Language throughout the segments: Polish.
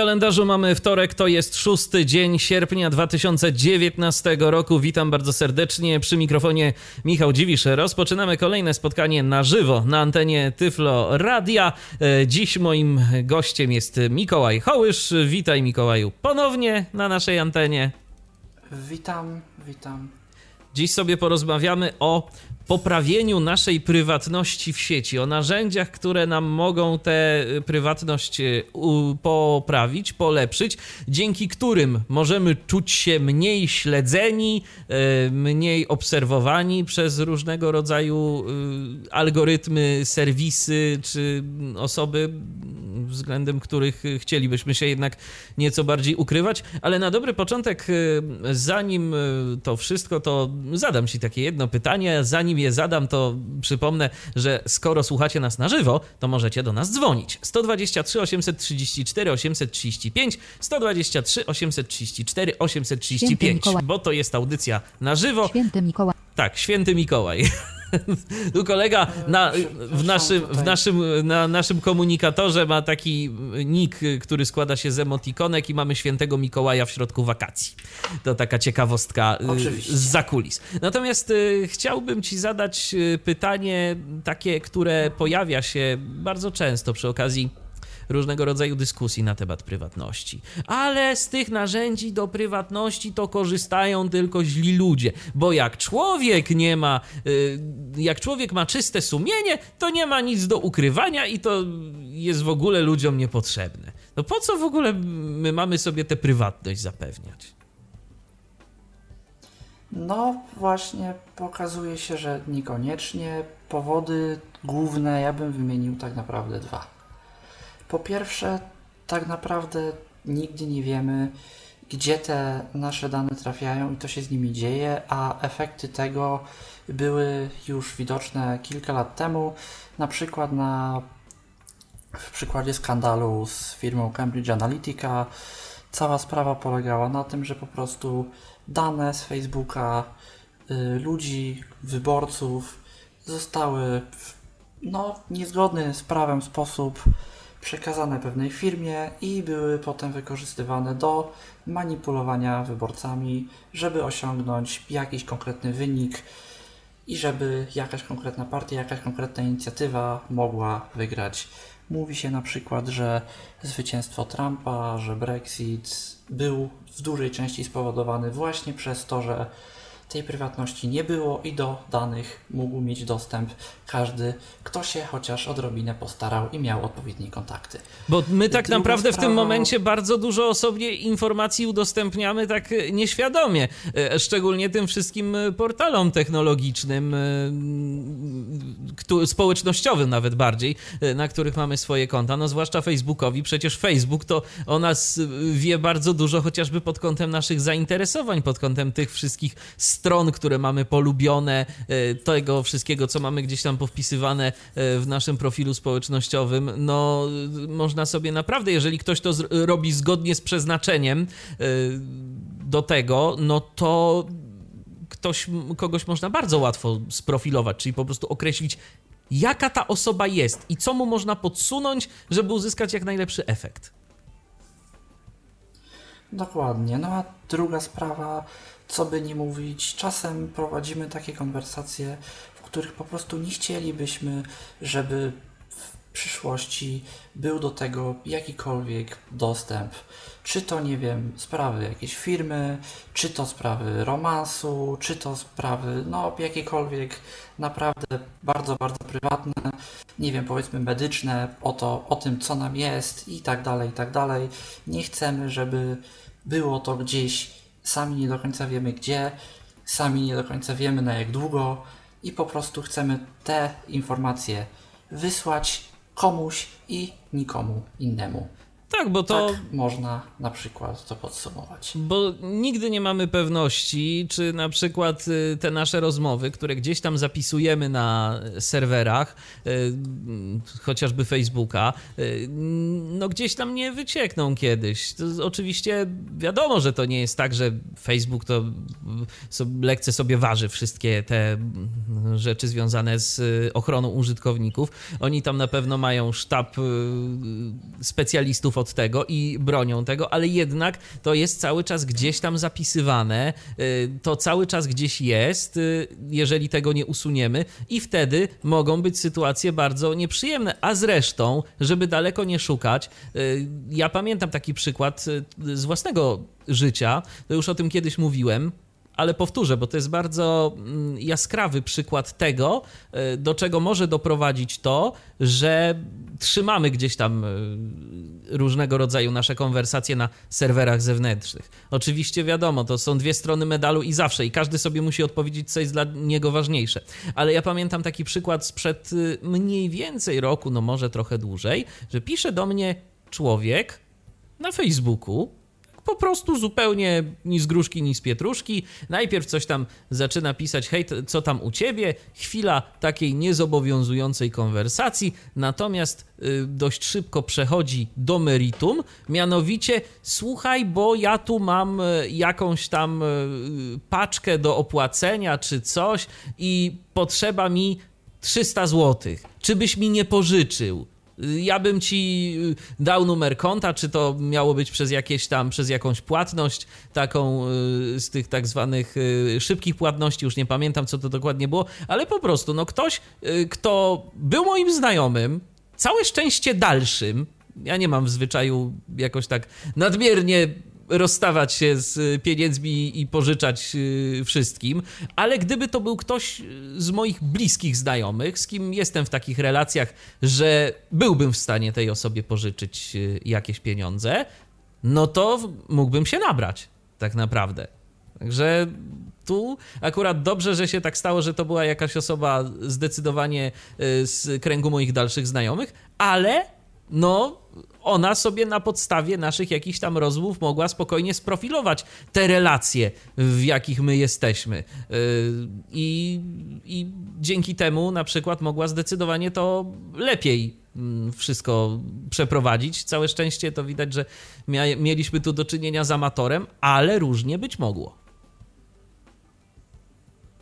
Kalendarzu mamy wtorek, to jest szósty dzień sierpnia 2019 roku. Witam bardzo serdecznie przy mikrofonie Michał Dziwisz. Rozpoczynamy kolejne spotkanie na żywo na antenie Tyflo Radia. E, Dziś moim gościem jest Mikołaj Hołysz. Witaj Mikołaju ponownie na naszej antenie. Witam, witam. Dziś sobie porozmawiamy o poprawieniu naszej prywatności w sieci, o narzędziach, które nam mogą tę prywatność e, u- poprawić, polepszyć, dzięki którym możemy czuć się mniej śledzeni, e, mniej obserwowani przez różnego rodzaju algorytmy, serwisy czy osoby, względem których chcielibyśmy się jednak nieco bardziej ukrywać. Ale na dobry początek, zanim to wszystko, to zadam Ci takie jedno pytanie. Zanim je zadam, to przypomnę, że skoro słuchacie nas na żywo, to możecie do nas dzwonić. 123 834 835, 123 834 835, Mikołaj. bo to jest audycja na żywo. Święty Mikołaj. Tak, święty Mikołaj. Tu kolega na, w naszym, w naszym, na naszym komunikatorze ma taki nick, który składa się z emotikonek i mamy świętego Mikołaja w środku wakacji. To taka ciekawostka y, Oczywiście. z zakulis. Natomiast y, chciałbym ci zadać y, pytanie takie, które pojawia się bardzo często przy okazji różnego rodzaju dyskusji na temat prywatności. Ale z tych narzędzi do prywatności to korzystają tylko źli ludzie, bo jak człowiek nie ma, y, jak człowiek ma czyste sumienie, to nie ma nic do ukrywania i to jest w ogóle ludziom niepotrzebne. No po co w ogóle my mamy sobie tę prywatność zapewniać? No właśnie pokazuje się, że niekoniecznie. Powody główne ja bym wymienił tak naprawdę dwa. Po pierwsze, tak naprawdę nigdy nie wiemy, gdzie te nasze dane trafiają i co się z nimi dzieje, a efekty tego były już widoczne kilka lat temu, na przykład na w przykładzie skandalu z firmą Cambridge Analytica. Cała sprawa polegała na tym, że po prostu dane z Facebooka y, ludzi, wyborców zostały w no, niezgodny z prawem sposób przekazane pewnej firmie i były potem wykorzystywane do manipulowania wyborcami, żeby osiągnąć jakiś konkretny wynik i żeby jakaś konkretna partia, jakaś konkretna inicjatywa mogła wygrać. Mówi się na przykład, że zwycięstwo Trumpa, że Brexit był w dużej części spowodowany właśnie przez to, że tej prywatności nie było i do danych mógł mieć dostęp każdy, kto się chociaż odrobinę postarał i miał odpowiednie kontakty. Bo my tak Druga naprawdę w tym momencie bardzo dużo osobnie informacji udostępniamy tak e, nieświadomie, e, szczególnie tym wszystkim e, portalom technologicznym, społecznościowym nawet bardziej, na których mamy swoje konta, no zwłaszcza Facebookowi. Przecież Facebook to o nas wie bardzo dużo, chociażby pod kątem naszych zainteresowań, pod kątem tych wszystkich stron, które mamy polubione, e, tego wszystkiego, co mamy gdzieś tam powpisywane e, w naszym profilu społecznościowym, no y, można sobie naprawdę, jeżeli ktoś to robi zgodnie z przeznaczeniem e, do tego, no to ktoś, kogoś można bardzo łatwo sprofilować, czyli po prostu określić, jaka ta osoba jest i co mu można podsunąć, żeby uzyskać jak najlepszy efekt. Dokładnie. No a druga sprawa, co by nie mówić, czasem prowadzimy takie konwersacje, w których po prostu nie chcielibyśmy, żeby w przyszłości był do tego jakikolwiek dostęp. Czy to, nie wiem, sprawy jakiejś firmy, czy to sprawy romansu, czy to sprawy, no, jakiekolwiek naprawdę bardzo, bardzo prywatne, nie wiem, powiedzmy medyczne, o to, o tym, co nam jest i tak dalej, i tak dalej. Nie chcemy, żeby było to gdzieś, sami nie do końca wiemy gdzie, sami nie do końca wiemy na jak długo i po prostu chcemy te informacje wysłać komuś i nikomu innemu. Tak, bo to. Tak można na przykład to podsumować. Bo nigdy nie mamy pewności, czy na przykład y, te nasze rozmowy, które gdzieś tam zapisujemy na serwerach, y, chociażby Facebooka, y, no gdzieś tam nie wyciekną kiedyś. To oczywiście wiadomo, że to nie jest tak, że Facebook to lekce sobie waży wszystkie te rzeczy związane z ochroną użytkowników. Oni tam na pewno mają sztab specjalistów od tego i bronią tego, ale jednak to jest cały czas gdzieś tam zapisywane, y, to cały czas gdzieś jest, y, jeżeli tego nie usuniemy, i wtedy mogą być sytuacje bardzo nieprzyjemne. A zresztą, żeby daleko nie szukać, y, ja pamiętam taki przykład z własnego życia, to już o tym kiedyś mówiłem ale powtórzę, bo to jest bardzo mm, jaskrawy przykład tego, do czego może doprowadzić to, że trzymamy gdzieś tam e, różnego rodzaju nasze konwersacje na serwerach zewnętrznych. Oczywiście wiadomo, to są dwie strony medalu i zawsze, i każdy sobie musi odpowiedzieć, co jest dla niego ważniejsze. Ale ja pamiętam taki przykład sprzed e, mniej więcej roku, no może trochę dłużej, że pisze do mnie człowiek na Facebooku, po prostu zupełnie ni z gruszki, ni z pietruszki. Najpierw coś tam zaczyna pisać, hej, co tam u ciebie? Chwila takiej niezobowiązującej konwersacji, natomiast y, dość szybko przechodzi do meritum, mianowicie słuchaj, bo ja tu mam y, jakąś tam y, paczkę do opłacenia czy coś i potrzeba mi 300 zł. Czy byś mi nie pożyczył? Ja bym ci y, dał numer konta, czy to miało być przez jakieś tam, przez jakąś płatność, taką y, z tych tak zwanych y, szybkich płatności, już nie pamiętam co to dokładnie było, ale po prostu, no ktoś, kto był moim znajomym, całe szczęście dalszym, ja nie mam w zwyczaju jakoś tak nadmiernie rozstawać się z pieniędzmi i pożyczać y, wszystkim, ale gdyby to był ktoś z moich bliskich znajomych, z kim jestem w takich relacjach, że byłbym w stanie tej osobie pożyczyć y, jakieś pieniądze, no to mógłbym się nabrać, tak naprawdę. Także tu akurat dobrze, że się tak stało, że to była jakaś osoba zdecydowanie y, z kręgu moich dalszych znajomych, ale no ona sobie na podstawie naszych jakichś tam rozmów mogła spokojnie sprofilować te relacje, w jakich my jesteśmy. Yy, I, I dzięki temu na przykład mogła zdecydowanie to lepiej mm, wszystko przeprowadzić. Całe szczęście to widać, że mieliśmy tu do czynienia z amatorem, ale różnie być mogło.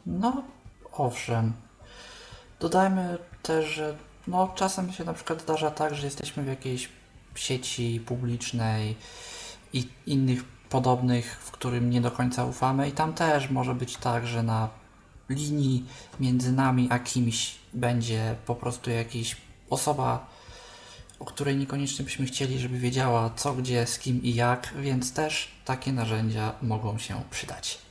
No, owszem. Dodajmy też, że no, czasem się na przykład zdarza tak, że jesteśmy w jakiejś sieci publicznej i innych podobnych, w którym nie do końca ufamy, i tam też może być tak, że na linii między nami a kimś będzie po prostu jakaś osoba, o której niekoniecznie byśmy chcieli, żeby wiedziała co, gdzie, z kim i jak, więc też takie narzędzia mogą się przydać.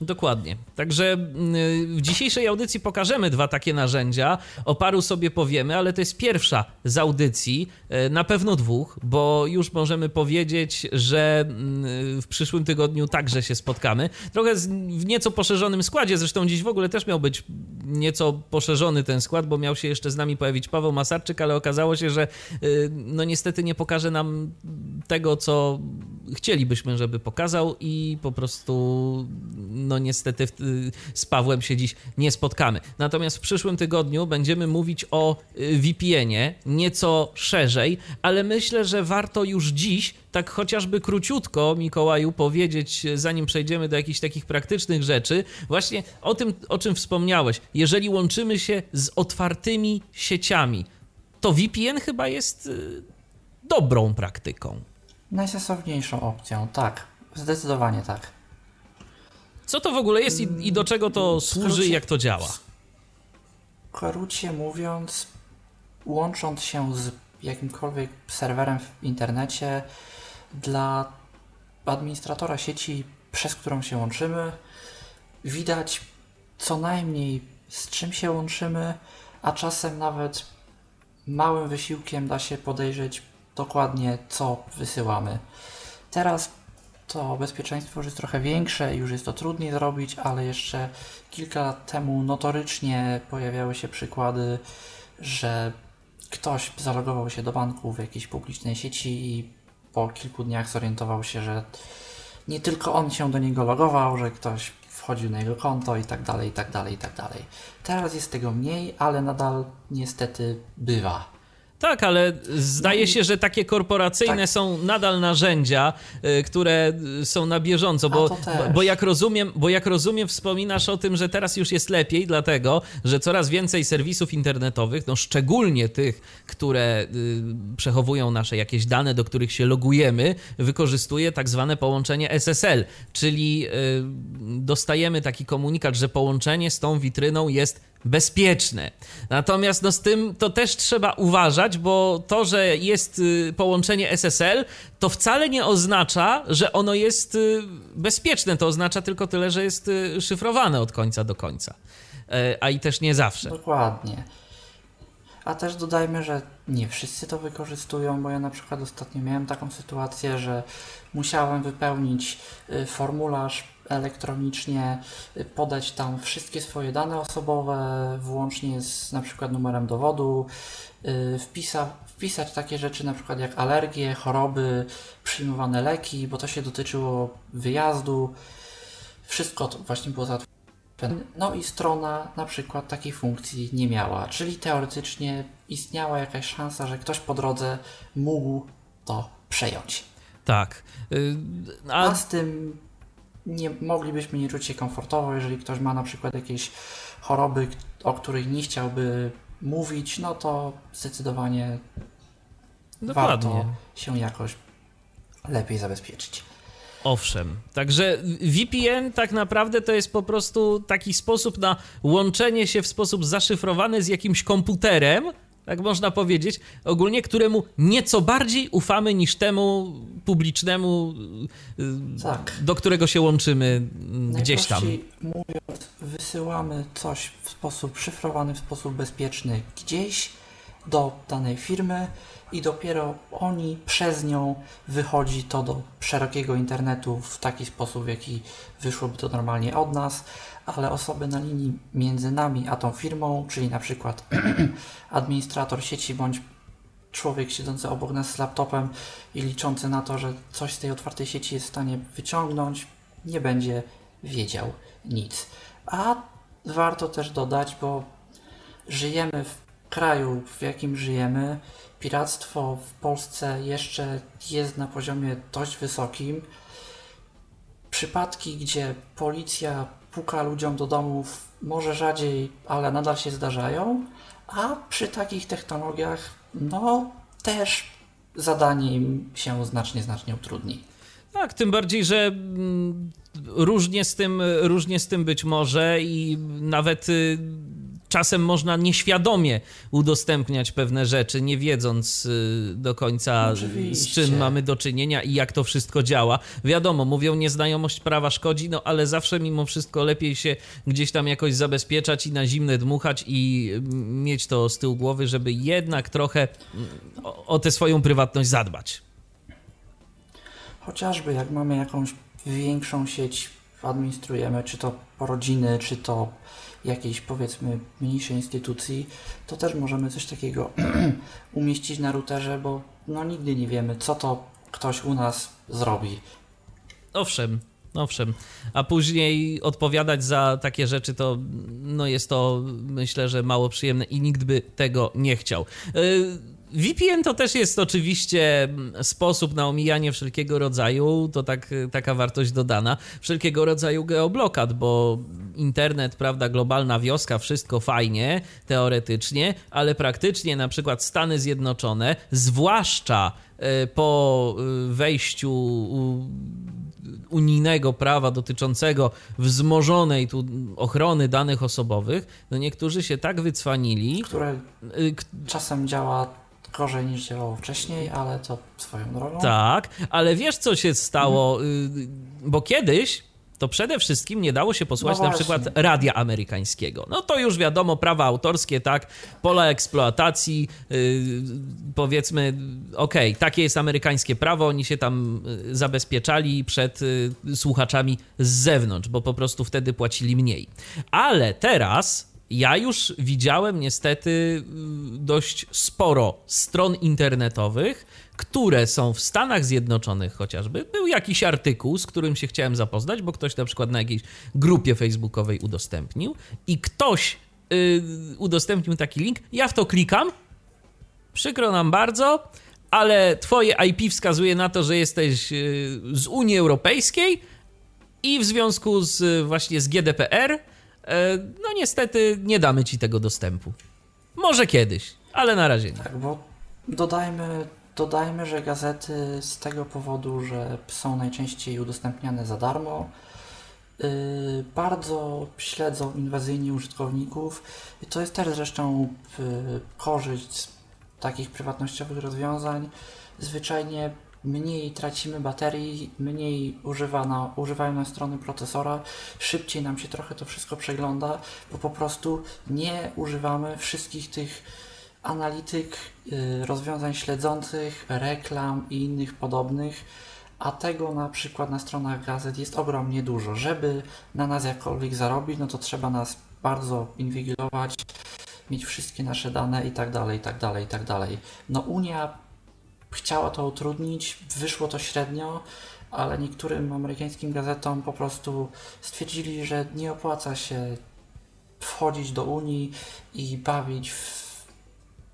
Dokładnie. Także mm, w dzisiejszej audycji pokażemy dwa takie narzędzia. O paru sobie powiemy, ale to jest pierwsza z audycji, e, na pewno dwóch, bo już możemy powiedzieć, że mm, w przyszłym tygodniu także się spotkamy. Trochę w nieco poszerzonym składzie, zresztą dziś w ogóle też miał być nieco poszerzony ten skład, bo miał się jeszcze z nami pojawić Paweł Masarczyk, ale okazało się, że e, no niestety nie pokaże nam tego, co chcielibyśmy, żeby pokazał i po prostu no niestety z Pawłem się dziś nie spotkamy. Natomiast w przyszłym tygodniu będziemy mówić o y, VPN-ie nieco szerzej, ale myślę, że warto już dziś tak chociażby króciutko, Mikołaju, powiedzieć, zanim przejdziemy do jakichś takich praktycznych rzeczy, właśnie o tym, o czym wspomniałeś. Jeżeli łączymy się z otwartymi sieciami, to VPN chyba jest y, dobrą praktyką. Najsensowniejszą opcją, tak. Zdecydowanie tak. Co to w ogóle jest i, i do czego to służy i jak to działa? W skrócie mówiąc, łącząc się z jakimkolwiek serwerem w internecie dla administratora sieci, przez którą się łączymy, widać co najmniej z czym się łączymy, a czasem nawet małym wysiłkiem da się podejrzeć dokładnie co wysyłamy. Teraz to bezpieczeństwo już jest trochę większe, już jest to trudniej zrobić, ale jeszcze kilka lat temu notorycznie pojawiały się przykłady, że ktoś zalogował się do banku w jakiejś publicznej sieci i po kilku dniach zorientował się, że nie tylko on się do niego logował, że ktoś wchodził na jego konto i tak dalej, i tak dalej, i tak dalej. Teraz jest tego mniej, ale nadal niestety bywa. Tak, ale zdaje no się, że takie korporacyjne tak. są nadal narzędzia, y, które są na bieżąco, bo, bo, jak rozumiem, bo jak rozumiem, wspominasz o tym, że teraz już jest lepiej, dlatego, że coraz więcej serwisów internetowych, no szczególnie tych, które y, przechowują nasze jakieś dane, do których się logujemy, wykorzystuje tak zwane połączenie SSL, czyli y, dostajemy taki komunikat, że połączenie z tą witryną jest bezpieczne. Natomiast no, z tym to też trzeba uważać, bo to, że jest y, połączenie SSL, to wcale nie oznacza, że ono jest y, bezpieczne. To oznacza tylko tyle, że jest y, szyfrowane od końca do końca. E, a i też nie zawsze. Dokładnie. A też dodajmy, że nie wszyscy to wykorzystują, bo ja na przykład ostatnio miałem taką sytuację, że musiałem wypełnić formularz elektronicznie, y, podać tam wszystkie swoje dane osobowe, włącznie z na przykład numerem dowodu, y, wpisa, wpisać takie rzeczy na przykład jak alergie, choroby, przyjmowane leki, bo to się dotyczyło wyjazdu. Wszystko to właśnie było załatwione. No i strona na przykład takiej funkcji nie miała, czyli teoretycznie istniała jakaś szansa, że ktoś po drodze mógł to przejąć. Tak. Y, a, A z tym nie moglibyśmy nie czuć się komfortowo, jeżeli ktoś ma na przykład jakieś choroby, o których nie chciałby mówić, no to zdecydowanie Dokładnie. warto się jakoś lepiej zabezpieczyć. Owszem. Także VPN tak naprawdę to jest po prostu taki sposób na łączenie się w sposób zaszyfrowany z jakimś komputerem, tak można powiedzieć, ogólnie któremu nieco bardziej ufamy niż temu publicznemu, y, tak. do którego się łączymy mm, gdzieś tam. mówiąc, wysyłamy coś w sposób szyfrowany, w sposób bezpieczny gdzieś do danej firmy i dopiero oni przez nią wychodzi to do szerokiego internetu w taki sposób, w jaki wyszłoby to normalnie od nas ale osoby na linii między nami a tą firmą, czyli na przykład administrator sieci bądź człowiek siedzący obok nas z laptopem i liczący na to, że coś z tej otwartej sieci jest w stanie wyciągnąć, nie będzie wiedział nic. A warto też dodać, bo żyjemy w kraju, w jakim żyjemy, piractwo w Polsce jeszcze jest na poziomie dość wysokim. Przypadki, gdzie policja puka ludziom do domów może rzadziej, ale nadal się zdarzają, a przy takich technologiach, no też zadanie im się znacznie, znacznie utrudni. Tak, tym bardziej, że mm, różnie z tym, różnie z tym być może i nawet y, czasem można nieświadomie udostępniać pewne rzeczy, nie wiedząc y, do końca Oczywiście. z czym mamy do czynienia i jak to wszystko działa. Wiadomo, mówią nieznajomość prawa szkodzi, no ale zawsze mimo wszystko lepiej się gdzieś tam jakoś zabezpieczać i na zimne dmuchać i mieć to z tyłu głowy, żeby jednak trochę o, o tę swoją prywatność zadbać. Chociażby jak mamy jakąś większą sieć, administrujemy, czy to rodziny, czy to jakiejś powiedzmy mniejszej instytucji, to też możemy coś takiego umieścić na routerze, bo no nigdy nie wiemy, co to ktoś u nas zrobi. Owszem, owszem. A później odpowiadać za takie rzeczy to no jest to myślę, że mało przyjemne i nikt by tego nie chciał. Yy, VPN to też jest oczywiście mm, sposób na omijanie wszelkiego rodzaju, to tak, taka wartość dodana, wszelkiego rodzaju geoblokad, bo internet, prawda, globalna wioska, wszystko fajnie, teoretycznie, ale praktycznie na przykład Stany Zjednoczone, zwłaszcza e, po e, wejściu unijnego prawa dotyczącego wzmożonej tu ochrony danych osobowych, no niektórzy się tak wycwanili, które e, czasem działa gorzej niż działało wcześniej, ale to swoją drogą. Tak, ale wiesz co się stało, hmm. bo kiedyś to przede wszystkim nie dało się posłuchać no na przykład radia amerykańskiego. No to już wiadomo, prawa autorskie, tak, pola eksploatacji, yy, powiedzmy, okej, okay, takie jest amerykańskie prawo, oni się tam y, zabezpieczali przed yy, słuchaczami z zewnątrz, bo po prostu wtedy płacili mniej. Ale teraz Ja już widziałem niestety y, dość sporo stron internetowych, które są w Stanach Zjednoczonych chociażby. Był jakiś artykuł, z którym się chciałem zapoznać, bo ktoś na przykład na jakiejś grupie facebookowej udostępnił i ktoś yy, udostępnił taki link. Ja w to klikam. Przykro nam bardzo, ale twoje IP wskazuje na to, że jesteś yy, z Unii Europejskiej i w związku z właśnie z GDPR, no niestety nie damy ci tego dostępu. Może kiedyś, ale na razie nie. Tak, bo dodajmy Dodajmy, że gazety z tego powodu, że są najczęściej udostępniane za darmo, yy, bardzo śledzą inwazyjni użytkowników i to jest też zresztą yy, korzyść z takich prywatnościowych rozwiązań. Zwyczajnie mniej tracimy baterii, mniej używana, używają na strony procesora, szybciej nam się trochę to wszystko przegląda, bo po prostu nie używamy wszystkich tych analityk y, rozwiązań śledzących, reklam i innych podobnych, a tego na przykład na stronach gazet jest ogromnie dużo. Żeby na nas jakkolwiek zarobić, no to trzeba nas bardzo inwigilować, mieć wszystkie nasze dane i tak dalej, i tak dalej, i tak dalej. No Unia chciała to utrudnić, wyszło to średnio, ale niektórym amerykańskim gazetom po prostu stwierdzili, że nie opłaca się wchodzić do Unii i bawić w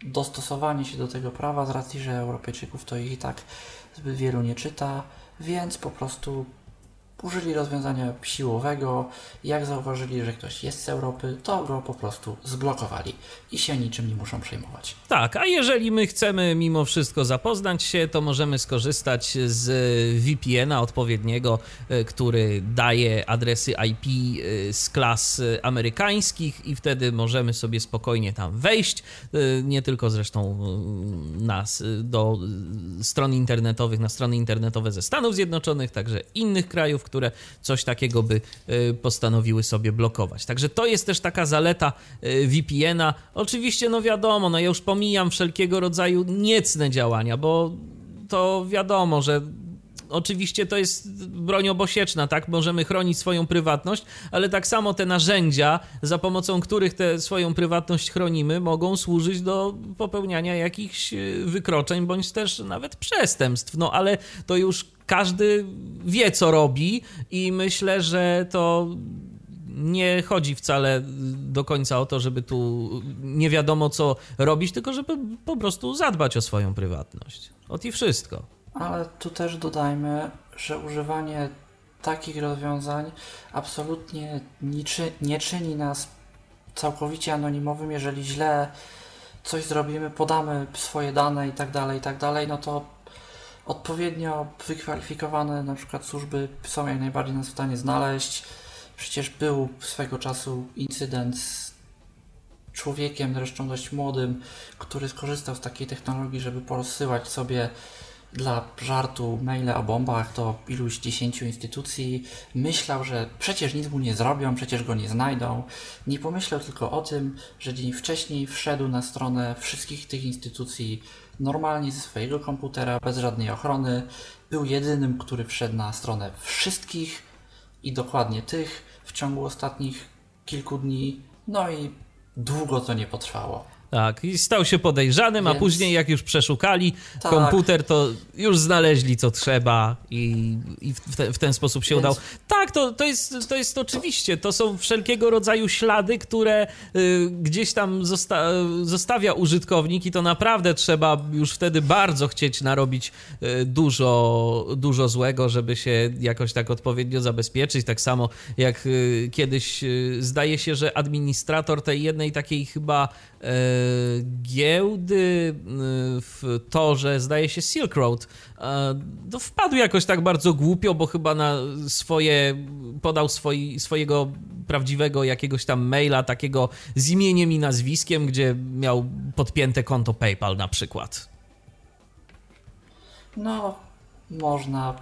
dostosowanie się do tego prawa z racji, że Europejczyków to ich i tak zbyt wielu nie czyta, więc po prostu użyli rozwiązania siłowego. Jak zauważyli, że ktoś jest z Europy, to go po prostu zblokowali i się niczym nie muszą przejmować. Tak, a jeżeli my chcemy mimo wszystko zapoznać się, to możemy skorzystać z VPN-a odpowiedniego, e, który daje adresy IP e, z klas amerykańskich i wtedy możemy sobie spokojnie tam wejść. E, nie tylko zresztą nas do stron internetowych, na strony internetowe ze Stanów Zjednoczonych, także innych krajów, które coś takiego by e, postanowiły sobie blokować. Także to jest też taka zaleta e, VPN-a. Oczywiście, no wiadomo, no ja już pomijam wszelkiego rodzaju niecne działania, bo to wiadomo, że oczywiście to jest broń obosieczna, tak? Możemy chronić swoją prywatność, ale tak samo te narzędzia, za pomocą których tę swoją prywatność chronimy, mogą służyć do popełniania jakichś e, wykroczeń bądź też nawet przestępstw. No ale to już każdy wie, co robi, i myślę, że to nie chodzi wcale do końca o to, żeby tu nie wiadomo co robić, tylko żeby po prostu zadbać o swoją prywatność. Ot i wszystko. Ale tu też dodajmy, że używanie takich rozwiązań absolutnie nie czyni nas całkowicie anonimowym, jeżeli źle coś zrobimy, podamy swoje dane i tak dalej, i tak dalej, no to odpowiednio wykwalifikowane na przykład służby są jak najbardziej nas w stanie znaleźć. Przecież był swego czasu incydent z człowiekiem, zresztą dość młodym, który skorzystał z takiej technologii, żeby porozsyłać sobie dla żartu maile o bombach do iluś dziesięciu instytucji. Myślał, że przecież nic mu nie zrobią, przecież go nie znajdą. Nie pomyślał tylko o tym, że dzień wcześniej wszedł na stronę wszystkich tych instytucji normalnie ze swojego komputera, bez żadnej ochrony. Był jedynym, który wszedł na stronę wszystkich i dokładnie tych w ciągu ostatnich kilku dni. No i długo to nie potrwało. Tak, i stał się podejrzanym, Więc... a później jak już przeszukali tak. komputer, to już znaleźli co trzeba i, i w, te, w, ten sposób się Więc... udał. Tak, to, to, jest, to jest oczywiście, to są wszelkiego rodzaju ślady, które y, gdzieś tam zosta zostawia użytkownik i to naprawdę trzeba już wtedy bardzo chcieć narobić y, dużo, dużo złego, żeby się jakoś tak odpowiednio zabezpieczyć. Tak samo jak y, kiedyś y, zdaje się, że administrator tej jednej takiej chyba giełdy e, w torze, zdaje się Silk Road, no wpadł jakoś tak bardzo głupio, bo chyba na swoje, podał swoi, swojego prawdziwego jakiegoś tam maila, takiego z imieniem i nazwiskiem, gdzie miał podpięte konto PayPal na przykład. No, można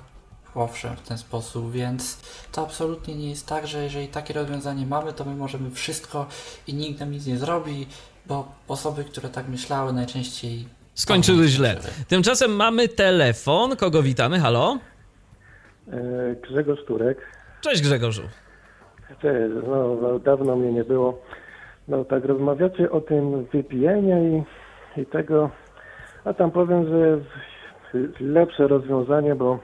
owszem w ten sposób, więc to absolutnie nie jest tak, że jeżeli takie rozwiązanie mamy, to my możemy wszystko i nikt nam nic nie zrobi, bo osoby, które tak myślały, najczęściej skończyły źle. Tymczasem mamy telefon. Kogo witamy? Halo? E, Grzegorz Turek. Cześć Grzegorzu. Cześć, no, no, dawno mnie nie było. No tak, rozmawiacie o tym VPN-ie i, i tego, a tam powiem, że jest lepsze rozwiązanie, bo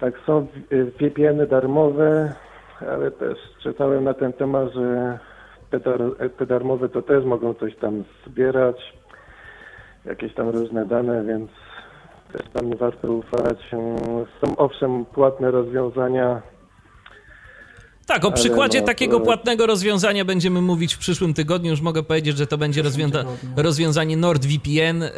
tak są VPN-y darmowe, ale też czytałem na ten temat, że te, dar, te darmowe to też mogą coś tam zbierać, jakieś tam różne dane, więc też tam nie warto ufać. Są owszem płatne rozwiązania, Tak, o przykładzie no, takiego to- płatnego rozwiązania będziemy mówić w przyszłym tygodniu. Już mogę powiedzieć, że to będzie rozwiąza- rozwiązanie NordVPN, y,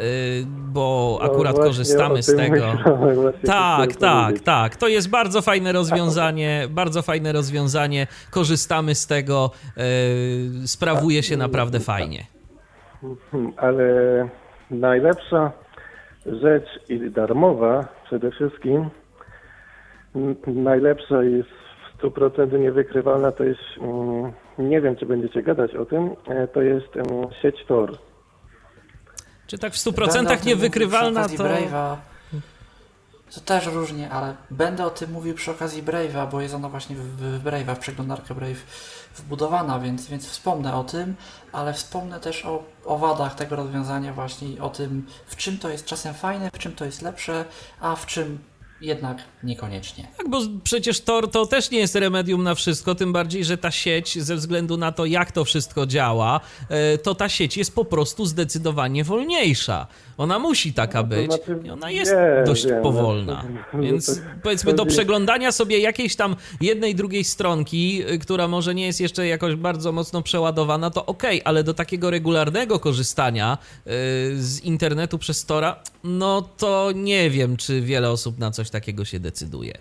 bo No akurat korzystamy z tego. myślałem, Tak, tak, powiedzieć. tak. To jest bardzo fajne rozwiązanie, bardzo fajne rozwiązanie. Korzystamy z tego, y, sprawuje się naprawdę fajnie. Ale najlepsza rzecz i darmowa przede wszystkim, najlepsza jest 100% niewykrywalna, to jest, mm, nie wiem czy będziecie gadać o tym, e, to jest sieć Tor. Czy tak w Będę o 100% tym niewykrywalna to... okazji Brave'a. To też różnie, ale będę o tym mówił przy okazji Brave'a, bo jest ona właśnie w, w Brave'a, w przeglądarkę Brave wbudowana, więc, więc wspomnę o tym, ale wspomnę też o, o wadach tego rozwiązania właśnie i o tym, w czym to jest czasem fajne, w czym to jest lepsze, a w czym jednak niekoniecznie. Tak, bo przecież Tor to też nie jest remedium na wszystko, tym bardziej, że ta sieć, ze względu na to, jak to wszystko działa, e, to ta sieć jest po prostu zdecydowanie wolniejsza. Ona musi taka to być. znaczy, I ona jest wiem, dość wiem, powolna. no, Więc to powiedzmy, do przeglądania sobie jakiejś tam jednej, drugiej stronki, y, która może nie jest jeszcze jakoś bardzo mocno przeładowana, to okej, ale do takiego regularnego korzystania y, z internetu przez Tora, no to nie wiem, czy wiele osób na coś takiego się decyduje.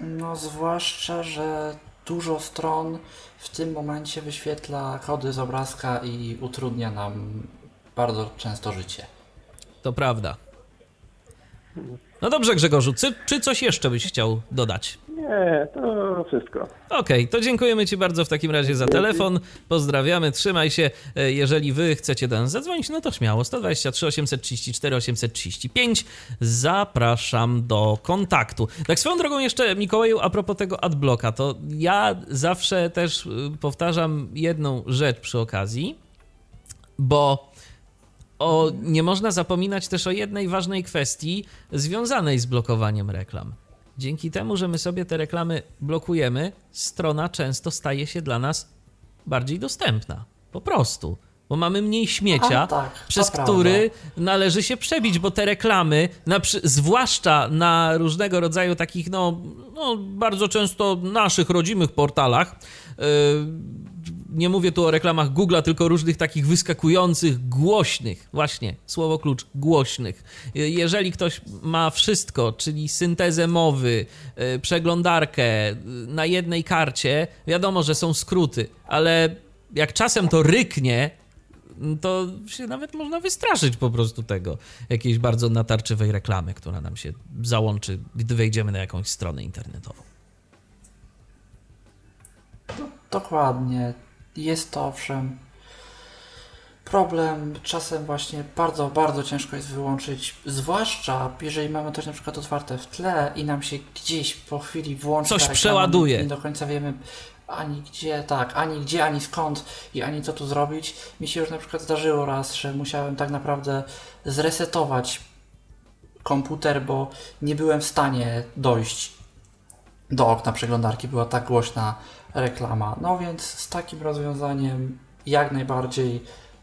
No, zwłaszcza, że dużo stron w tym momencie wyświetla kody z obrazka i utrudnia nam bardzo często życie. To prawda. No dobrze, Grzegorzu, czy, czy coś jeszcze byś chciał dodać? Nie, to wszystko. Okej, to dziękujemy Ci bardzo w takim razie za telefon. Pozdrawiamy, trzymaj się. E, Jeżeli Wy chcecie do nas zadzwonić, no to śmiało 123 834 835. Zapraszam do kontaktu. Tak swoją drogą jeszcze, Mikołaju, a propos tego adblocka, to ja zawsze też y, powtarzam jedną rzecz przy okazji, bo o, nie można zapominać też o jednej ważnej kwestii związanej z blokowaniem reklam. Dzięki temu, że my sobie te reklamy blokujemy, strona często staje się dla nas bardziej dostępna. Po prostu. Bo mamy mniej śmiecia, A, tak, przez prawda. który należy się przebić, bo te reklamy, na, zwłaszcza na różnego rodzaju takich, no, no bardzo często naszych rodzimych portalach, yy, nie mówię tu o reklamach Google'a, tylko różnych takich wyskakujących, głośnych, właśnie, słowo klucz, głośnych. Je- Jeżeli ktoś ma wszystko, czyli syntezę mowy, y, przeglądarkę y, na jednej karcie, wiadomo, że są skróty, ale jak czasem to ryknie, to się nawet można wystraszyć po prostu tego, jakiejś bardzo natarczywej reklamy, która nam się załączy, gdy wejdziemy na jakąś stronę internetową. Dokładnie. Jest to owszem problem. Czasem właśnie bardzo, bardzo ciężko jest wyłączyć, zwłaszcza jeżeli mamy coś na przykład otwarte w tle i nam się gdzieś po chwili włączy Coś reklama, przeładuje. Nie do końca wiemy ani gdzie, tak, ani gdzie, ani skąd i ani co tu zrobić. Mi się już na przykład zdarzyło raz, że musiałem tak naprawdę zresetować komputer, bo nie byłem w stanie dojść do okna przeglądarki, była tak głośna reklama. No więc z takim rozwiązaniem jak najbardziej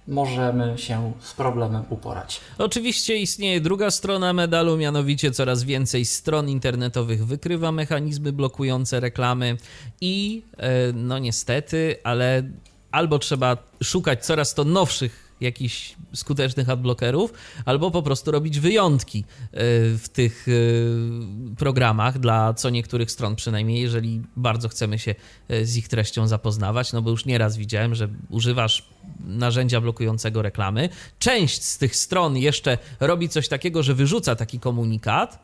możemy się z problemem uporać. Oczywiście istnieje druga strona medalu, mianowicie coraz więcej stron internetowych wykrywa mechanizmy blokujące reklamy i e, no niestety, ale albo trzeba szukać coraz to nowszych jakichś skutecznych adblockerów, albo po prostu robić wyjątki e, w tych e, programach dla co niektórych stron przynajmniej, jeżeli bardzo chcemy się e, z ich treścią zapoznawać, no bo już nieraz widziałem, że używasz narzędzia blokującego reklamy. Część z tych stron jeszcze robi coś takiego, że wyrzuca taki komunikat,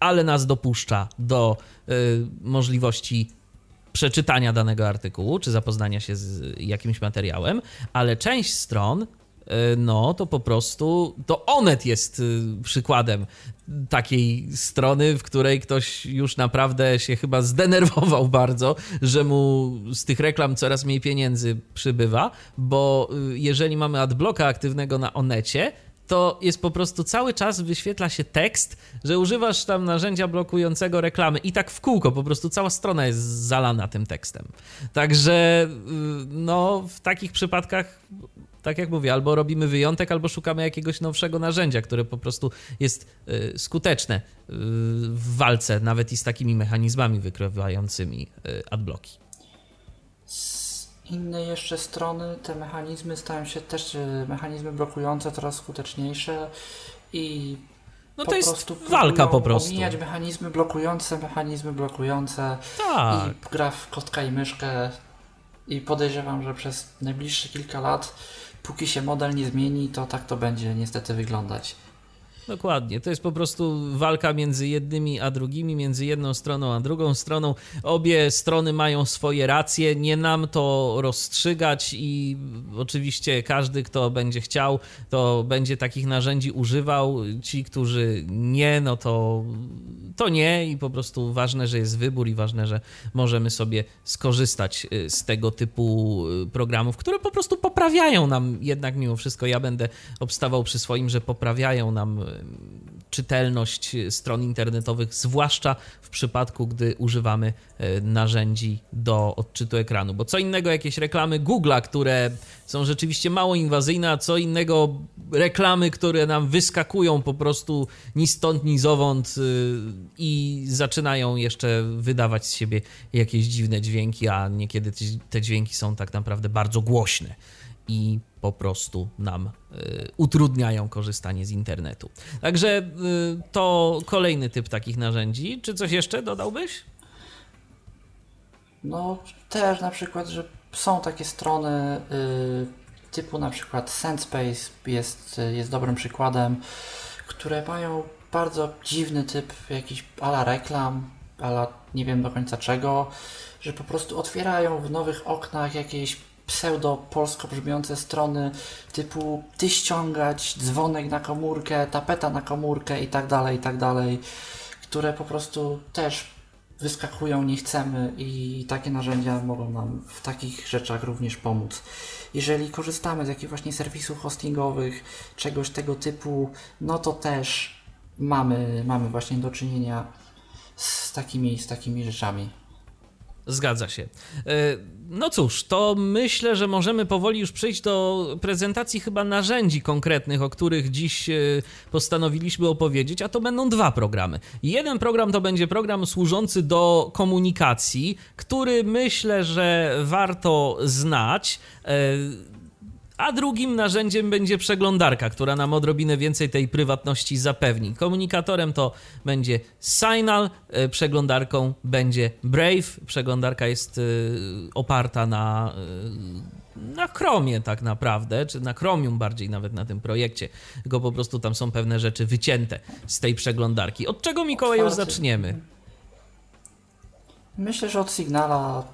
ale nas dopuszcza do możliwości przeczytania danego artykułu czy zapoznania się z jakimś materiałem, ale część stron no to po prostu to Onet jest przykładem takiej strony, w której ktoś już naprawdę się chyba zdenerwował bardzo, że mu z tych reklam coraz mniej pieniędzy przybywa, bo jeżeli mamy adblocka aktywnego na Onecie, to jest po prostu cały czas wyświetla się tekst, że używasz tam narzędzia blokującego reklamy i tak w kółko, po prostu cała strona jest zalana tym tekstem. Także y, no w takich przypadkach tak jak mówię, albo robimy wyjątek, albo szukamy jakiegoś nowszego narzędzia, które po prostu jest y, skuteczne y, w walce nawet i z takimi mechanizmami wykrywającymi adblocki innej jeszcze strony te mechanizmy stają się też e, mechanizmy blokujące coraz skuteczniejsze i no to jest walka po prostu. Omijać mechanizmy blokujące, mechanizmy blokujące tak. i gra w kotka i myszkę i podejrzewam, że przez najbliższe kilka lat, póki się model nie zmieni, to tak to będzie niestety wyglądać. Dokładnie. To jest po prostu walka między jednymi a drugimi, między jedną stroną a drugą stroną. Obie strony mają swoje racje, nie nam to rozstrzygać i oczywiście każdy, kto będzie chciał, to będzie takich narzędzi używał. Ci, którzy nie, no to, to nie i po prostu ważne, że jest wybór i ważne, że możemy sobie skorzystać y, z tego typu y, programów, które po prostu poprawiają nam jednak mimo wszystko. Ja będę obstawał przy swoim, że poprawiają nam y, czytelność stron internetowych, zwłaszcza w przypadku, gdy używamy e, narzędzi do odczytu ekranu. Bo co innego jakieś reklamy Google'a, które są rzeczywiście mało inwazyjne, a co innego reklamy, które nam wyskakują po prostu ni stąd, ni zowąd e, i zaczynają jeszcze wydawać z siebie jakieś dziwne dźwięki, a niekiedy te dźwięki są tak naprawdę bardzo głośne i po prostu nam y, utrudniają korzystanie z internetu. Także y, to kolejny typ takich narzędzi. Czy coś jeszcze dodałbyś? No, też na przykład, że są takie strony y, typu na przykład SendSpace jest, jest dobrym przykładem, które mają bardzo dziwny typ jakiś ala reklam, ala nie wiem do końca czego, że po prostu otwierają w nowych oknach jakieś pseudo-polsko brzmiące strony typu ty ściągać, dzwonek na komórkę, tapeta na komórkę i tak dalej, i tak dalej, które po prostu też wyskakują, nie chcemy i takie narzędzia mogą nam w takich rzeczach również pomóc. Jeżeli korzystamy z jakichś właśnie serwisów hostingowych, czegoś tego typu, no to też mamy, mamy właśnie do czynienia z takimi, z takimi rzeczami. Zgadza się. E, no cóż, to myślę, że możemy powoli już przejść do prezentacji chyba narzędzi konkretnych, o których dziś e, postanowiliśmy opowiedzieć, a to będą dwa programy. Jeden program to będzie program służący do komunikacji, który myślę, że warto znać. A drugim narzędziem będzie przeglądarka, która nam odrobinę więcej tej prywatności zapewni. Komunikatorem to będzie Signal, e, przeglądarką będzie Brave. Przeglądarka jest e, oparta na e, na Chromie tak naprawdę, czy na Chromium bardziej nawet na tym projekcie, tylko po prostu tam są pewne rzeczy wycięte z tej przeglądarki. Od czego Mikołaju zaczniemy? Myślę, że od Signala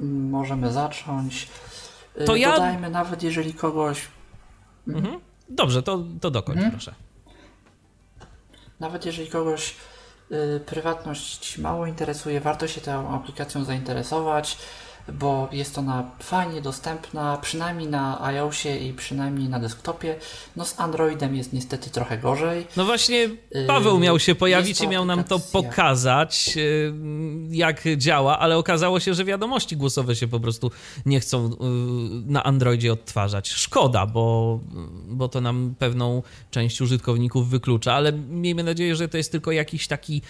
możemy zacząć. To y, ja... Dodajmy nawet, jeżeli kogoś... Mhm. Dobrze, to, to dokończ mhm. proszę. Nawet jeżeli kogoś y, prywatność mało interesuje, warto się tą aplikacją zainteresować bo jest ona fajnie dostępna, przynajmniej na iOSie i przynajmniej na desktopie. No z Androidem jest niestety trochę gorzej. No właśnie Paweł miał się pojawić i miał nam to pokazać, y, jak działa, ale okazało się, że wiadomości głosowe się po prostu nie chcą y, na Androidzie odtwarzać. Szkoda, bo, bo to nam pewną część użytkowników wyklucza, ale miejmy nadzieję, że to jest tylko jakiś taki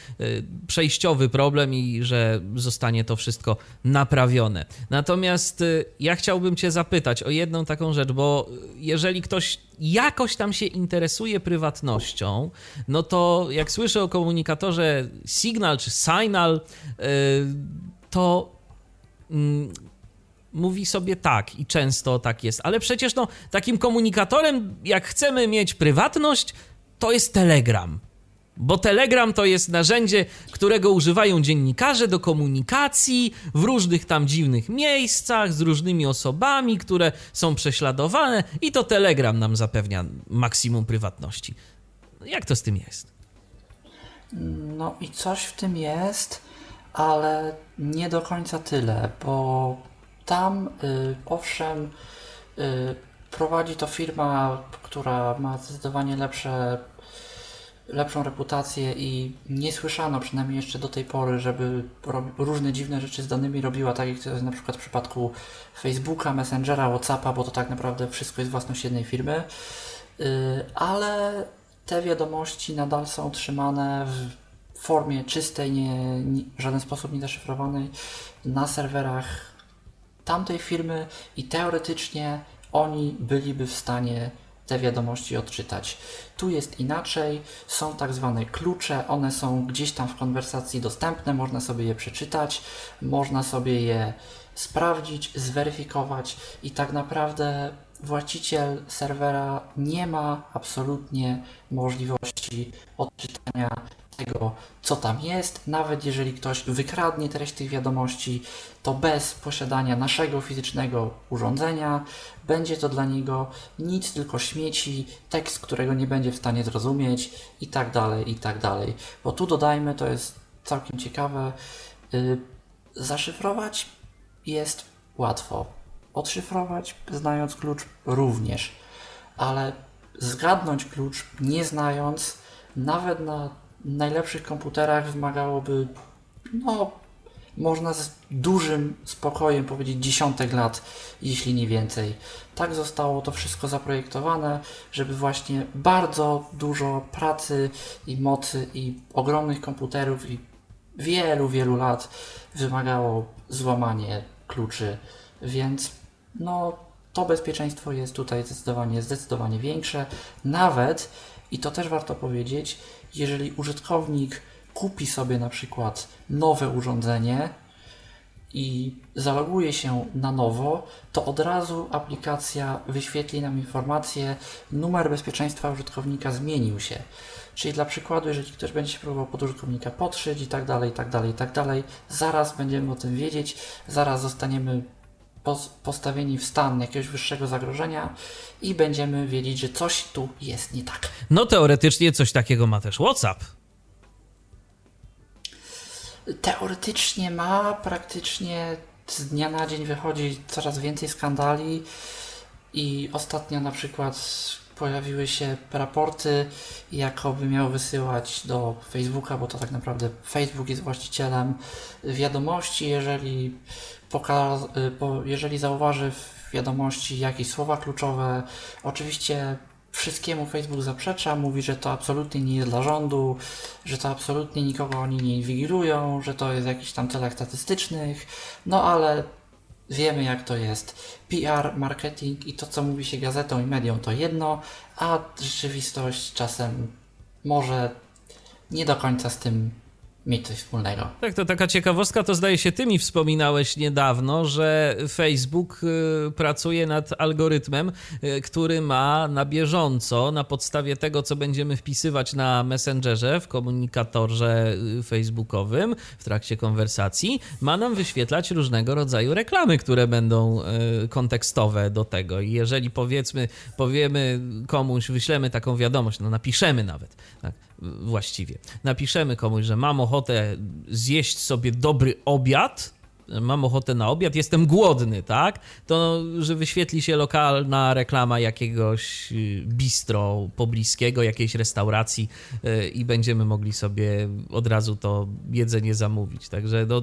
przejściowy problem i że zostanie to wszystko naprawione. Natomiast y, ja chciałbym Cię zapytać o jedną taką rzecz, bo jeżeli ktoś jakoś tam się interesuje prywatnością, no to jak słyszę o komunikatorze Signal czy Signal, y, to mm, mówi sobie tak i często tak jest, ale przecież no, takim komunikatorem, jak chcemy mieć prywatność, to jest Telegram. Bo Telegram to jest narzędzie, którego używają dziennikarze do komunikacji w różnych tam dziwnych miejscach, z różnymi osobami, które są prześladowane, i to Telegram nam zapewnia maksimum prywatności. Jak to z tym jest? No i coś w tym jest, ale nie do końca tyle, bo tam y, owszem y, prowadzi to firma, która ma zdecydowanie lepsze, lepszą reputację i nie słyszano przynajmniej jeszcze do tej pory, żeby różne dziwne rzeczy z danymi robiła, tak jak to jest na przykład w przypadku Facebooka, Messengera, Whatsappa, bo to tak naprawdę wszystko jest własność jednej firmy, y, ale te wiadomości nadal są trzymane w formie czystej, nie, nie, w żaden sposób nie zaszyfrowanej na serwerach tamtej firmy i teoretycznie oni byliby w stanie te wiadomości odczytać. Tu jest inaczej, są tak zwane klucze, one są gdzieś tam w konwersacji dostępne, można sobie je przeczytać, można sobie je sprawdzić, zweryfikować. I tak naprawdę właściciel serwera nie ma absolutnie możliwości odczytania tego, co tam jest. Nawet jeżeli ktoś wykradnie treść tych wiadomości, to bez posiadania naszego fizycznego urządzenia będzie to dla niego nic, tylko śmieci, tekst, którego nie będzie w stanie zrozumieć i tak dalej, i tak dalej. Bo tu dodajmy, to jest całkiem ciekawe, yy, zaszyfrować jest łatwo. Odszyfrować, znając klucz, również. Ale zgadnąć klucz, nie znając, nawet na najlepszych komputerach wymagałoby, no, można z dużym spokojem powiedzieć dziesiątek lat, jeśli nie więcej. Tak zostało to wszystko zaprojektowane, żeby właśnie bardzo dużo pracy i mocy i ogromnych komputerów i wielu, wielu lat wymagało złamanie kluczy, więc no to bezpieczeństwo jest tutaj zdecydowanie, zdecydowanie większe. Nawet, i to też warto powiedzieć, jeżeli użytkownik kupi sobie na przykład nowe urządzenie i zaloguje się na nowo, to od razu aplikacja wyświetli nam informację, numer bezpieczeństwa użytkownika zmienił się. Czyli dla przykładu, jeżeli ktoś będzie się próbował pod użytkownika podszyć i tak dalej, i tak dalej, i tak dalej, zaraz będziemy o tym wiedzieć, zaraz zostaniemy postawieni w stan jakiegoś wyższego zagrożenia i będziemy wiedzieć, że coś tu jest nie tak. No teoretycznie coś takiego ma też WhatsApp. Teoretycznie ma, praktycznie z dnia na dzień wychodzi coraz więcej skandali i ostatnio na przykład pojawiły się raporty, jakoby miał wysyłać do Facebooka, bo to tak naprawdę Facebook jest właścicielem wiadomości, jeżeli Y, jeżeli zauważy w wiadomości jakieś słowa kluczowe, oczywiście wszystkiemu Facebook zaprzecza, mówi, że to absolutnie nie jest dla rządu, że to absolutnie nikogo oni nie inwigilują, że to jest jakiś tam celach statystycznych, no ale wiemy jak to jest. PR, marketing i to co mówi się gazetą i medią to jedno, a rzeczywistość czasem może nie do końca z tym mieć coś wspólnego. Tak, to taka ciekawostka, to zdaje się ty mi wspominałeś niedawno, że Facebook y, pracuje nad algorytmem, y, który ma na bieżąco, na podstawie tego, co będziemy wpisywać na Messengerze, w komunikatorze y, facebookowym, w trakcie konwersacji, ma nam wyświetlać różnego rodzaju reklamy, które będą kontekstowe do tego. I jeżeli powiedzmy, powiemy komuś, wyślemy taką wiadomość, no napiszemy nawet, tak, właściwie. Napiszemy komuś, że mam ochotę zjeść sobie dobry obiad, mam ochotę na obiad, jestem głodny, tak? To, że wyświetli się lokalna reklama jakiegoś y, bistro pobliskiego, jakiejś restauracji y, i będziemy mogli sobie od razu to jedzenie zamówić. Także no,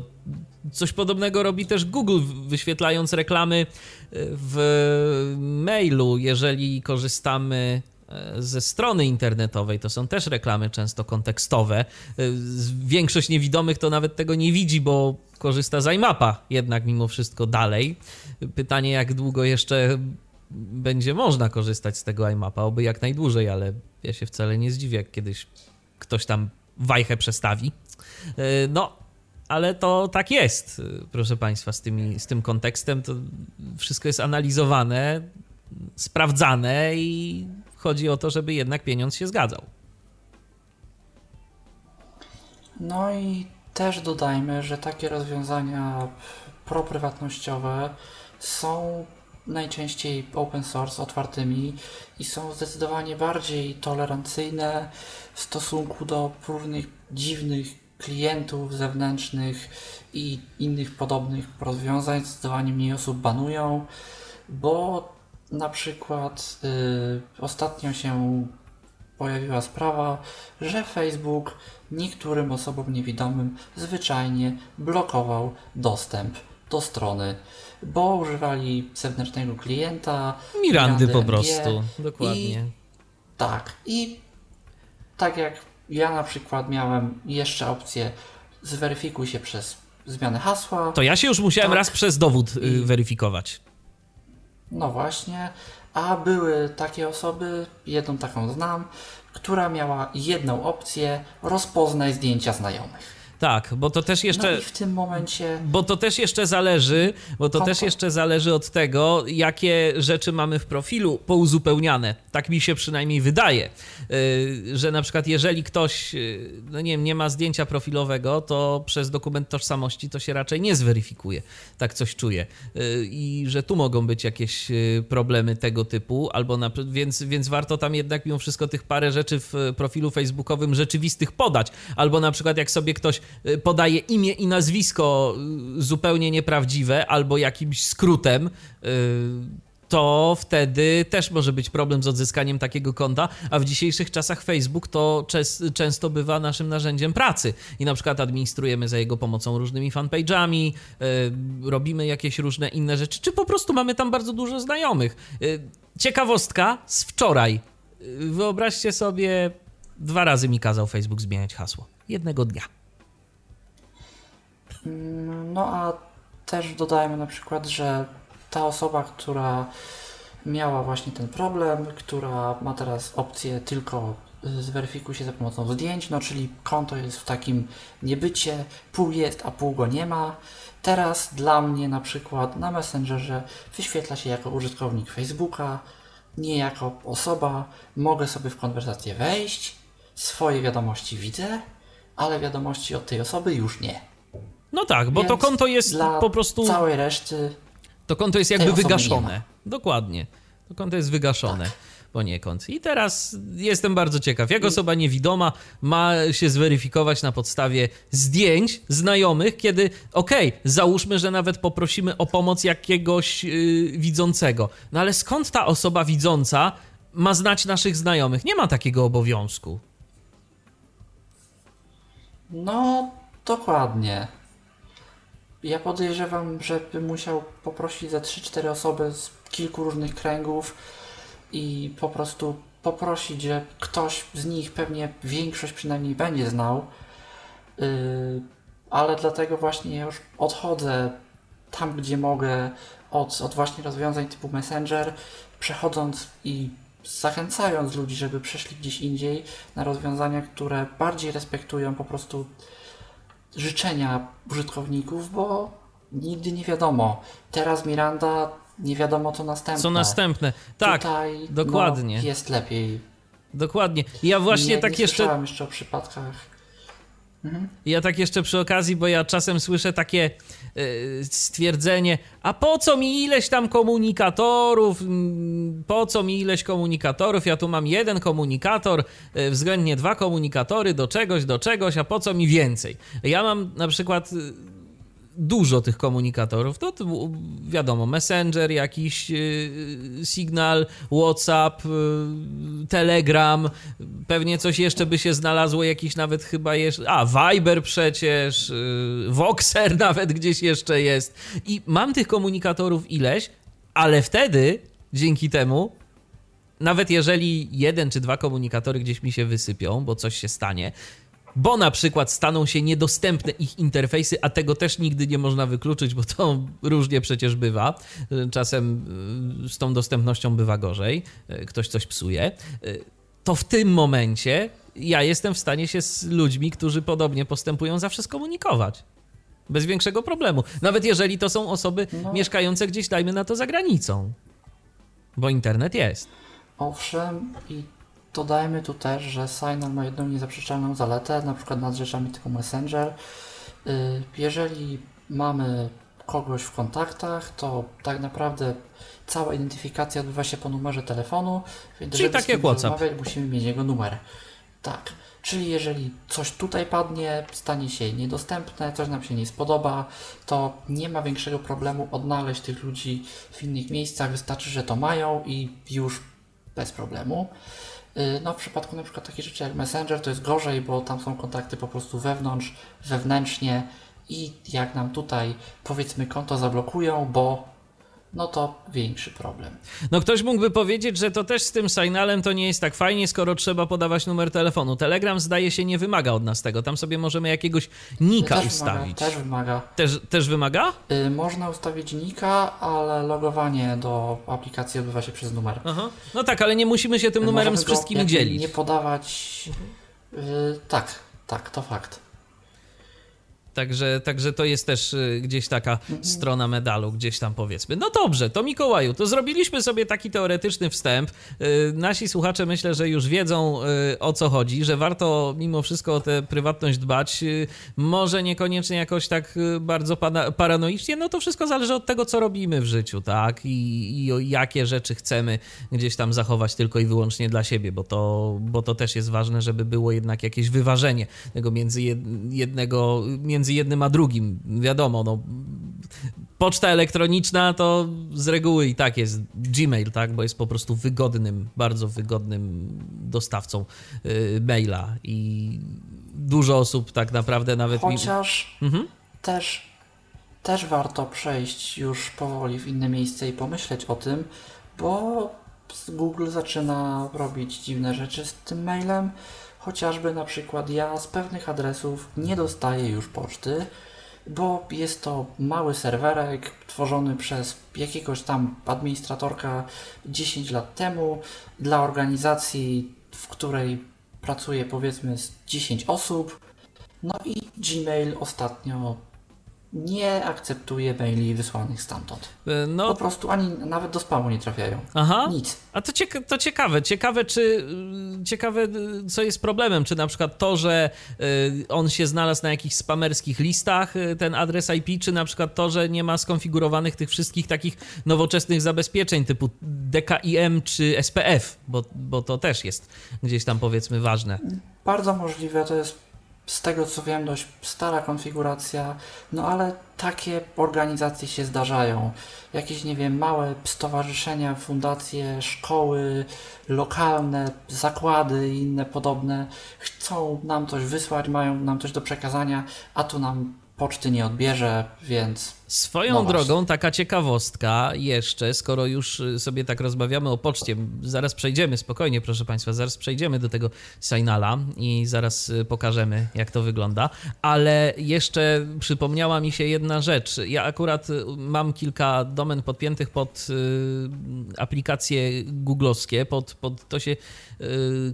coś podobnego robi też Google, wyświetlając reklamy y, w mailu, jeżeli korzystamy ze strony internetowej. To są też reklamy często kontekstowe. E, większość niewidomych to nawet tego nie widzi, bo korzysta z iMapa jednak mimo wszystko dalej. Pytanie, jak długo jeszcze będzie można korzystać z tego iMapa, oby jak najdłużej, ale ja się wcale nie zdziwię, jak kiedyś ktoś tam wajchę przestawi. E, no, ale to tak jest, proszę Państwa, z, tymi, z tym kontekstem. To wszystko jest analizowane, sprawdzane i chodzi o to, żeby jednak pieniądz się zgadzał. No i też dodajmy, że takie rozwiązania proprywatnościowe są najczęściej open source, otwartymi i są zdecydowanie bardziej tolerancyjne w stosunku do różnych dziwnych klientów zewnętrznych i innych podobnych rozwiązań. Zdecydowanie mniej osób banują, bo na przykład y, ostatnio się pojawiła sprawa, że Facebook niektórym osobom niewidomym zwyczajnie blokował dostęp do strony, bo używali zewnętrznego klienta. Mirandy po MG, prostu, dokładnie. I, tak, i tak jak ja na przykład miałem jeszcze opcję zweryfikuj się przez zmianę hasła. To ja się już musiałem Tak. raz przez dowód y, I- weryfikować. No właśnie, a były takie osoby, jedną taką znam, która miała jedną opcję rozpoznaj zdjęcia znajomych. Tak, bo to też jeszcze. No i w tym momencie Bo to też jeszcze zależy, bo to też jeszcze zależy od tego, jakie rzeczy mamy w profilu pouzupełniane. Tak mi się przynajmniej wydaje, yy, że na przykład jeżeli ktoś, yy, no nie wiem, nie ma zdjęcia profilowego, to przez dokument tożsamości to się raczej nie zweryfikuje. Tak coś czuję. Yy, I że tu mogą być jakieś problemy tego typu, albo na, więc, więc warto tam jednak mimo wszystko tych parę rzeczy w profilu facebookowym rzeczywistych podać. Albo na przykład jak sobie ktoś y, podaje imię i nazwisko y, zupełnie nieprawdziwe albo jakimś skrótem, y, to wtedy też może być problem z odzyskaniem takiego konta, a w dzisiejszych czasach Facebook to często bywa naszym narzędziem pracy i na przykład administrujemy za jego pomocą różnymi fanpage'ami, y, robimy jakieś różne inne rzeczy, czy po prostu mamy tam bardzo dużo znajomych. Y, Ciekawostka z wczoraj. Y, Wyobraźcie sobie, dwa razy mi kazał Facebook zmieniać hasło. Jednego dnia. No a też dodajmy na przykład, że ta osoba, która miała właśnie ten problem, która ma teraz opcję tylko y, zweryfikuj się za pomocą zdjęć, no czyli konto jest w takim niebycie, pół jest, a pół go nie ma. Teraz dla mnie na przykład na Messengerze wyświetla się jako użytkownik Facebooka, nie jako osoba. Mogę sobie w konwersację wejść, swoje wiadomości widzę, ale wiadomości od tej osoby już nie. No tak, bo to Więc konto jest po prostu. całej reszty To konto jest jakby wygaszone. Dokładnie. To konto jest wygaszone Tak. poniekąd. I teraz jestem bardzo ciekaw, jak osoba niewidoma ma się zweryfikować na podstawie zdjęć znajomych, kiedy, okej, załóżmy, że nawet poprosimy o pomoc jakiegoś yy, widzącego. No ale skąd ta osoba widząca ma znać naszych znajomych? Nie ma takiego obowiązku. No, dokładnie. Ja podejrzewam, że bym musiał poprosić za 3-4 osoby z kilku różnych kręgów i po prostu poprosić, że ktoś z nich pewnie większość przynajmniej będzie znał. Yy, ale dlatego właśnie ja już odchodzę tam, gdzie mogę od, od właśnie rozwiązań typu Messenger, przechodząc i zachęcając ludzi, żeby przeszli gdzieś indziej na rozwiązania, które bardziej respektują po prostu życzenia użytkowników, bo nigdy nie wiadomo. Teraz Miranda, nie wiadomo co następne. Co następne? Tak, Tutaj, dokładnie. No, jest lepiej. dokładnie. Ja właśnie nie, tak nie jeszcze. słyszałem jeszcze o przypadkach. Ja tak jeszcze przy okazji, bo ja czasem słyszę takie e, stwierdzenie, a po co mi ileś tam komunikatorów, Mm, po co mi ileś komunikatorów, ja tu mam jeden komunikator, e, względnie dwa komunikatory do czegoś, do czegoś, a po co mi więcej? Ja mam na przykład e, dużo tych komunikatorów. To, to wiadomo, Messenger, jakiś yy, Signal, WhatsApp, yy, Telegram, pewnie coś jeszcze by się znalazło, jakiś nawet chyba jeszcze, a Viber przecież, Voxer nawet gdzieś jeszcze jest. I mam tych komunikatorów ileś, ale wtedy dzięki temu nawet jeżeli jeden czy dwa komunikatory gdzieś mi się wysypią, bo coś się stanie, bo na przykład staną się niedostępne ich interfejsy, a tego też nigdy nie można wykluczyć, bo to różnie przecież bywa. Czasem y, z tą dostępnością bywa gorzej, y, ktoś coś psuje. y, To w tym momencie ja jestem w stanie się z ludźmi, którzy podobnie postępują, zawsze skomunikować. Bez większego problemu. Nawet jeżeli to są osoby No. mieszkające gdzieś, dajmy na to, za granicą. Bo internet jest. Owszem, i dodajmy tu też, że Signal ma jedną niezaprzeczalną zaletę, na przykład nad rzeczami typu Messenger. Y, jeżeli mamy kogoś w kontaktach, to tak naprawdę cała identyfikacja odbywa się po numerze telefonu, więc Czyli tak jak WhatsApp. rozmawiać, musimy mieć jego numer. Tak. Czyli jeżeli coś tutaj padnie, stanie się niedostępne, coś nam się nie spodoba, to nie ma większego problemu odnaleźć tych ludzi w innych miejscach. Wystarczy, że to mają i już bez problemu. Y, No w przypadku na przykład takich rzeczy jak Messenger to jest gorzej, bo tam są kontakty po prostu wewnątrz, wewnętrznie i jak nam tutaj powiedzmy konto zablokują, bo no to większy problem. No ktoś mógłby powiedzieć, że to też z tym signalem to nie jest tak fajnie, skoro trzeba podawać numer telefonu. Telegram zdaje się nie wymaga od nas tego. Tam sobie możemy jakiegoś nika też ustawić. Wymaga, też wymaga. Też, też wymaga? Y, można ustawić nika, ale logowanie do aplikacji odbywa się przez numer. Aha. No tak, ale nie musimy się tym numerem Możemy z wszystkimi dzielić. Nie podawać. Y, tak, tak, to fakt. Także, także to jest też y, gdzieś taka strona medalu, gdzieś tam powiedzmy. No dobrze, to Mikołaju, to zrobiliśmy sobie taki teoretyczny wstęp. Y, Nasi słuchacze myślę, że już wiedzą y, o co chodzi, że warto mimo wszystko o tę prywatność dbać. Może niekoniecznie jakoś tak bardzo paranoicznie, no to wszystko zależy od tego, co robimy w życiu, tak? I, i jakie rzeczy chcemy gdzieś tam zachować tylko i wyłącznie dla siebie, bo to, bo to też jest ważne, żeby było jednak jakieś wyważenie tego między jed- jednego, między jednym a drugim. Wiadomo, no, poczta elektroniczna to z reguły i tak jest Gmail, tak, bo jest po prostu wygodnym, bardzo wygodnym dostawcą y, maila i dużo osób tak naprawdę nawet mi... Chociaż Mhm. też, też warto przejść już powoli w inne miejsce i pomyśleć o tym, bo Google zaczyna robić dziwne rzeczy z tym mailem. Chociażby na przykład ja z pewnych adresów nie dostaję już poczty, bo jest to mały serwerek tworzony przez jakiegoś tam administratorka 10 lat temu dla organizacji, w której pracuje powiedzmy z 10 osób. No i Gmail ostatnio nie akceptuje maili wysłanych stamtąd. Po No, prostu ani nawet do spamu nie trafiają. aha. Nic. A to, cieka- to ciekawe, ciekawe czy y, ciekawe y, co jest problemem, czy na przykład to, że y, on się znalazł na jakichś spamerskich listach, ten adres IP, czy na przykład to, że nie ma skonfigurowanych tych wszystkich takich nowoczesnych zabezpieczeń typu DKIM czy SPF, bo, bo to też jest gdzieś tam powiedzmy ważne. Bardzo możliwe, to jest z tego co wiem dość stara konfiguracja, no ale takie organizacje się zdarzają. Jakieś, nie wiem, małe stowarzyszenia, fundacje, szkoły, lokalne, zakłady i inne podobne chcą nam coś wysłać, mają nam coś do przekazania, a tu nam poczty nie odbierze, więc Swoją No drogą, taka ciekawostka jeszcze, skoro już y, sobie tak rozmawiamy o poczcie, zaraz przejdziemy, spokojnie proszę Państwa, zaraz przejdziemy do tego Signala i zaraz y, pokażemy, jak to wygląda, ale jeszcze przypomniała mi się jedna rzecz. Ja akurat y, mam kilka domen podpiętych pod aplikacje googlowskie, pod, pod to się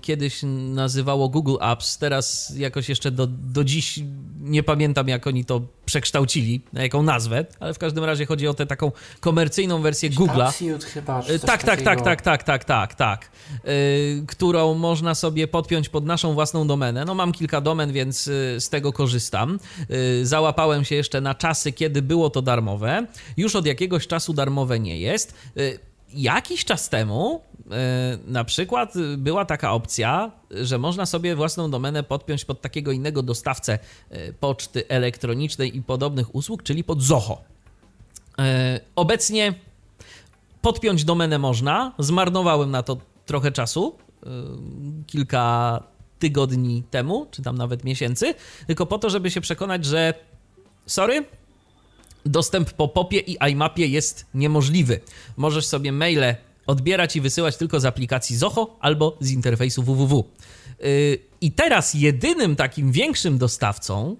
kiedyś nazywało Google Apps, teraz jakoś jeszcze do, do dziś nie pamiętam, jak oni to przekształcili, na jaką nazwę, ale w każdym razie chodzi o tę taką komercyjną wersję Google'a. Chyba, czy Y, coś Tak, tak, tak, takiego. tak, tak, tak, tak, tak. Y, którą można sobie podpiąć pod naszą własną domenę. No mam kilka domen, więc y, z tego korzystam. Y, załapałem się jeszcze na czasy, kiedy było to darmowe. Już od jakiegoś czasu darmowe nie jest. Jakiś czas temu y, na przykład była taka opcja, że można sobie własną domenę podpiąć pod takiego innego dostawcę y, poczty elektronicznej i podobnych usług, czyli pod Zoho. Y, Obecnie podpiąć domenę można. Zmarnowałem na to trochę czasu, kilka tygodni temu, czy tam nawet miesięcy, tylko po to, żeby się przekonać, że sorry, dostęp po popie i iMapie jest niemożliwy. Możesz sobie maile odbierać i wysyłać tylko z aplikacji Zoho albo z interfejsu www. Yy, I teraz jedynym takim większym dostawcą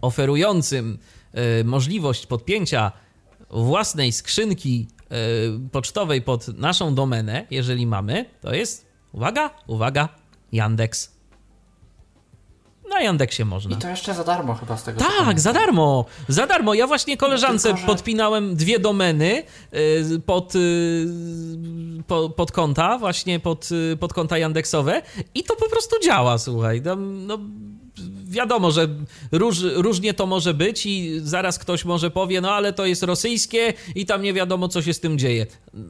oferującym yy, możliwość podpięcia własnej skrzynki yy, pocztowej pod naszą domenę, jeżeli mamy, to jest, uwaga, uwaga, Yandex. Na Yandeksie można. I to jeszcze za darmo chyba z tego Tak, pamiętam. za darmo, za darmo. Ja właśnie koleżance Tylko, że- podpinałem dwie domeny y, pod, y, po, pod konta, właśnie pod, y, pod konta Yandeksowe i to po prostu działa, słuchaj. Tam, no, wiadomo, że róż, różnie to może być i zaraz ktoś może powie, no ale to jest rosyjskie i tam nie wiadomo, co się z tym dzieje.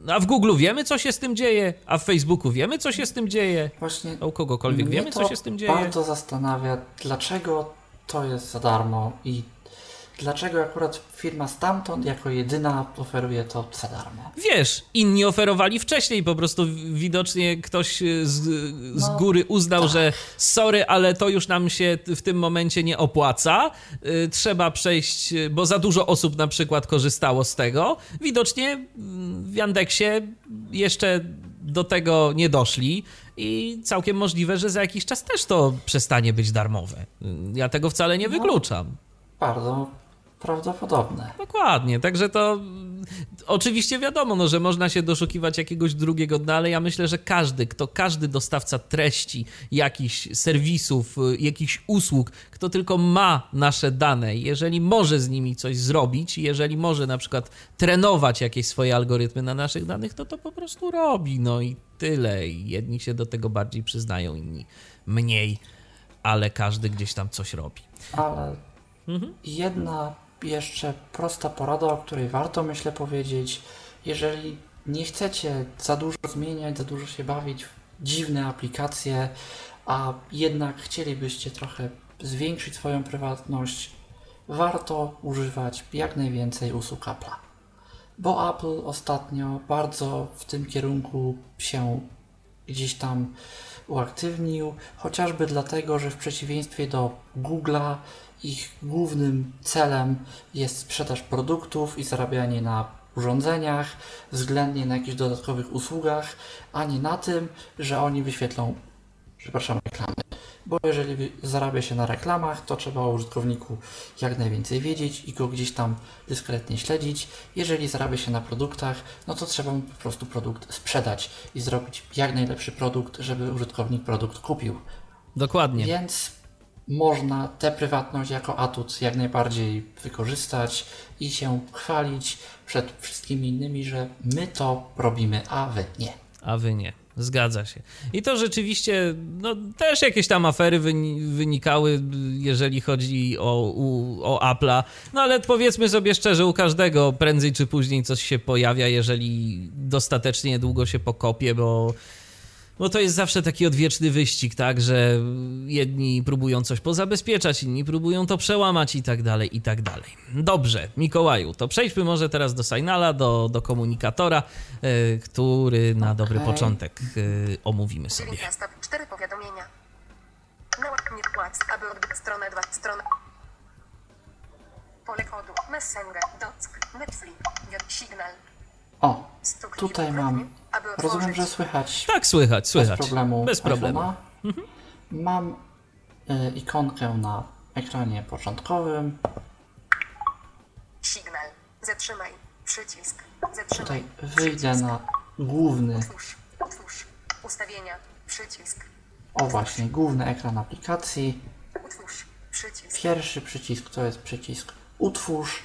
A w Google wiemy, co się z tym dzieje, a w Facebooku wiemy, co się z tym dzieje. Właśnie A u kogokolwiek wiemy, co się z tym dzieje. bardzo zastanawia, dlaczego to jest za darmo i dlaczego akurat firma stamtąd jako jedyna oferuje to za darmo. Wiesz, inni oferowali wcześniej, po prostu widocznie ktoś y, z, z No, góry uznał, że sorry, ale to już nam się w tym momencie nie opłaca. Y, Trzeba przejść, y, bo za dużo osób na przykład korzystało z tego. Widocznie mm, w Yandeksie jeszcze do tego nie doszli i całkiem możliwe, że za jakiś czas też to przestanie być darmowe. Ja tego wcale nie wykluczam. Bardzo prawdopodobne. Dokładnie, także to oczywiście wiadomo, no, że można się doszukiwać jakiegoś drugiego dna, ale ja myślę, że każdy, kto, każdy dostawca treści, jakichś serwisów, y, jakichś usług, kto tylko ma nasze dane, jeżeli może z nimi coś zrobić, jeżeli może na przykład trenować jakieś swoje algorytmy na naszych danych, to to po prostu robi, no i tyle. I jedni się do tego bardziej przyznają, inni mniej, ale każdy gdzieś tam coś robi. Ale Mhm. jedna jeszcze prosta porada, o której warto myślę powiedzieć. Jeżeli nie chcecie za dużo zmieniać, za dużo się bawić w dziwne aplikacje, a jednak chcielibyście trochę zwiększyć swoją prywatność, warto używać jak najwięcej usług Apple'a. Bo Apple ostatnio bardzo w tym kierunku się gdzieś tam uaktywnił, chociażby dlatego, że w przeciwieństwie do Google'a ich głównym celem jest sprzedaż produktów i zarabianie na urządzeniach, względnie na jakichś dodatkowych usługach, a nie na tym, że oni wyświetlą, przepraszam, reklamy. Bo jeżeli zarabia się na reklamach, to trzeba o użytkowniku jak najwięcej wiedzieć i go gdzieś tam dyskretnie śledzić. Jeżeli zarabia się na produktach, no to trzeba mu po prostu produkt sprzedać i zrobić jak najlepszy produkt, żeby użytkownik produkt kupił. Dokładnie. Więc można tę prywatność jako atut jak najbardziej wykorzystać i się chwalić przed wszystkimi innymi, że my to robimy, a wy nie. A wy nie. Zgadza się. I to rzeczywiście, no też jakieś tam afery wyni- wynikały, jeżeli chodzi o, o Apple'a. No ale powiedzmy sobie szczerze, u każdego prędzej czy później coś się pojawia, jeżeli dostatecznie długo się pokopie, bo, bo to jest zawsze taki odwieczny wyścig, tak, że jedni próbują coś pozabezpieczać, inni próbują to przełamać i tak dalej, i tak dalej. Dobrze, Mikołaju, to przejdźmy może teraz do Signala, do, do komunikatora, e, który na dobry początek e, omówimy sobie. 9 stop, 4 powiadomienia. Naład nie płac, aby odbyć stronę 2, stronę. Pole kodu, Messenger, Dock, Netflix, Signal. O, tutaj mam, rozumiem, że słychać Tak, słychać, słychać. bez problemu. Bez problemu. Mam y, ikonkę na ekranie początkowym. Signal. Zatrzymaj. Przycisk. Zatrzymaj. Tutaj wyjdę Przycisk. na główny, Otwórz. Otwórz. Ustawienia. Przycisk. o właśnie, główny ekran aplikacji. Utwórz. Przycisk. Pierwszy przycisk to jest przycisk utwórz.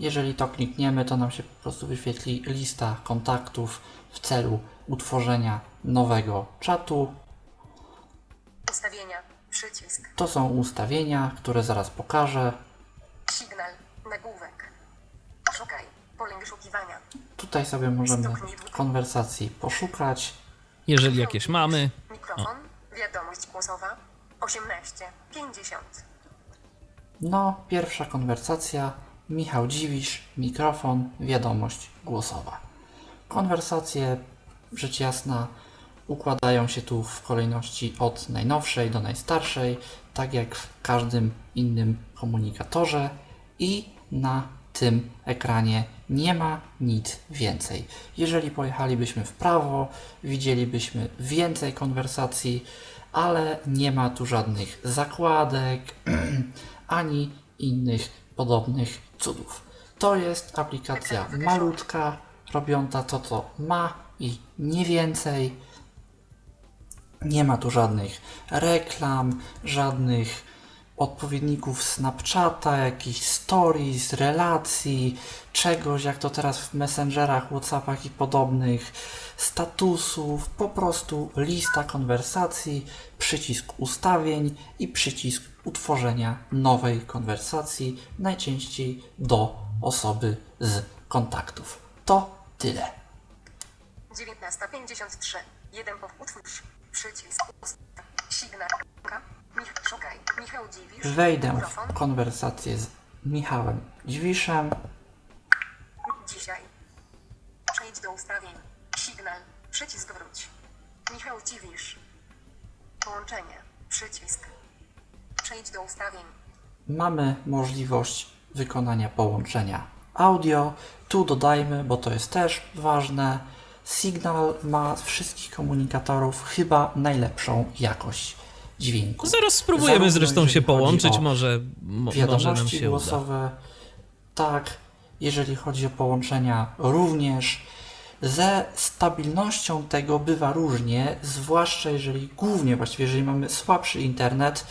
Jeżeli to klikniemy, to nam się po prostu wyświetli lista kontaktów w celu utworzenia nowego czatu. Ustawienia. Przycisk. To są ustawienia, które zaraz pokażę. Signal. Nagłówek. Szukaj. Pole wyszukiwania. Tutaj sobie możemy konwersacji poszukać. Jeżeli jakieś mamy. Mikrofon. Wiadomość głosowa. 18. 50. No, pierwsza konwersacja. Michał Dziwisz, mikrofon, wiadomość głosowa. Konwersacje, rzecz jasna, układają się tu w kolejności od najnowszej do najstarszej, tak jak w każdym innym komunikatorze i na tym ekranie nie ma nic więcej. Jeżeli pojechalibyśmy w prawo, widzielibyśmy więcej konwersacji, ale nie ma tu żadnych zakładek ani innych podobnych cudów. To jest aplikacja malutka, robiąca to, co ma i nie więcej. Nie ma tu żadnych reklam, żadnych odpowiedników Snapchata, jakichś stories, relacji, czegoś, jak to teraz w Messengerach, Whatsappach i podobnych, statusów, po prostu lista konwersacji, przycisk ustawień i przycisk utworzenia nowej konwersacji, najczęściej do osoby z kontaktów. To tyle. 19.53. Jeden po utwórz. Przycisk. Ust. Signal. Wejdę w konwersację z Michałem Dźwiszem. Dzisiaj. Przejdź do ustawień. Przycisk wróć. Michał Dziwisz. Połączenie. Przycisk. Przejdź do ustawień. mamy możliwość wykonania połączenia audio. Tu dodajmy, bo to jest też ważne. Signal ma z wszystkich komunikatorów chyba najlepszą jakość dźwięku. Zaraz spróbujemy Zarówno zresztą się połączyć, może, mo, może nam Wiadomości się uda. głosowe, tak. Jeżeli chodzi o połączenia, również. Ze stabilnością tego bywa różnie, zwłaszcza jeżeli, głównie właściwie, jeżeli mamy słabszy internet,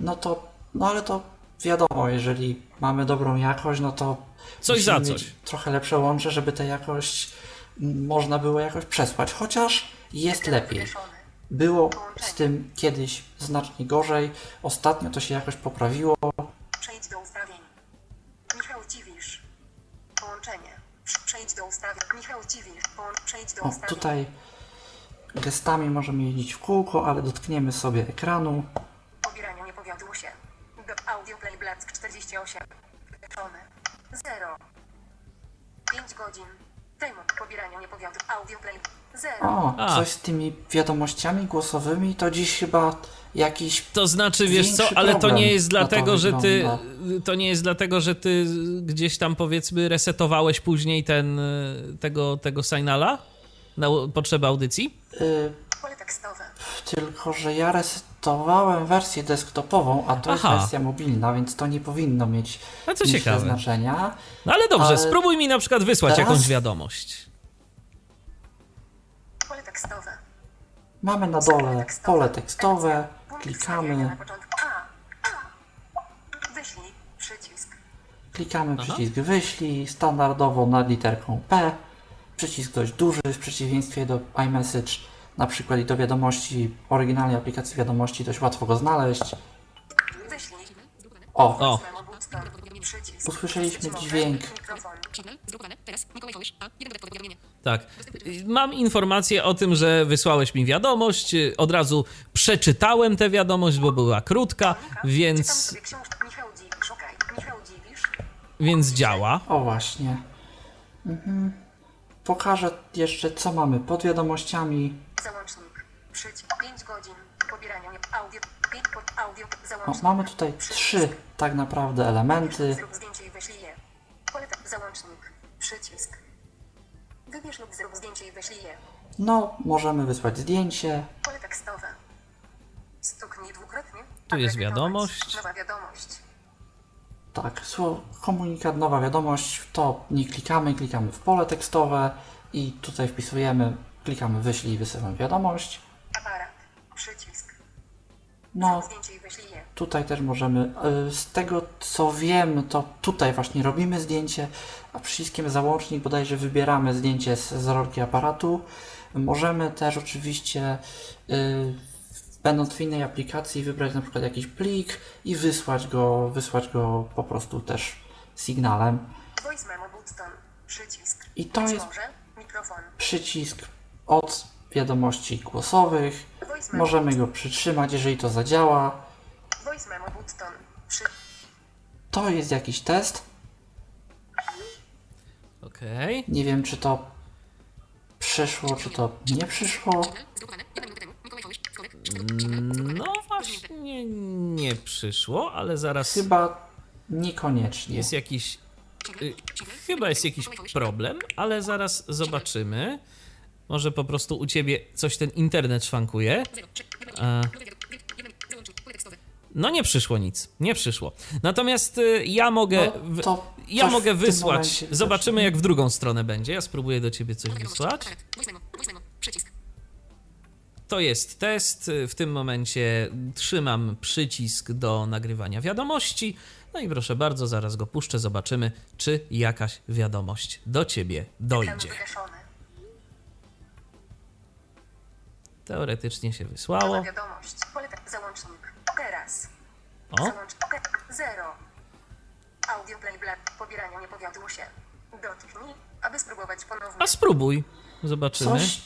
no to, no ale to wiadomo, jeżeli mamy dobrą jakość, no to Coś za coś. trochę lepsze łącze, żeby tę jakość można było jakoś przesłać, chociaż jest lepiej. Było z tym kiedyś znacznie gorzej, ostatnio to się jakoś poprawiło, Przejdź do ustawień. Michał Dziwisz. Połączenie. Przejdź do ustawień. Michał Dziwisz. Przejdź do O, ustawień. tutaj gestami możemy jeździć w kółko, ale dotkniemy sobie ekranu. Pobieraniu nie powiodło się. Audio play black 48. Wywieszony. 0. 5 godzin. Temu pobieraniu nie powiodło. Audio play 0. O, A. coś z tymi wiadomościami głosowymi to dziś chyba jakiś. To znaczy, wiesz co, ale to nie jest dlatego, że ty. To nie jest dlatego, że ty gdzieś tam powiedzmy resetowałeś później ten y, tego, tego signala na potrzeby audycji? Y, tekstowe. tylko, że ja resetowałem wersję desktopową, a to Aha. jest wersja mobilna, więc to nie powinno mieć A co myślę, ciekawe. znaczenia. No ale dobrze, Ale spróbuj mi na przykład wysłać teraz- jakąś wiadomość. Tekstowe. Mamy na dole pole tekstowe, klikamy. Wyślij. Przycisk. klikamy przycisk wyślij, standardowo nad literką P, przycisk dość duży w przeciwieństwie do iMessage, na przykład i do wiadomości, oryginalnej aplikacji wiadomości dość łatwo go znaleźć. Wyślij. O, O. Usłyszeliśmy dźwięk. Tak. Mam informację o tym, że wysłałeś mi wiadomość. Od razu przeczytałem tę wiadomość, bo była krótka, więc, sobie książkę. Michał Dziwisz. Szukaj. Michał Dziwisz. więc działa. o właśnie. Mhm. Pokażę jeszcze co mamy pod wiadomościami. Załącznik. Przycisk. 5 godzin. Pobierania. Audio. 5 pod audio. O, Załącznik. mamy tutaj trzy tak naprawdę elementy. Zrób zdjęcie Załącznik. Przycisk. Wybierz lub zrób zdjęcie i wyślij je. No, możemy wysłać zdjęcie. Pole tekstowe. Stuknij dwukrotnie. Tu jest wiadomość. Nowa wiadomość. Tak, słowo komunikat, nowa wiadomość, to nie klikamy, klikamy w pole tekstowe i tutaj wpisujemy, klikamy wyślij i wysyłam wiadomość. Aparat. Przycisk. No, Zrób zdjęcie i wyślij. Tutaj też możemy, y, z tego co wiem, to tutaj właśnie robimy zdjęcie, a przyciskiem załącznik bodajże wybieramy zdjęcie z, z rolki aparatu. Możemy też oczywiście, y, będąc w innej aplikacji, wybrać na przykład jakiś plik i wysłać go, wysłać go po prostu też sygnałem. Voice memo button. Przycisk. I to jest mikrofon. przycisk od wiadomości głosowych. Możemy go przytrzymać, jeżeli to zadziała. Voice memo button. Przy... To jest jakiś test. Okej. Nie wiem, czy to przyszło, czy to nie przyszło. Signal No właśnie nie przyszło, ale zaraz Chyba niekoniecznie. jest jakiś. y, Chyba jest jakiś problem, ale zaraz zobaczymy. Może po prostu u ciebie coś ten internet szwankuje. A. No nie przyszło nic, nie przyszło. Natomiast y, ja mogę. No, to Ja mogę wysłać. Zobaczymy, jak w drugą stronę będzie. Ja spróbuję do ciebie coś wysłać. To jest test. W tym momencie trzymam przycisk do nagrywania wiadomości. No i proszę bardzo, zaraz go puszczę, zobaczymy, czy jakaś wiadomość do ciebie dojdzie. Teoretycznie się wysłało. wiadomość. Załącznik. Teraz. O. Audio play black. Pobieranie nie powiodło się. Dotknij, aby spróbować ponownie. a spróbuj. Zobaczymy. Coś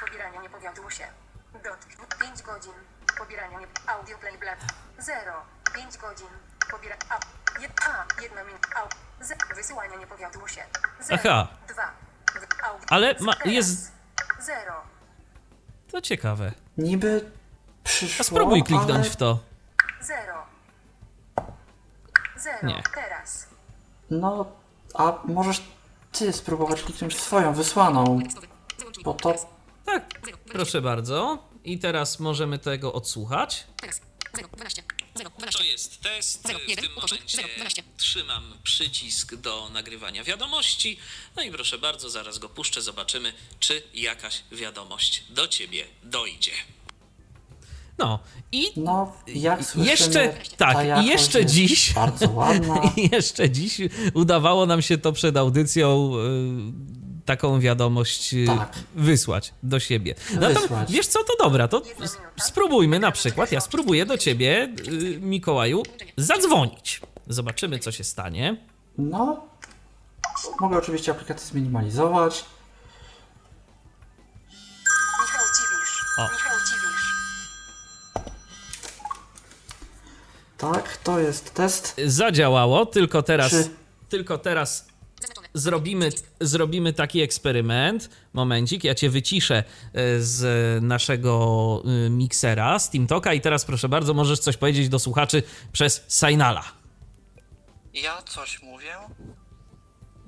Pobieranie nie powiodło się. Dotknij. 5 godzin. Pobieranie nie... Audio play black. Zero. 5 godzin. Pobiera... A. Jed... A. Jedna minuta. Au. Z... Wysyłanie nie powiodło się. Zero. Aha. Dwa. W- Audio... Ale ma- jest- Zero. To ciekawe. niby przyszło, A spróbuj kliknąć ale... w to. Zero. Zero. Nie. Teraz. No, a możesz ty spróbować kliknąć w swoją wysłaną, bo to... Tak, proszę bardzo. I teraz możemy tego odsłuchać. Teraz. 0, 12. 0, 12. To jest test. Zero, W tym momencie trzymam przycisk do nagrywania wiadomości. No i proszę bardzo, zaraz go puszczę, zobaczymy, czy jakaś wiadomość do ciebie dojdzie. No i No, jak słyszymy, jeszcze, ta tak, i jeszcze jest dziś, Bardzo ładna. i jeszcze dziś udawało nam się to przed audycją y, taką wiadomość y, Tak. wysłać do siebie. Natomiast Wysłać. wiesz co, to dobra, to spróbujmy na przykład, ja spróbuję do ciebie, y, Mikołaju, zadzwonić. Zobaczymy, co się stanie. No, mogę oczywiście aplikację zminimalizować. Michał Ciwisz. O. Tak, to jest test. Zadziałało, tylko teraz, Czy- tylko teraz zrobimy, zrobimy taki eksperyment. Momencik, ja cię wyciszę y, z naszego y, miksera, z TeamToka i teraz proszę bardzo, możesz coś powiedzieć do słuchaczy przez Signala. Ja coś mówię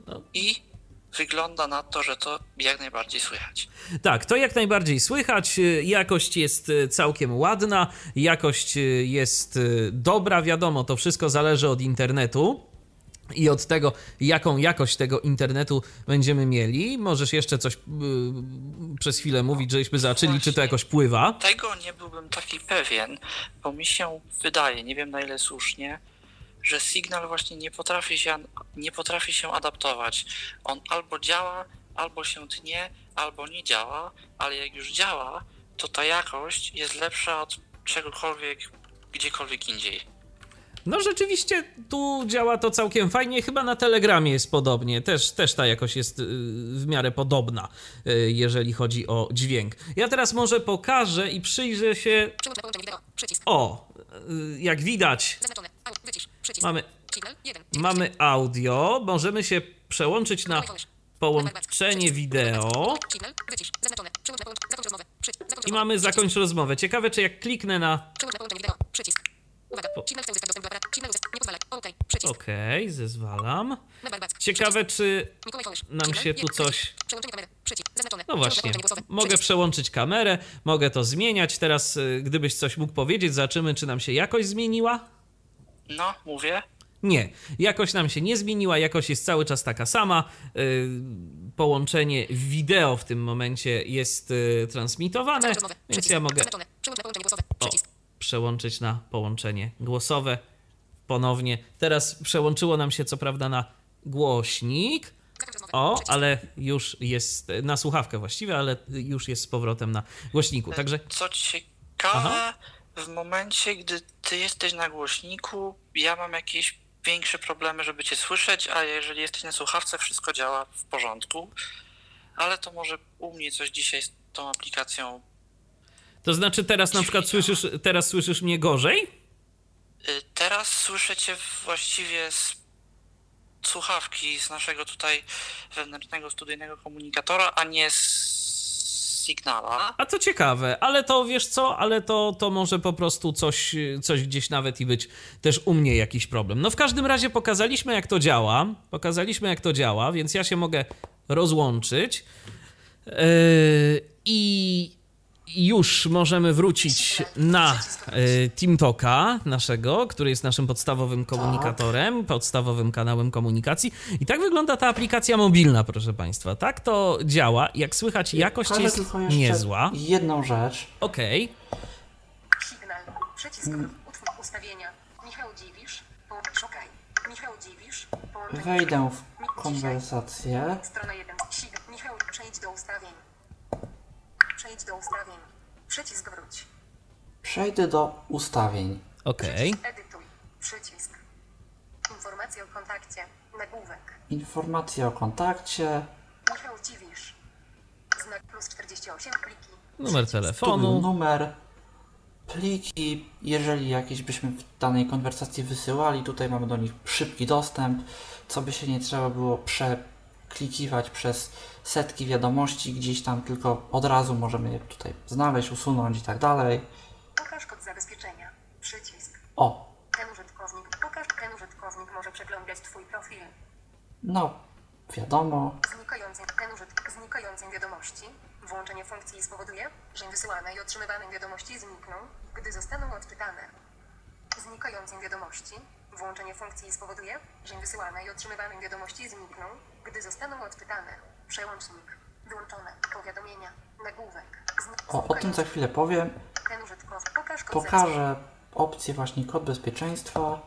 No. i wygląda na to, że to jak najbardziej słychać. Tak, to jak najbardziej słychać. Jakość jest y, całkiem ładna, jakość y, jest y, dobra. Wiadomo, to wszystko zależy od internetu. I od tego, jaką jakość tego internetu będziemy mieli. Możesz jeszcze coś y, przez chwilę mówić, żebyśmy zobaczyli, czy to jakoś pływa. Tego nie byłbym taki pewien, bo mi się wydaje, nie wiem na ile słusznie, że Signal właśnie nie potrafi się, nie potrafi się adaptować. On albo działa, albo się tnie, albo nie działa, ale jak już działa, to ta jakość jest lepsza od czegokolwiek, gdziekolwiek indziej. No rzeczywiście tu działa to całkiem fajnie. Chyba na Telegramie jest podobnie. Też, też ta jakość jest y, w miarę podobna, y, jeżeli chodzi o dźwięk. Ja teraz może pokażę i przyjrzę się. O, y, jak widać, Zaznaczone. Wycisz. Przycisk. mamy, Signal. 1. mamy audio. Możemy się przełączyć na połączenie wideo. I mamy zakończ rozmowę. Ciekawe, czy jak kliknę na Przełącz na połączenie wideo. Przycisk. Uwaga. Signal chce uzyskać dostęp do aparatu. Signal uzyskać. Nie pozwala. OK. Przycisk. OK, zezwalam. Ciekawe, czy nam się tu coś. No właśnie, mogę przełączyć kamerę, mogę to zmieniać. Teraz, y, gdybyś coś mógł powiedzieć, zobaczymy, czy nam się jakość zmieniła. No, mówię. Nie, jakość nam się nie zmieniła, jakość jest cały czas taka sama. Y, Połączenie wideo w tym momencie jest y, transmitowane, więc ja mogę Zaznaczone. Przełącz na połączenie głosowe. o, przełączyć na połączenie głosowe ponownie. Teraz przełączyło nam się co prawda na głośnik. O, ale już jest na słuchawkę właściwie, ale już jest z powrotem na głośniku. Także Co ciekawe, Aha. W momencie, gdy ty jesteś na głośniku, ja mam jakieś większe problemy, żeby cię słyszeć, a jeżeli jesteś na słuchawce, wszystko działa w porządku. Ale to może u mnie coś dzisiaj z tą aplikacją. to znaczy teraz na przykład słyszysz, teraz słyszysz mnie gorzej? Y, Teraz słyszę cię właściwie z słuchawki, z naszego tutaj wewnętrznego studyjnego komunikatora, a nie z Signala. A to ciekawe, ale to wiesz co, ale to, to może po prostu coś, coś gdzieś nawet i być też u mnie jakiś problem. No w każdym razie pokazaliśmy jak to działa, pokazaliśmy jak to działa, więc ja się mogę rozłączyć yy, i już możemy wrócić na y, TeamTalka naszego, który jest naszym podstawowym komunikatorem, podstawowym kanałem komunikacji. I tak wygląda ta aplikacja mobilna, proszę Państwa. Tak to działa. Jak słychać, jakość Pokażę jest tylko jeszcze niezła. jedną rzecz. Okej. Signal. Przycisk. Utwór ustawienia. Michał Dziwisz. Po... Szukaj. Michał Dziwisz. Połączenie. Wejdę w konwersację. Strona 1. Signal. Michał, przejdź do ustawień. Przejdź do ustawień. Przycisk wróć. Przejdę do ustawień. Okej. Przycisk edytuj. Przycisk. Informacje o kontakcie. Nagłówek. Informacje o kontakcie. Michał Dziwisz. Znak plus 48 pliki. Numer telefonu. numer. Pliki, jeżeli jakieś byśmy w danej konwersacji wysyłali, tutaj mamy do nich szybki dostęp, co by się nie trzeba było przeklikiwać przez setki wiadomości gdzieś tam, tylko od razu możemy je tutaj znaleźć, usunąć i tak dalej. Pokaż kod zabezpieczenia. Przycisk. O, Ten użytkownik. Pokaż. Ten użytkownik może przeglądać Twój profil. no, wiadomo. Znikającej, ten użytek, znikającej wiadomości. Włączenie funkcji spowoduje, że wysyłane i otrzymywane wiadomości znikną, gdy zostaną odczytane. Znikającej wiadomości. Włączenie funkcji spowoduje, że wysyłane i otrzymywane wiadomości znikną, gdy zostaną odczytane. Przełącznik. Wyłączone. Powiadomienia. Nagłówek. O, o tym za chwilę powiem. Ten użytkownik. Pokaż kod Pokażę opcję właśnie kod bezpieczeństwa.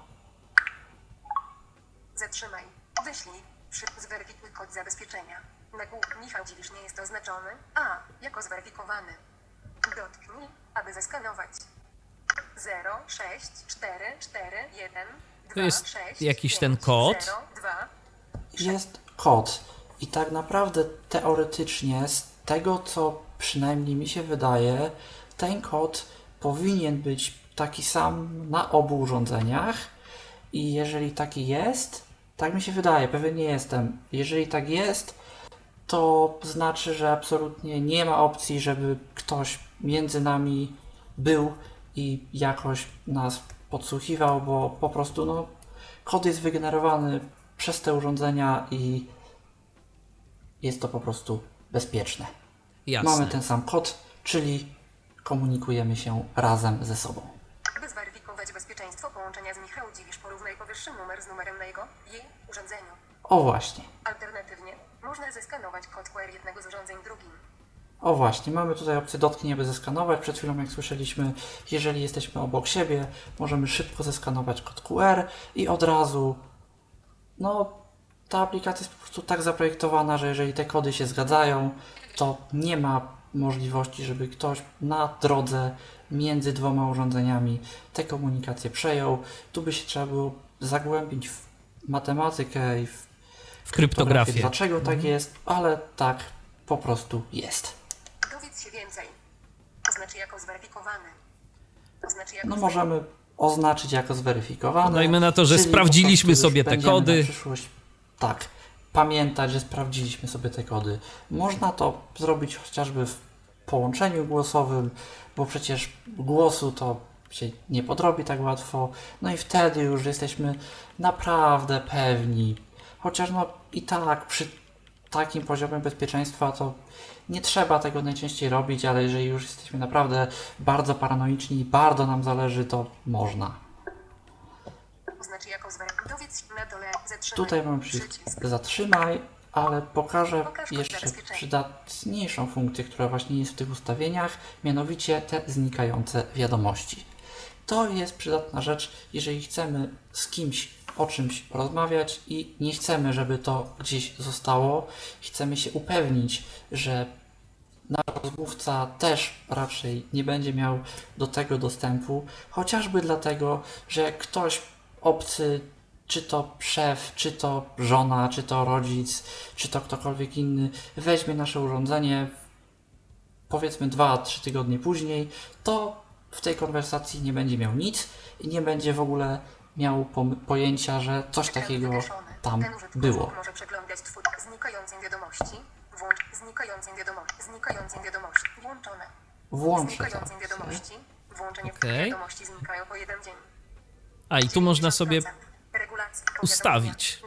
Zatrzymaj. Wyślij. Przy... Zweryfikuj kod zabezpieczenia. Nagłówek Michał Dziwisz nie jest oznaczony. A. Jako zweryfikowany. Dotknij, aby zeskanować. 0, 6, 4, 4, 1, 2, To jest 6, jakiś 5, ten kod? 0, 2. jest kod. I tak naprawdę teoretycznie, z tego co przynajmniej mi się wydaje, ten kod powinien być taki sam na obu urządzeniach. I jeżeli taki jest, tak mi się wydaje, pewien nie jestem. Jeżeli tak jest, to znaczy, że absolutnie nie ma opcji, żeby ktoś między nami był i jakoś nas podsłuchiwał, bo po prostu no, kod jest wygenerowany przez te urządzenia i jest to po prostu bezpieczne. Jasne. Mamy ten sam kod, czyli komunikujemy się razem ze sobą. By zweryfikować bezpieczeństwo połączenia z Michał Dziwisz, porównaj powyższy numer z numerem na jego jej urządzeniu. O właśnie, Alternatywnie, można zeskanować kod QR jednego z urządzeń drugim. o właśnie, mamy tutaj opcję dotknij, aby zeskanować. Przed chwilą, jak słyszeliśmy, jeżeli jesteśmy obok siebie, możemy szybko zeskanować kod QR i od razu, no, ta aplikacja jest po prostu tak zaprojektowana, że jeżeli te kody się zgadzają, to nie ma możliwości, żeby ktoś na drodze między dwoma urządzeniami te komunikacje przejął. Tu by się trzeba było zagłębić w matematykę i w W kryptografię. Dlaczego tak jest, ale tak po prostu jest. Dowiedz się więcej. Oznacz jako zweryfikowany. Oznacz jako No możemy oznaczyć jako zweryfikowane. Dajmy na to, że sprawdziliśmy sobie te kody. Na przyszłość, tak, pamiętać, że sprawdziliśmy sobie te kody. Można to zrobić chociażby w połączeniu głosowym, bo przecież głosu to się nie podrobi tak łatwo. No i wtedy już jesteśmy naprawdę pewni. Chociaż no i tak przy takim poziomie bezpieczeństwa to nie trzeba tego najczęściej robić, ale jeżeli już jesteśmy naprawdę bardzo paranoiczni i bardzo nam zależy, to można. Oznacz jako. Dowiedz na dole. Zatrzymaj. Tutaj mamy przycisk zatrzymaj, ale pokażę Pokaż jeszcze przydatniejszą funkcję, która właśnie jest w tych ustawieniach, mianowicie te znikające wiadomości. To jest przydatna rzecz, jeżeli chcemy z kimś o czymś rozmawiać i nie chcemy, żeby to gdzieś zostało. Chcemy się upewnić, że nasz rozmówca też raczej nie będzie miał do tego dostępu, chociażby dlatego, że ktoś obcy, czy to szef, czy to żona, czy to rodzic, czy to ktokolwiek inny, weźmie nasze urządzenie, powiedzmy 2-3 tygodnie później, to w tej konwersacji nie będzie miał nic i nie będzie w ogóle miał pojęcia, że coś takiego tam było. może przeglądać twój znikającą wiadomości. Włącz znikającą wiadomość. Znikającą wiadomość. Włączone. Włączę to. Znikającą wiadomości. Włączenie Okej. wiadomości znikają po jeden dzień. A i tu można sobie 90%. Regulacja. ustawić.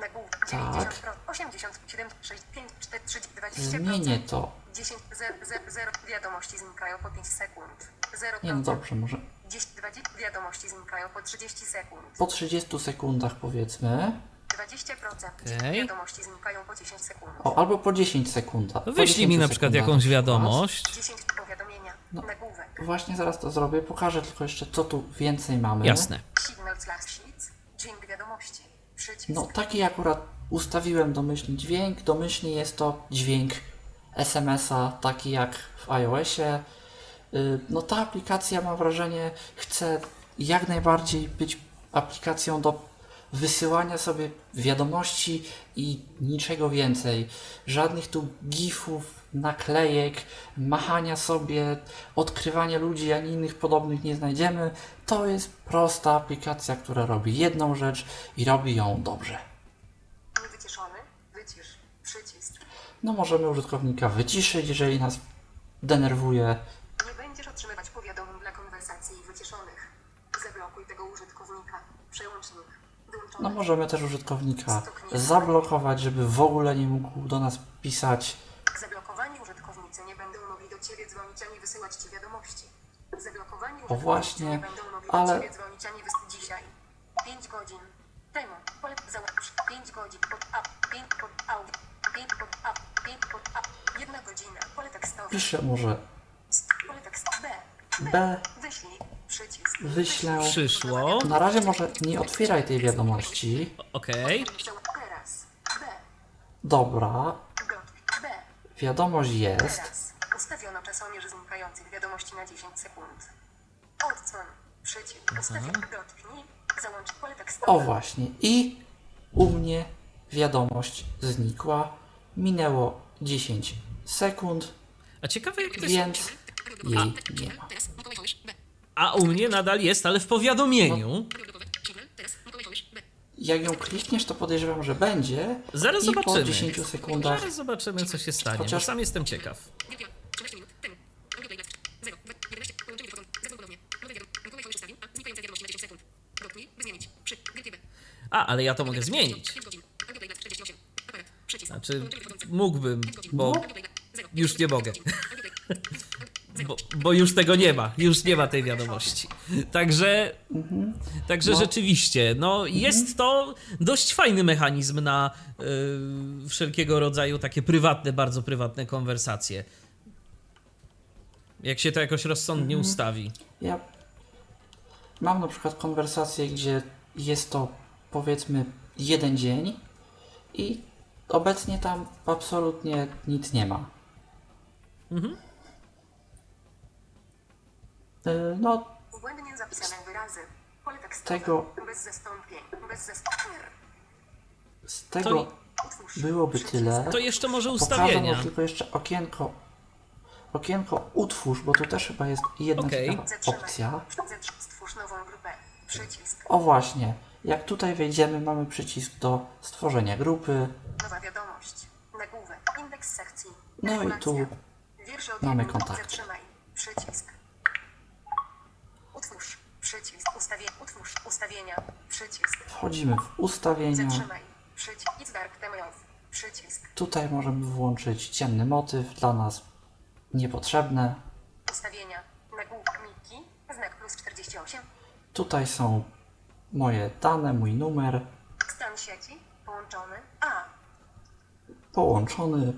Tak. 90%. 87, 6, 5, 4, 30, 20%. Zmienię to. 10, 0, 0, 0, wiadomości znikają po 5 sekund. 0, Nie no dobrze, może 10, 20, wiadomości znikają po 30 sekund. po 30 sekundach powiedzmy. 20%. Okej. Wiadomości znikają po 10 sekund. O, albo po 10 sekundach. Po wyślij mi 10 na przykład sekundach jakąś wiadomość. 10 powiadomienia. No. Nagłówek. Właśnie zaraz to zrobię. Pokażę tylko jeszcze, co tu więcej mamy. Jasne. Signal slash sheets. Dźwięk wiadomości. Przycisk. No taki akurat ustawiłem domyślnie dźwięk. Domyślnie jest to dźwięk SMS-a, taki jak w iOSie. Y, No ta aplikacja mam wrażenie chce jak najbardziej być aplikacją do wysyłania sobie wiadomości i niczego więcej. Żadnych tu gifów, naklejek, machania sobie, odkrywania ludzi ani innych podobnych nie znajdziemy. To jest prosta aplikacja, która robi jedną rzecz i robi ją dobrze. Niewyciszony. Wycisz. Przycisk. No możemy użytkownika wyciszyć, jeżeli nas denerwuje. No możemy też użytkownika zablokować, żeby w ogóle nie mógł do nas pisać. Zablokowani użytkownicy nie będą mogli do Ciebie dzwonić ani wysyłać Ci wiadomości. Zablokowani O właśnie, nie będą mogli ale- do Ciebie dzwonić ani wysyłać dzisiaj. 5 godzin temu. Pole załóż 5 godzin pod app, 5 pod audio, 5 pod app, 5 pod app, 1 godzina. Pole tekstowe. Piszę może Pole tekst B. B. wyślę. Przyszło. Na razie może nie otwieraj tej wiadomości. Okej. Dobra, wiadomość jest. Teraz. Ustawiono czasomierz znikających wiadomości na 10 sekund. Przycisk. Dotknij. Załącz pole tekstowe. O właśnie. I u mnie wiadomość znikła. Minęło 10 sekund, A ciekawe jak to jest. więc jej nie ma. A u mnie nadal jest, ale w powiadomieniu. Jak ją klikniesz, to podejrzewam, że będzie. Zaraz I zobaczymy. po 10 sekundach Zaraz zobaczymy, co się stanie, bo Chociaż- sam jestem ciekaw. GPA. 13 minut temu. Audio playback. 0. B. 11. Połączenie mikrofon. Zadzwoń ponownie. Nowe wiadomo. Mikołaj Hołysz ustawił. A. Znikające wiadomości na 10 sekund. Dotknij. By zmienić. Przy. GTB. A, ale ja to mogę zmienić. 5 godzin. Audio playback. 48. Aparat. Przycisk. Znaczy, mógłbym, bo. 0. już nie mogę. Bo, bo już tego nie ma, już nie ma tej wiadomości. Także, także No. rzeczywiście, no jest to dość fajny mechanizm na y, wszelkiego rodzaju takie prywatne, bardzo prywatne konwersacje. Jak się to jakoś rozsądnie ustawi. Ja mam na przykład konwersację, gdzie jest to powiedzmy jeden dzień i obecnie tam absolutnie nic nie ma. Y, No, Błędnie zapisane wyrazy. Pole tekstowe. Tego- Bez zastąpień. Bez zastąpień. z tego byłoby tyle. To jeszcze może Pokażę ustawienia. wam tylko jeszcze okienko. Okienko utwórz, bo tu też chyba jest jedna Zatrzymaj. opcja. Zetrz- Stwórz nową grupę. Przycisk. O właśnie, jak tutaj wejdziemy, mamy przycisk do stworzenia grupy. Nowa wiadomość. Nagłówek. Indeks sekcji. No i tu mamy. Zatrzymaj. Przycisk. Utwórz. Przycisk. Ustawie. Utwórz. Ustawienia. Przycisk. wchodzimy w ustawienia. Zatrzymaj. Przycisk. It's dark time off. Przycisk. Tutaj możemy włączyć ciemny motyw, dla nas niepotrzebne. Ustawienia. Nagłówek. Miki. Znak plus 48. Tutaj są moje dane, mój numer, Stan sieci. Połączony. A. połączony,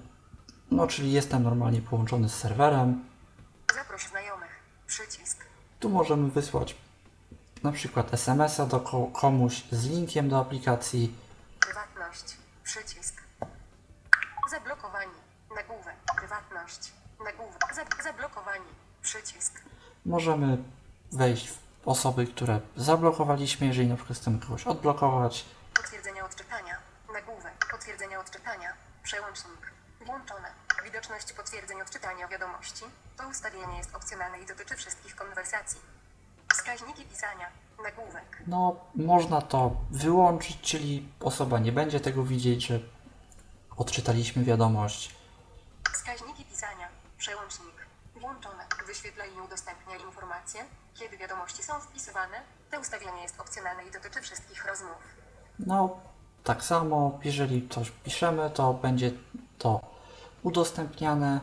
no czyli jestem normalnie połączony z serwerem. Zaproś znajomych. Przycisk. Tu możemy wysłać na przykład SMS-a do ko- komuś z linkiem do aplikacji. Prywatność. Przycisk. Zablokowani. Nagłówek. Prywatność. Nagłówek. Za- zablokowani. Przycisk. Możemy wejść w osoby, które zablokowaliśmy, jeżeli na przykład chcemy kogoś odblokować. Potwierdzenia odczytania. Nagłówek. Potwierdzenia odczytania. Przełącznik. Włączone. Widoczność potwierdzeń odczytania wiadomości. To ustawienie jest opcjonalne i dotyczy wszystkich konwersacji. Wskaźniki pisania. Nagłówek. No, można to wyłączyć, czyli osoba nie będzie tego widzieć, że odczytaliśmy wiadomość. Wskaźniki pisania. Przełącznik. Włączone. Wyświetla i udostępnia informacje. Kiedy wiadomości są wpisywane, to ustawienie jest opcjonalne i dotyczy wszystkich rozmów. No, tak samo, jeżeli coś piszemy, to będzie to udostępniane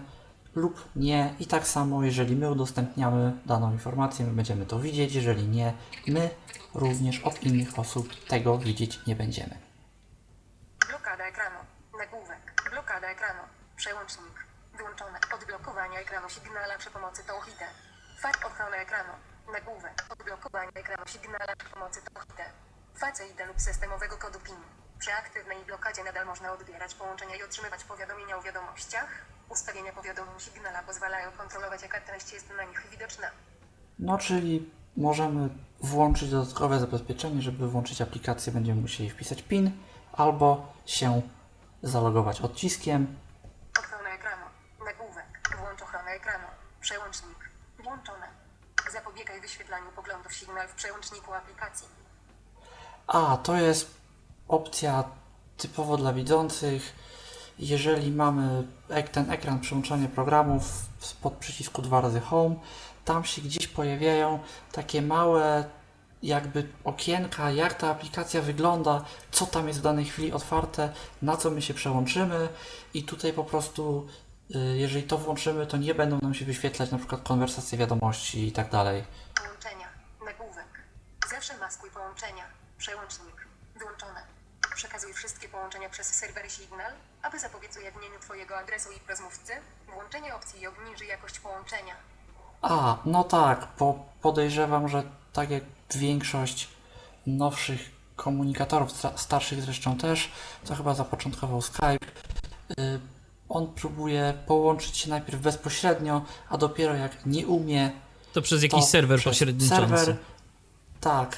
lub nie. I tak samo, jeżeli my udostępniamy daną informację, my będziemy to widzieć, jeżeli nie, my również od innych osób tego widzieć nie będziemy. Blokada ekranu. Nagłówek. Blokada ekranu. Przełącznik. Wyłączone. Odblokowanie ekranu Signala przy pomocy Touhide. Fakt ochrony ekranu. Nagłówek. Odblokowanie ekranu Signala przy pomocy Touhide. Face lub systemowego kodu PIN. Przy aktywnej blokadzie nadal można odbierać połączenia i otrzymywać powiadomienia o wiadomościach. Ustawienia powiadomień Signala pozwalają kontrolować jaka treść jest na nich widoczna. No, czyli możemy włączyć dodatkowe zabezpieczenie, żeby włączyć aplikację, będziemy musieli wpisać PIN albo się zalogować odciskiem. Ochrona ekranu. Nagłówek. Włącz ochronę ekranu. Przełącznik. Włączone. Zapobiegaj wyświetlaniu poglądów Signal w przełączniku aplikacji. A, to jest opcja typowo dla widzących. Jeżeli mamy ten ekran przełączania programów spod przycisku dwa razy Home, tam się gdzieś pojawiają takie małe jakby okienka, jak ta aplikacja wygląda, co tam jest w danej chwili otwarte, na co my się przełączymy i tutaj po prostu y, jeżeli to włączymy, to nie będą nam się wyświetlać na przykład konwersacje wiadomości i tak dalej. Połączenia. Nagłówek. Zawsze maskuj połączenia. Przełącznik. Wyłączone. Przekazuj wszystkie połączenia przez serwery Signal, aby zapobiec ujawnieniu Twojego adresu i rozmówcy. Włączenie opcji obniży jakość połączenia. A, no tak, bo podejrzewam, że tak jak większość nowszych komunikatorów, sta- starszych zresztą też, co chyba zapoczątkował Skype, y, on próbuje połączyć się najpierw bezpośrednio, a dopiero jak nie umie, To przez to jakiś serwer przez pośredniczący. serwer, tak,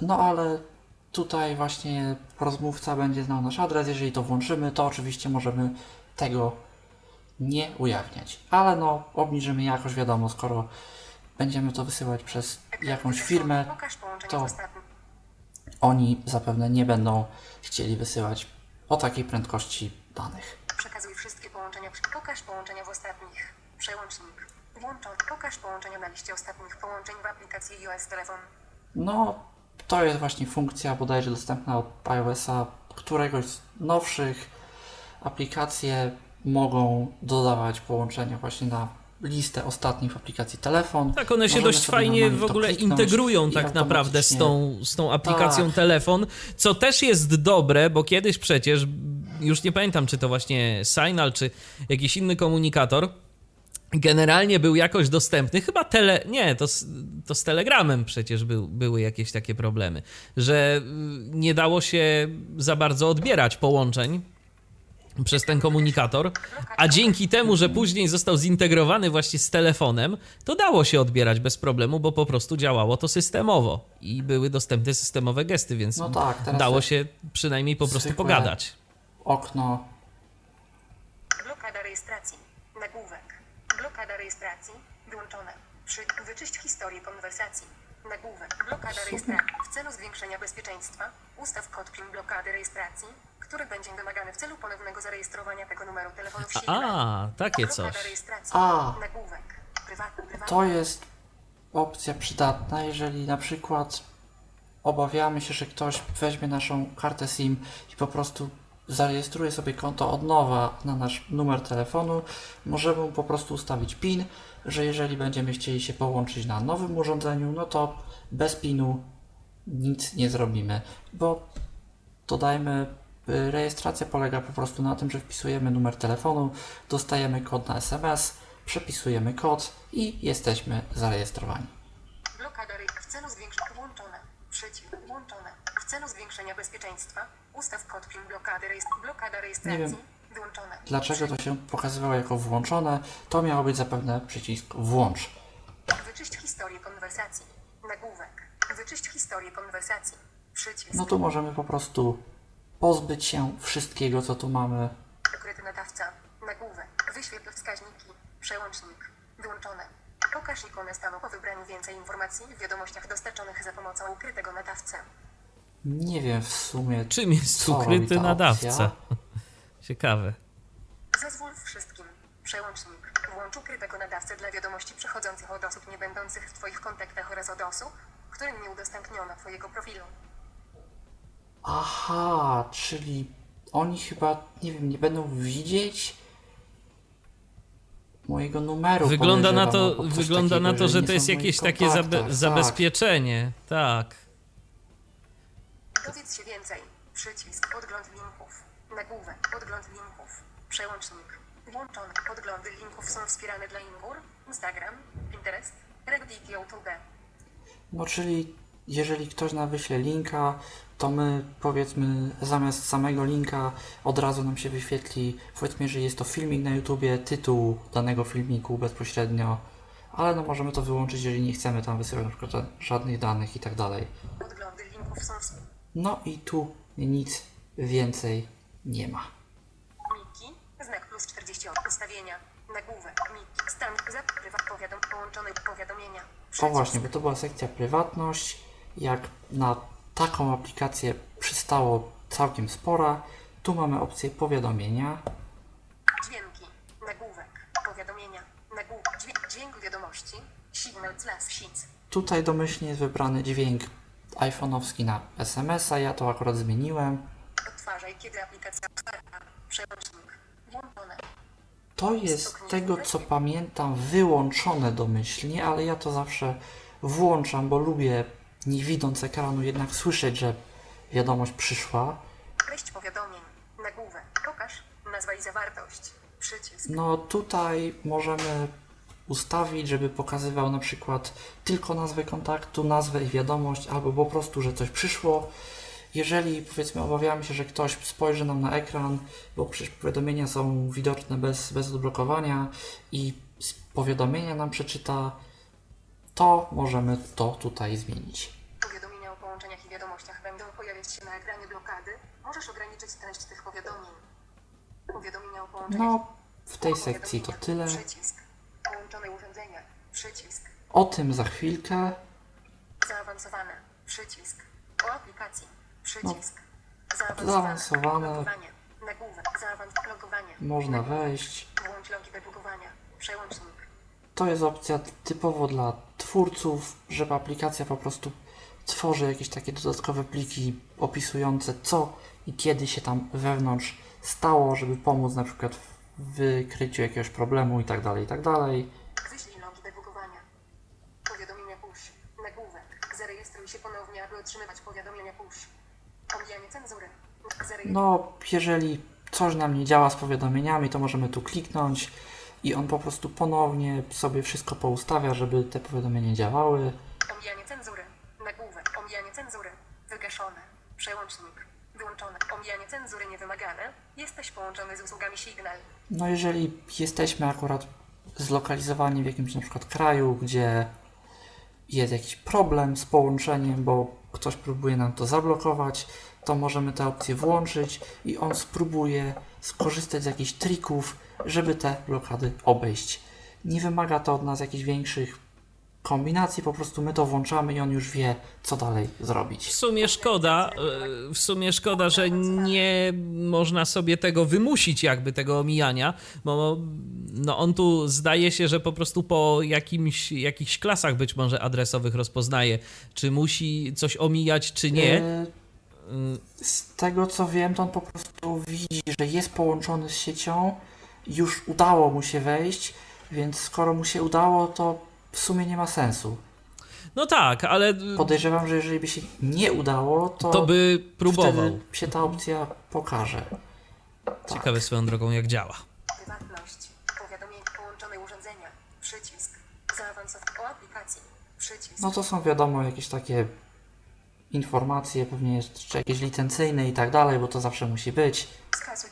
no ale tutaj właśnie rozmówca będzie znał nasz adres, jeżeli to włączymy, to oczywiście możemy tego nie ujawniać. Ale no, obniżymy jakość, wiadomo, skoro będziemy to wysyłać przez jakąś firmę, to oni zapewne nie będą chcieli wysyłać o takiej prędkości danych. Przekazuj wszystkie połączenia. Pokaż połączenia w ostatnich. Przełącznik. Włączony. Pokaż połączenia na liście ostatnich połączeń w aplikacji iOS Telefon. No, to jest właśnie funkcja bodajże dostępna od iOS-a, któregoś z nowszych. Aplikacje mogą dodawać połączenia właśnie na listę ostatnich aplikacji telefon. Tak, one się Możemy dość fajnie w ogóle integrują tak naprawdę z tą, z tą aplikacją Tak. telefon, co też jest dobre, bo kiedyś przecież, już nie pamiętam czy to właśnie Signal, czy jakiś inny komunikator, generalnie był jakoś dostępny, chyba tele, nie, to, z- to z Telegramem przecież był, były jakieś takie problemy, że y, nie dało się za bardzo odbierać połączeń przez ten komunikator, a dzięki temu, że później został zintegrowany właśnie z telefonem, to dało się odbierać bez problemu, bo po prostu działało to systemowo i były dostępne systemowe gesty, więc No tak, dało się przynajmniej po prostu pogadać. Okno Blokada rejestracji. Rejestracji. Wyłączone. Przy... Wyczyść historię konwersacji. Nagłówek. Blokada rejestracji. W celu zwiększenia bezpieczeństwa ustaw kod PIN blokady rejestracji, który będzie wymagany w celu ponownego zarejestrowania tego numeru telefonu w Signal. A, takie coś. A. Nagłówek. Prywatny, prywatny. To jest opcja przydatna, jeżeli na przykład obawiamy się, że ktoś weźmie naszą kartę SIM i po prostu zarejestruje sobie konto od nowa na nasz numer telefonu. Możemy po prostu ustawić PIN, że jeżeli będziemy chcieli się połączyć na nowym urządzeniu, no to bez PIN-u nic nie zrobimy, bo dodajmy, y, rejestracja polega po prostu na tym, że wpisujemy numer telefonu, dostajemy kod na SMS, przepisujemy kod i jesteśmy zarejestrowani. Blokada w celu zwiększenia włączone. Przycisk włączone. W celu zwiększenia bezpieczeństwa ustaw kod PIN blokady rejestr- blokada rejestracji. wiem, Wyłączone. Dlaczego to się pokazywało jako włączone? To miało być zapewne przycisk włącz. Wyczyść historię konwersacji. Nagłówek. Wyczyść historię konwersacji. Przycisk. No tu możemy po prostu pozbyć się wszystkiego, co tu mamy. Ukryty nadawca. Nagłówek. Wyświetl wskaźniki. Przełącznik. Wyłączone. Pokaż ikonę stanu po wybraniu więcej informacji w wiadomościach dostarczonych za pomocą ukrytego nadawcy. Nie wiem w sumie. Czym jest co robi ukryty ta nadawca? opcja. Ciekawe. Zezwól wszystkim. Przełącznik. Włącz ukrytego nadawcę dla wiadomości przychodzących od osób nie będących w Twoich kontaktach oraz od osób, którym nie udostępniono Twojego profilu. Aha, czyli oni chyba, nie wiem, nie będą widzieć mojego numeru. Wygląda na to, wygląda takiego, na to, że nie to jest jakieś takie zabe- kontaktach, tak. zabezpieczenie. Tak. Dowiedz się więcej. Przycisk. Podgląd linków. Nagłówek. Podgląd linków. Przełącznik. Włączony. Podglądy linków są wspierane dla Ingur, Instagram, Pinterest, Reddit i YouTube. No czyli jeżeli ktoś nam wyśle linka, to my powiedzmy zamiast samego linka od razu nam się wyświetli, powiedzmy, że jest to filmik na YouTubie, tytuł danego filmiku bezpośrednio, ale no możemy to wyłączyć, jeżeli nie chcemy tam wysyłać na przykład ża- żadnych danych i tak dalej. Podglądy linków są wspierane. No i tu nic więcej nie ma. Miki, znak plus 40 od ustawienia, nagłówek, Miki, stan, zap, prywat, powiadom, połączone powiadomienia. O Przycisk. właśnie, bo to była sekcja prywatność. Jak na taką aplikację przystało całkiem spora, tu mamy opcję powiadomienia. Dźwięki, nagłówek, powiadomienia, nagłówek, dźwięk, dźwięk wiadomości, signal slash sheets. Tutaj domyślnie jest wybrany dźwięk iPhone'owski na SMS-a, ja to akurat zmieniłem. Odtwarzaj, kiedy aplikacja otwarta. Przełącznik. Włączone. To jest z tego co pamiętam wyłączone domyślnie, ale ja to zawsze włączam, bo lubię nie widząc ekranu jednak słyszeć, że wiadomość przyszła. Treść powiadomień. Nagłówek. Pokaż. Nazwa i zawartość. Przycisk. No tutaj możemy ustawić, żeby pokazywał na przykład tylko nazwę kontaktu, nazwę i wiadomość, albo po prostu, że coś przyszło. Jeżeli powiedzmy obawiamy się, że ktoś spojrzy nam na ekran, bo przecież powiadomienia są widoczne bez, bez odblokowania i powiadomienia nam przeczyta, to możemy to tutaj zmienić. Powiadomienia o połączeniach i wiadomościach będą pojawiać się na ekranie blokady. Możesz ograniczyć treść tych powiadomień. Powiadomienia o połączeniach. No, w tej sekcji to tyle. Przycisk. Przycisk. O tym za chwilkę. Zaawansowane. Przycisk. O aplikacji. Przycisk. zaawansowane. Logowanie. Nagłówek. Zaawansowane. Logowanie. Można wejść. Włącz logi debugowania. Przełącznik. To jest opcja typowo dla twórców, żeby aplikacja po prostu tworzy jakieś takie dodatkowe pliki opisujące co i kiedy się tam wewnątrz stało, żeby pomóc na przykład w wykryciu jakiegoś problemu i tak dalej, i tak dalej. Wyślij logi debugowania. Powiadomienia push. Nagłówek. Zarejestruj się ponownie, aby otrzymywać powiadomienia push. Omijanie cenzury. No, jeżeli coś nam nie działa z powiadomieniami, to możemy tu kliknąć i on po prostu ponownie sobie wszystko poustawia, żeby te powiadomienia działały. Omijanie cenzury. Nagłówek. Omijanie cenzury. Wygaszone. Przełącznik. Wyłączone. Omijanie cenzury niewymagane. Jesteś połączony z usługami Signal. No jeżeli jesteśmy akurat zlokalizowani w jakimś na przykład kraju, gdzie jest jakiś problem z połączeniem, bo ktoś próbuje nam to zablokować, to możemy tę opcję włączyć i on spróbuje skorzystać z jakichś trików, żeby te blokady obejść. Nie wymaga to od nas jakichś większych kombinacji, po prostu my to włączamy i on już wie, co dalej zrobić. W sumie szkoda, e, w sumie szkoda, że nie można sobie tego wymusić, jakby tego omijania, bo no on tu zdaje się, że po prostu po jakimś, jakichś klasach być może adresowych rozpoznaje, czy musi coś omijać, czy nie. E, Z tego co wiem, to on po prostu widzi, że jest połączony z siecią, już udało mu się wejść, więc skoro mu się udało, to w sumie nie ma sensu. No tak, ale Podejrzewam, że jeżeli by się nie udało, to, to by próbował. wtedy się ta opcja pokaże. Ciekawe swoją drogą, jak działa. Prywatność. Powiadomienie. Połączone urządzenia. Przycisk. O aplikacji. Przycisk. No to są wiadomo jakieś takie informacje, pewnie jeszcze jakieś licencyjne i tak dalej, bo to zawsze musi być.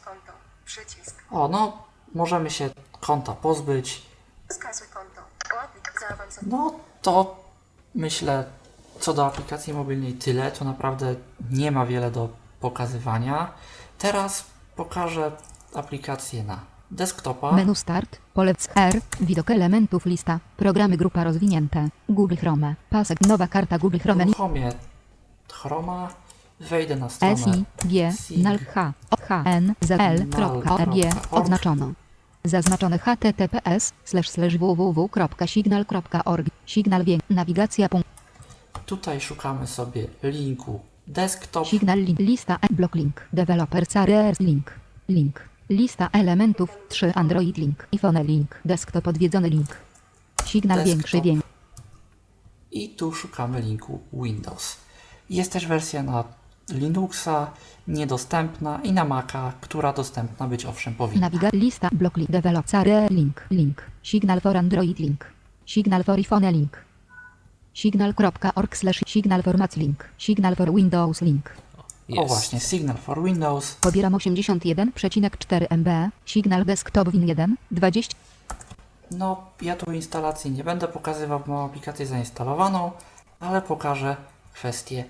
Konto. Przycisk. O, no możemy się konta pozbyć. Konto. Zaawansowane. No to myślę, co do aplikacji mobilnej tyle, to naprawdę nie ma wiele do pokazywania. Teraz pokażę aplikację na desktopa. Menu Start, pole R, widok elementów lista, programy grupa rozwinięte, Google Chrome, pasek nowa karta Google Chrome, Uruchomię Chroma, wejdę na stronę SI, G, NAL, H, O, H, N, Z, L, G, oznaczono. Zaznaczone https www.signal.org, signal wiek, nawigacja punkt, Tutaj szukamy sobie linku desktop. signal link, lista, e, block link, developers areas link, link, Lista elementów 3 Android link. iPhone link. Desktop odwiedzony link. Signal Desktop. większy większy. I tu szukamy linku Windows. Jest też wersja na Linuxa niedostępna i na Maca, która dostępna być owszem powinna. Nawiga lista blok link developer link link. Signal for Android link. Signal for iPhone link. Signal.org slash signal for Mac link. Signal for Windows link. O właśnie, Signal for Windows. Pobieram 81,4 MB. Signal desktop Win 1 20. No, ja tu instalacji nie będę pokazywał, bo mam aplikację zainstalowaną, ale pokażę kwestię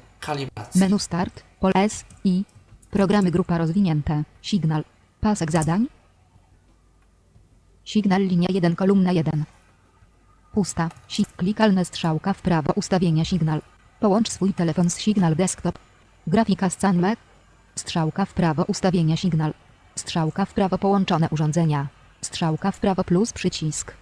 Menu start. Pol S i programy grupa rozwinięte. Signal. Pasek zadań. Signal linia 1 kolumna 1. Pusta. Si klikalne strzałka w prawo ustawienia signal. Połącz swój telefon z Signal Desktop. Grafika z CanMe. Strzałka w prawo ustawienia signal. Strzałka w prawo połączone urządzenia. Strzałka w prawo plus przycisk.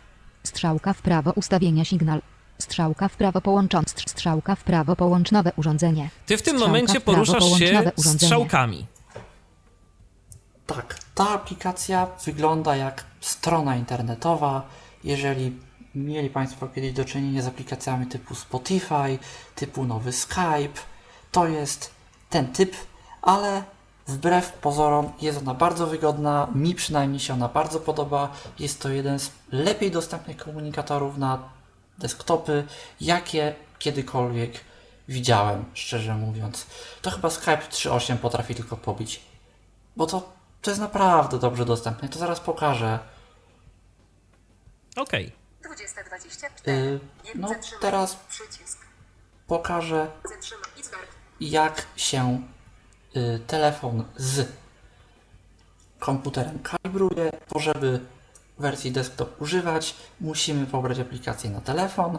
Strzałka w prawo ustawienia signal. Strzałka w prawo połączone. Strzałka w prawo połącz nowe urządzenie. Ty w tym Strzałka momencie w prawo poruszasz się nowe urządzenie. strzałkami. Tak, ta aplikacja wygląda jak strona internetowa. Jeżeli mieli Państwo kiedyś do czynienia z aplikacjami typu Spotify, typu nowy Skype, to jest ten typ, ale wbrew pozorom jest ona bardzo wygodna. Mi przynajmniej się ona bardzo podoba. Jest to jeden z lepiej dostępnych komunikatorów na desktopy, jakie kiedykolwiek widziałem, szczerze mówiąc. To chyba Skype 3.8 potrafi tylko pobić. Bo to, to jest naprawdę dobrze dostępne. To zaraz pokażę. Okej. 2024. Yy, no teraz pokażę jak się y, telefon z komputerem kalibruje, bo żeby wersji desktop używać, musimy pobrać aplikację na telefon,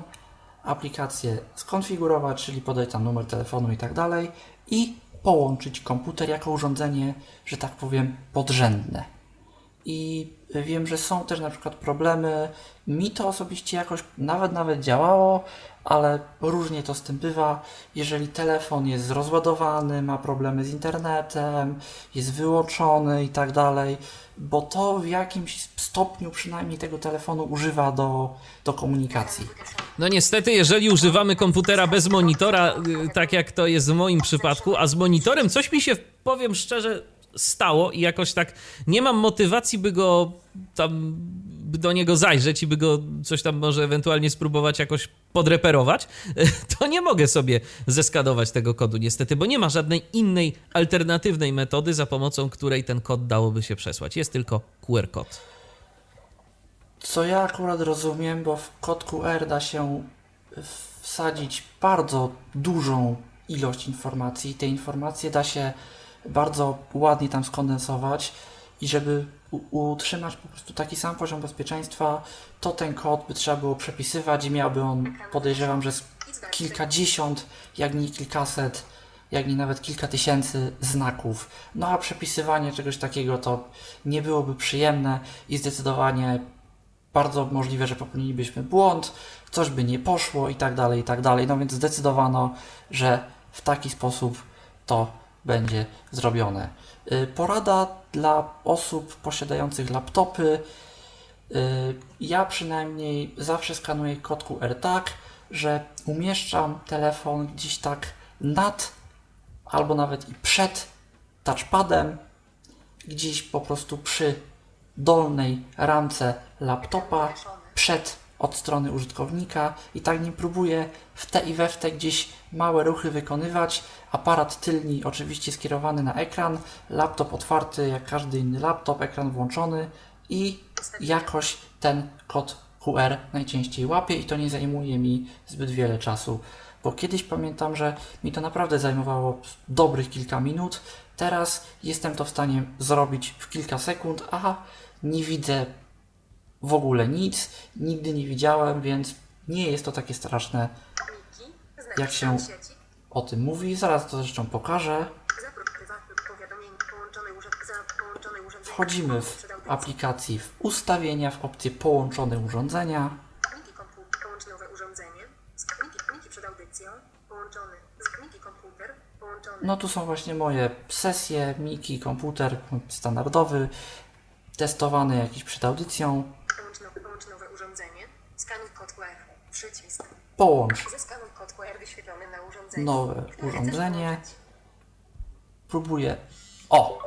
aplikację skonfigurować, czyli podać tam numer telefonu i tak dalej i połączyć komputer jako urządzenie, że tak powiem, podrzędne. I wiem, że są też na przykład problemy. Mi to osobiście jakoś nawet nawet działało, ale różnie to z tym bywa. Jeżeli telefon jest rozładowany, ma problemy z internetem, jest wyłączony i tak dalej, bo to w jakimś stopniu przynajmniej tego telefonu używa do, do komunikacji. No niestety, jeżeli używamy komputera bez monitora, y, tak jak to jest w moim przypadku, a z monitorem coś mi się, powiem szczerze, stało i jakoś tak nie mam motywacji, by go tam, do niego zajrzeć i by go coś tam może ewentualnie spróbować jakoś podreperować, to nie mogę sobie zeskadować tego kodu niestety, bo nie ma żadnej innej alternatywnej metody, za pomocą której ten kod dałoby się przesłać. Jest tylko QR kod. Co ja akurat rozumiem, bo w kod QR da się wsadzić bardzo dużą ilość informacji. Te informacje da się bardzo ładnie tam skondensować i żeby utrzymać po prostu taki sam poziom bezpieczeństwa, to ten kod by trzeba było przepisywać i miałby on, podejrzewam, że kilkadziesiąt, jak nie kilkaset, jak nie nawet kilka tysięcy znaków. No a przepisywanie czegoś takiego to nie byłoby przyjemne i zdecydowanie bardzo możliwe, że popełnilibyśmy błąd, coś by nie poszło i tak dalej, i tak dalej. No więc zdecydowano, że w taki sposób to będzie zrobione. Y, Porada dla osób posiadających laptopy. Y, Ja przynajmniej zawsze skanuję kod QR tak, że umieszczam telefon gdzieś tak nad albo nawet i przed touchpadem, gdzieś po prostu przy dolnej ramce laptopa, przed od strony użytkownika i tak nie próbuję w te i we w te gdzieś małe ruchy wykonywać. Aparat tylni oczywiście skierowany na ekran, laptop otwarty jak każdy inny laptop, ekran włączony i jakoś ten kod QR najczęściej łapie i to nie zajmuje mi zbyt wiele czasu. Bo kiedyś pamiętam, że mi to naprawdę zajmowało dobrych kilka minut. Teraz jestem to w stanie zrobić w kilka sekund, a nie widzę w ogóle nic, nigdy nie widziałem, więc nie jest to takie straszne. Jak się- o tym mówi. Zaraz to zresztą pokażę. Wchodzimy w aplikacji w ustawienia, w opcję połączone urządzenia. No tu są właśnie moje sesje, Miki, komputer standardowy. testowany jakiś przed audycją. Połącz nowe, połącz nowe urządzenie. Skanuj kod QR. Przycisk. Połącz nowe urządzenie. Próbuję. O!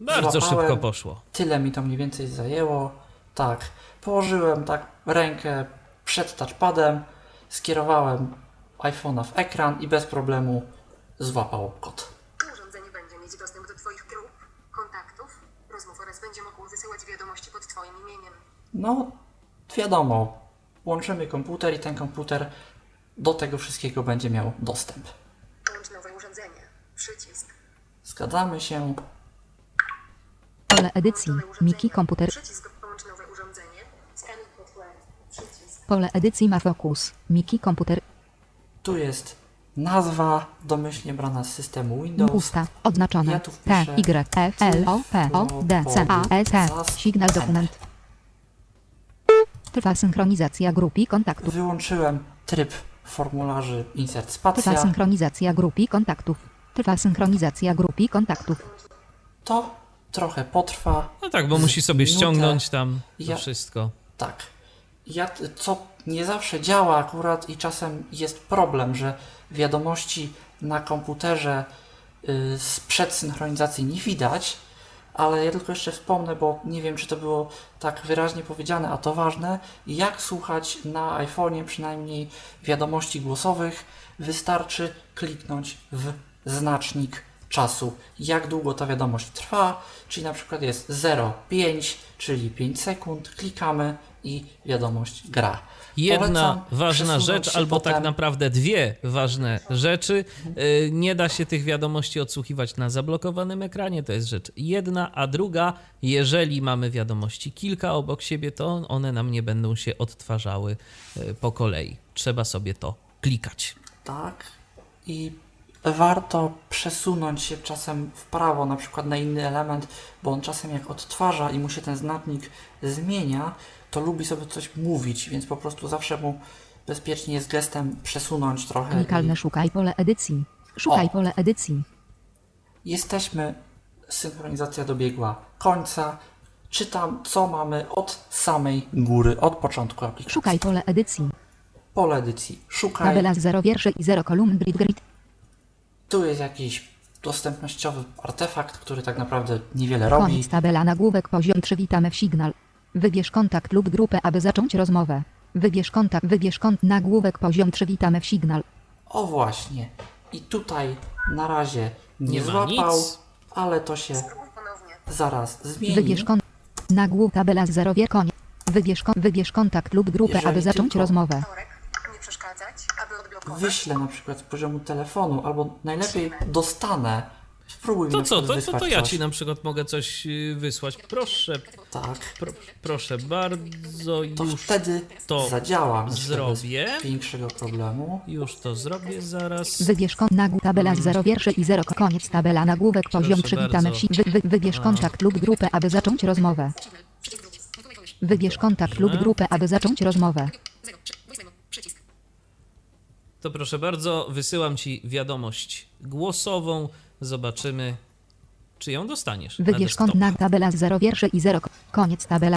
Bardzo Złapałem. szybko poszło. Tyle mi to mniej więcej zajęło. Tak, położyłem tak rękę przed touchpadem, skierowałem iPhone'a w ekran i bez problemu złapał kod. Urządzenie będzie mieć dostęp do Twoich grup, kontaktów, rozmów oraz będzie mogło wysyłać wiadomości pod Twoim imieniem. No, wiadomo, łączymy komputer i ten komputer do tego wszystkiego będzie miał dostęp. Połącz nowe urządzenie. Przycisk. Zgadzamy się. Pole edycji. Miki komputer. Przycisk. Połącz nowe urządzenie. Skanuj. Przycisk. Pole edycji ma fokus. Miki komputer. Tu jest nazwa domyślnie brana z systemu Windows. Usta. Odznaczone. Ja tu T, Y, F, L, O, P, O, D, C, A, S, T. Signal dokument. Trwa synchronizacja grup i kontaktów. Wyłączyłem tryb formularzy insert Trwa spacja. synchronizacja grup i kontaktów. Trwa synchronizacja grup i kontaktów. To trochę potrwa. No tak, bo musi sobie Minutę. ściągnąć tam to Ja- wszystko. Tak. Ja, co nie zawsze działa akurat i czasem jest problem, że wiadomości na komputerze y, sprzed synchronizacji nie widać, ale ja tylko jeszcze wspomnę, bo nie wiem, czy to było tak wyraźnie powiedziane, a to ważne, jak słuchać na iPhone'ie przynajmniej wiadomości głosowych, wystarczy kliknąć w znacznik czasu, jak długo ta wiadomość trwa, czyli na przykład jest 0,5, czyli 5 sekund, klikamy i wiadomość gra. Jedna Polecam ważna rzecz, albo tak potem- naprawdę dwie ważne rzeczy. Y, Nie da się tych wiadomości odsłuchiwać na zablokowanym ekranie, to jest rzecz jedna, a druga, jeżeli mamy wiadomości kilka obok siebie, to one nam nie będą się odtwarzały y, po kolei. Trzeba sobie to klikać. Tak. I warto przesunąć się czasem w prawo, na przykład na inny element, bo on czasem jak odtwarza i mu się ten znacznik zmienia, to lubi sobie coś mówić, więc po prostu zawsze mu bezpiecznie jest gestem przesunąć trochę. Klikalne i szukaj pole edycji. Szukaj O. pole edycji. Jesteśmy, synchronizacja dobiegła końca. Czytam, co mamy od samej góry, od początku aplikacji. Szukaj pole edycji. Pole edycji. Szukaj. Tabela z 0 wierszy i 0 kolumn grid grid. Tu jest jakiś dostępnościowy artefakt, który tak naprawdę niewiele robi. Koniec tabela nagłówek poziom 3 witamy w Signal. Wybierz kontakt lub grupę, aby zacząć rozmowę. Wybierz kontakt, wybierz kont nagłówek poziom 3 witamy w Signal. O właśnie. I tutaj na razie nie, Nie złapał, nic. ale to się zaraz zmieni. Wybierz kont nagłówek tabela z 0 wier koniec. Wybierz, kon- wybierz kontakt lub grupę, Jeżeli aby zacząć tylko- rozmowę. Torek. Nie przeszkadzać, aby odblokować. Wyślę na przykład z poziomu telefonu, albo najlepiej dostanę. Spróbuj mi To co, to, to, to ja ci na przykład mogę coś y, wysłać. Proszę, Tak. pro, proszę bardzo, To już wtedy to zadziała. zrobię. Bez większego problemu. Już to zrobię zaraz. Wybierz kont tabela z 0 wierszy i 0 koniec tabela nagłówek poziom Proszę 3 witamy w bardzo. Signal. Wy, wy, wybierz kontakt lub grupę, aby zacząć rozmowę. Wybierz kontakt lub Dobrze. grupę, aby zacząć rozmowę. To proszę bardzo, wysyłam ci wiadomość głosową. Zobaczymy, czy ją dostaniesz. na Wybierz na tabela z 0 wierszy i 0 koniec tabela.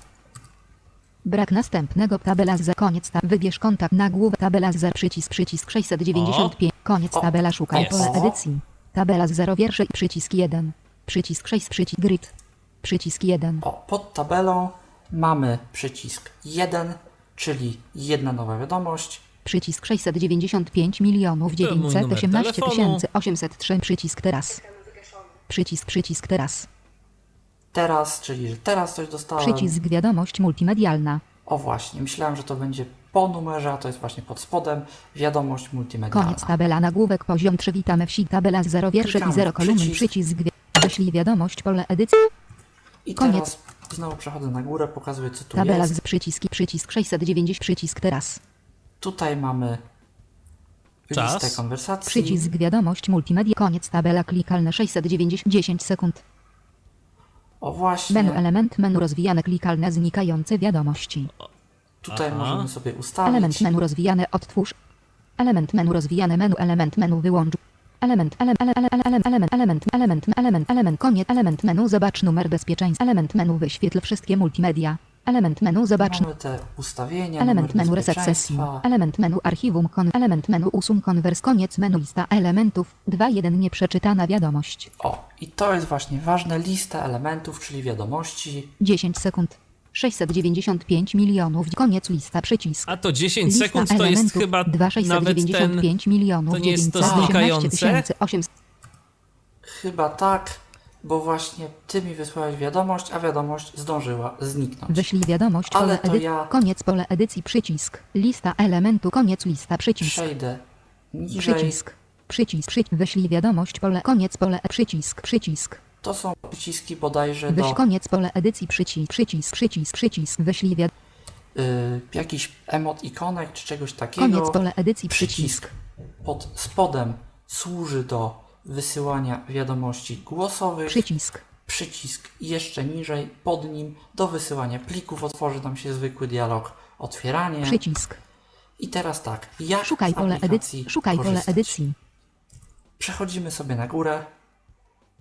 Brak następnego tabela z koniec ta wybierz kontakt nagłówek tabela z 0 przycisk przycisk 695 koniec O. tabela szukaj Jest. pole edycji tabela z 0 wierszy i przycisk 1 przycisk 6 przycisk grid przycisk 1 O, pod tabelą mamy przycisk 1, czyli jedna nowa wiadomość. Przycisk 695 milionów To mój numer 918 telefonu. 803 przycisk teraz przycisk przycisk teraz Teraz, czyli że teraz coś dostałem. przycisk wiadomość multimedialna O właśnie, myślałem, że to będzie po numerze, a to jest właśnie pod spodem wiadomość multimedialna. Koniec tabela nagłówek poziom 3 witamy wsi tabela z 0 wierszy i Klikamy 0 kolumn przycisk. wyślij wiadomość pole edycji I koniec. teraz znowu przechodzę na górę, pokazuję co tu tabela jest. z przyciski przycisk 690 przycisk teraz Tutaj mamy Czas. listę konwersacji. przycisk wiadomość multimedia koniec tabela klikalne 690 10 sekund O właśnie, menu element menu rozwijane klikalne znikające wiadomości tutaj Aha. możemy sobie ustawić. element menu rozwijane odtwórz element menu rozwijane menu element menu wyłącz Element, ele, ele, ele, ele, element, element, element, element, element, element, koniec, element menu, zobacz numer bezpieczeństwa, element menu, wyświetl wszystkie multimedia, element menu, zobacz Mamy te ustawienia, Element menu reset sesji. Element menu archiwum kon. Element menu usum konwers. Koniec menu lista elementów. 2.1 nieprzeczytana wiadomość. O, i to jest właśnie ważne, lista elementów, czyli wiadomości. 10 sekund. 695 milionów. Koniec lista przycisk. A to 10 Lista sekund to jest elementów. chyba 2 nawet ten... 695 milionów. to nie jest to 918 znikające? tysięcy 800. Chyba tak, bo właśnie ty mi wysłałeś wiadomość, a wiadomość zdążyła zniknąć. Wyślij wiadomość. Ale Pole to ja- Koniec pole edycji przycisk. Lista elementu. Koniec lista przycisk. Przejdę niżej. Przycisk. Przycisk. Przy... Wyślij wiadomość. Pole. Koniec pole. Przycisk. Przycisk. To są przyciski bodajże Wyś do koniec pole edycji przycisk. Przycisk. Przycisk. Przycisk. Wyślij wiadomość. y, jakiś emot ikonek czy czegoś takiego. Koniec pole edycji przycisk. pod spodem służy do wysyłania wiadomości głosowych. Przycisk. Przycisk jeszcze niżej, pod nim do wysyłania plików otworzy nam się zwykły dialog otwieranie. Przycisk. I teraz tak, jak Szukaj pole edycji. Szukaj pole edycji. Przechodzimy sobie na górę.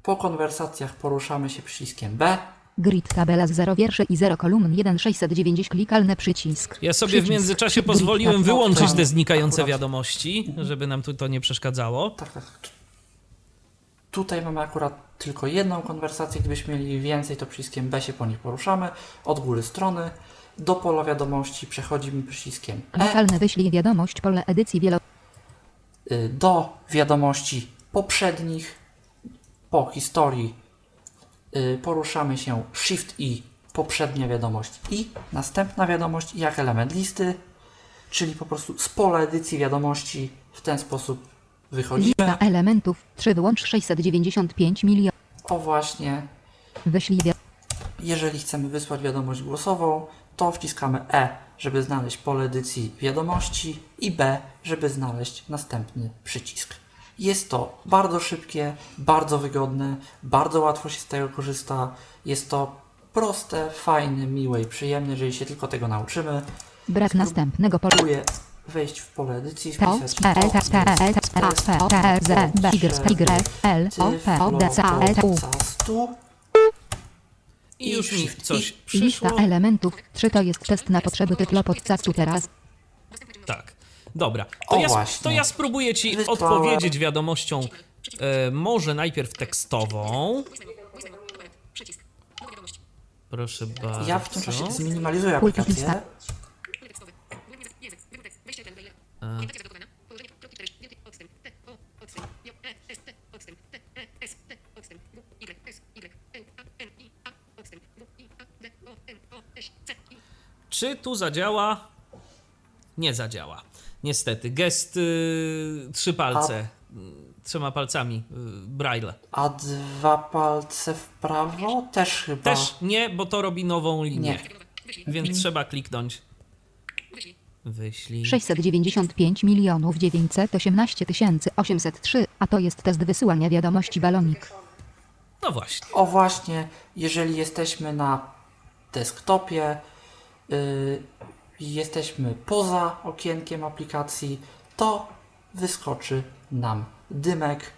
Po konwersacjach poruszamy się przyciskiem B. Grid tabela z 0 wierszy i 0 kolumn 1 690 klikalny przycisk. Ja sobie w Przycisk. międzyczasie Grid pozwoliłem wyłączyć te znikające akurat- wiadomości, żeby nam tu to nie przeszkadzało. Tak, tak. Tu- Tutaj mamy akurat tylko jedną konwersację. Gdybyśmy mieli więcej, to przyciskiem B się po nich poruszamy. Od góry strony. Do pola wiadomości przechodzimy przyciskiem E. Lokalne wyślij wiadomość pole edycji wielo... y, do wiadomości poprzednich. Po historii y, poruszamy się Shift i poprzednia wiadomość i następna wiadomość jak element listy, czyli po prostu z pola edycji wiadomości w ten sposób wychodzimy. Lista elementów 3 wyłącz 695 milionów. O właśnie, Wyślij wi... jeżeli chcemy wysłać wiadomość głosową, to wciskamy E, żeby znaleźć pole edycji wiadomości i B, żeby znaleźć następny przycisk. Jest to bardzo szybkie, bardzo wygodne, bardzo łatwo się z tego korzysta. Jest to proste, fajne, miłe i przyjemne, jeżeli się tylko tego nauczymy. Brak następnego pola. Wejść w pole edycji, wpisać T, P, T, O, T, R, Z, B, Y, Y, L, O, P, O, D, C, L, U. Tyflopocastu I już mi coś Lista przyszło. elementów 3 to jest test na potrzeby tyflo podcastu teraz. Tak. Dobra. To, O, ja, to ja spróbuję ci Wysłałem. odpowiedzieć wiadomością e, może najpierw tekstową. Proszę bardzo. Ja w tym czasie zminimalizuję Pulpit aplikację. lista. Pole tekstowe. Główny język. Język. Wybór tekst. Wejście ten maile. Orientacja zablokowana. Położenie. Kropki cztery. Wielkie. Odstęp. T. O. Odstęp. J. E. S. T. Odstęp. T. E. S. T. Odstęp. W. Y. S. Y. N. A. N. I. A. Odstęp. W. I. A. D. O. N. O. S. C. I. Czy tu zadziała? Nie zadziała. Niestety. Gest y, trzy palce. Y, Trzema palcami. Y, braille. A dwa palce w prawo też chyba. Też nie, bo to robi nową linię. Nie. Więc trzeba kliknąć. Wyślij. Wyślij. 695 milionów 918 tysięcy 803, a to jest test wysyłania wiadomości balonik. No właśnie. O właśnie, jeżeli jesteśmy na desktopie, jesteśmy poza okienkiem aplikacji, to wyskoczy nam dymek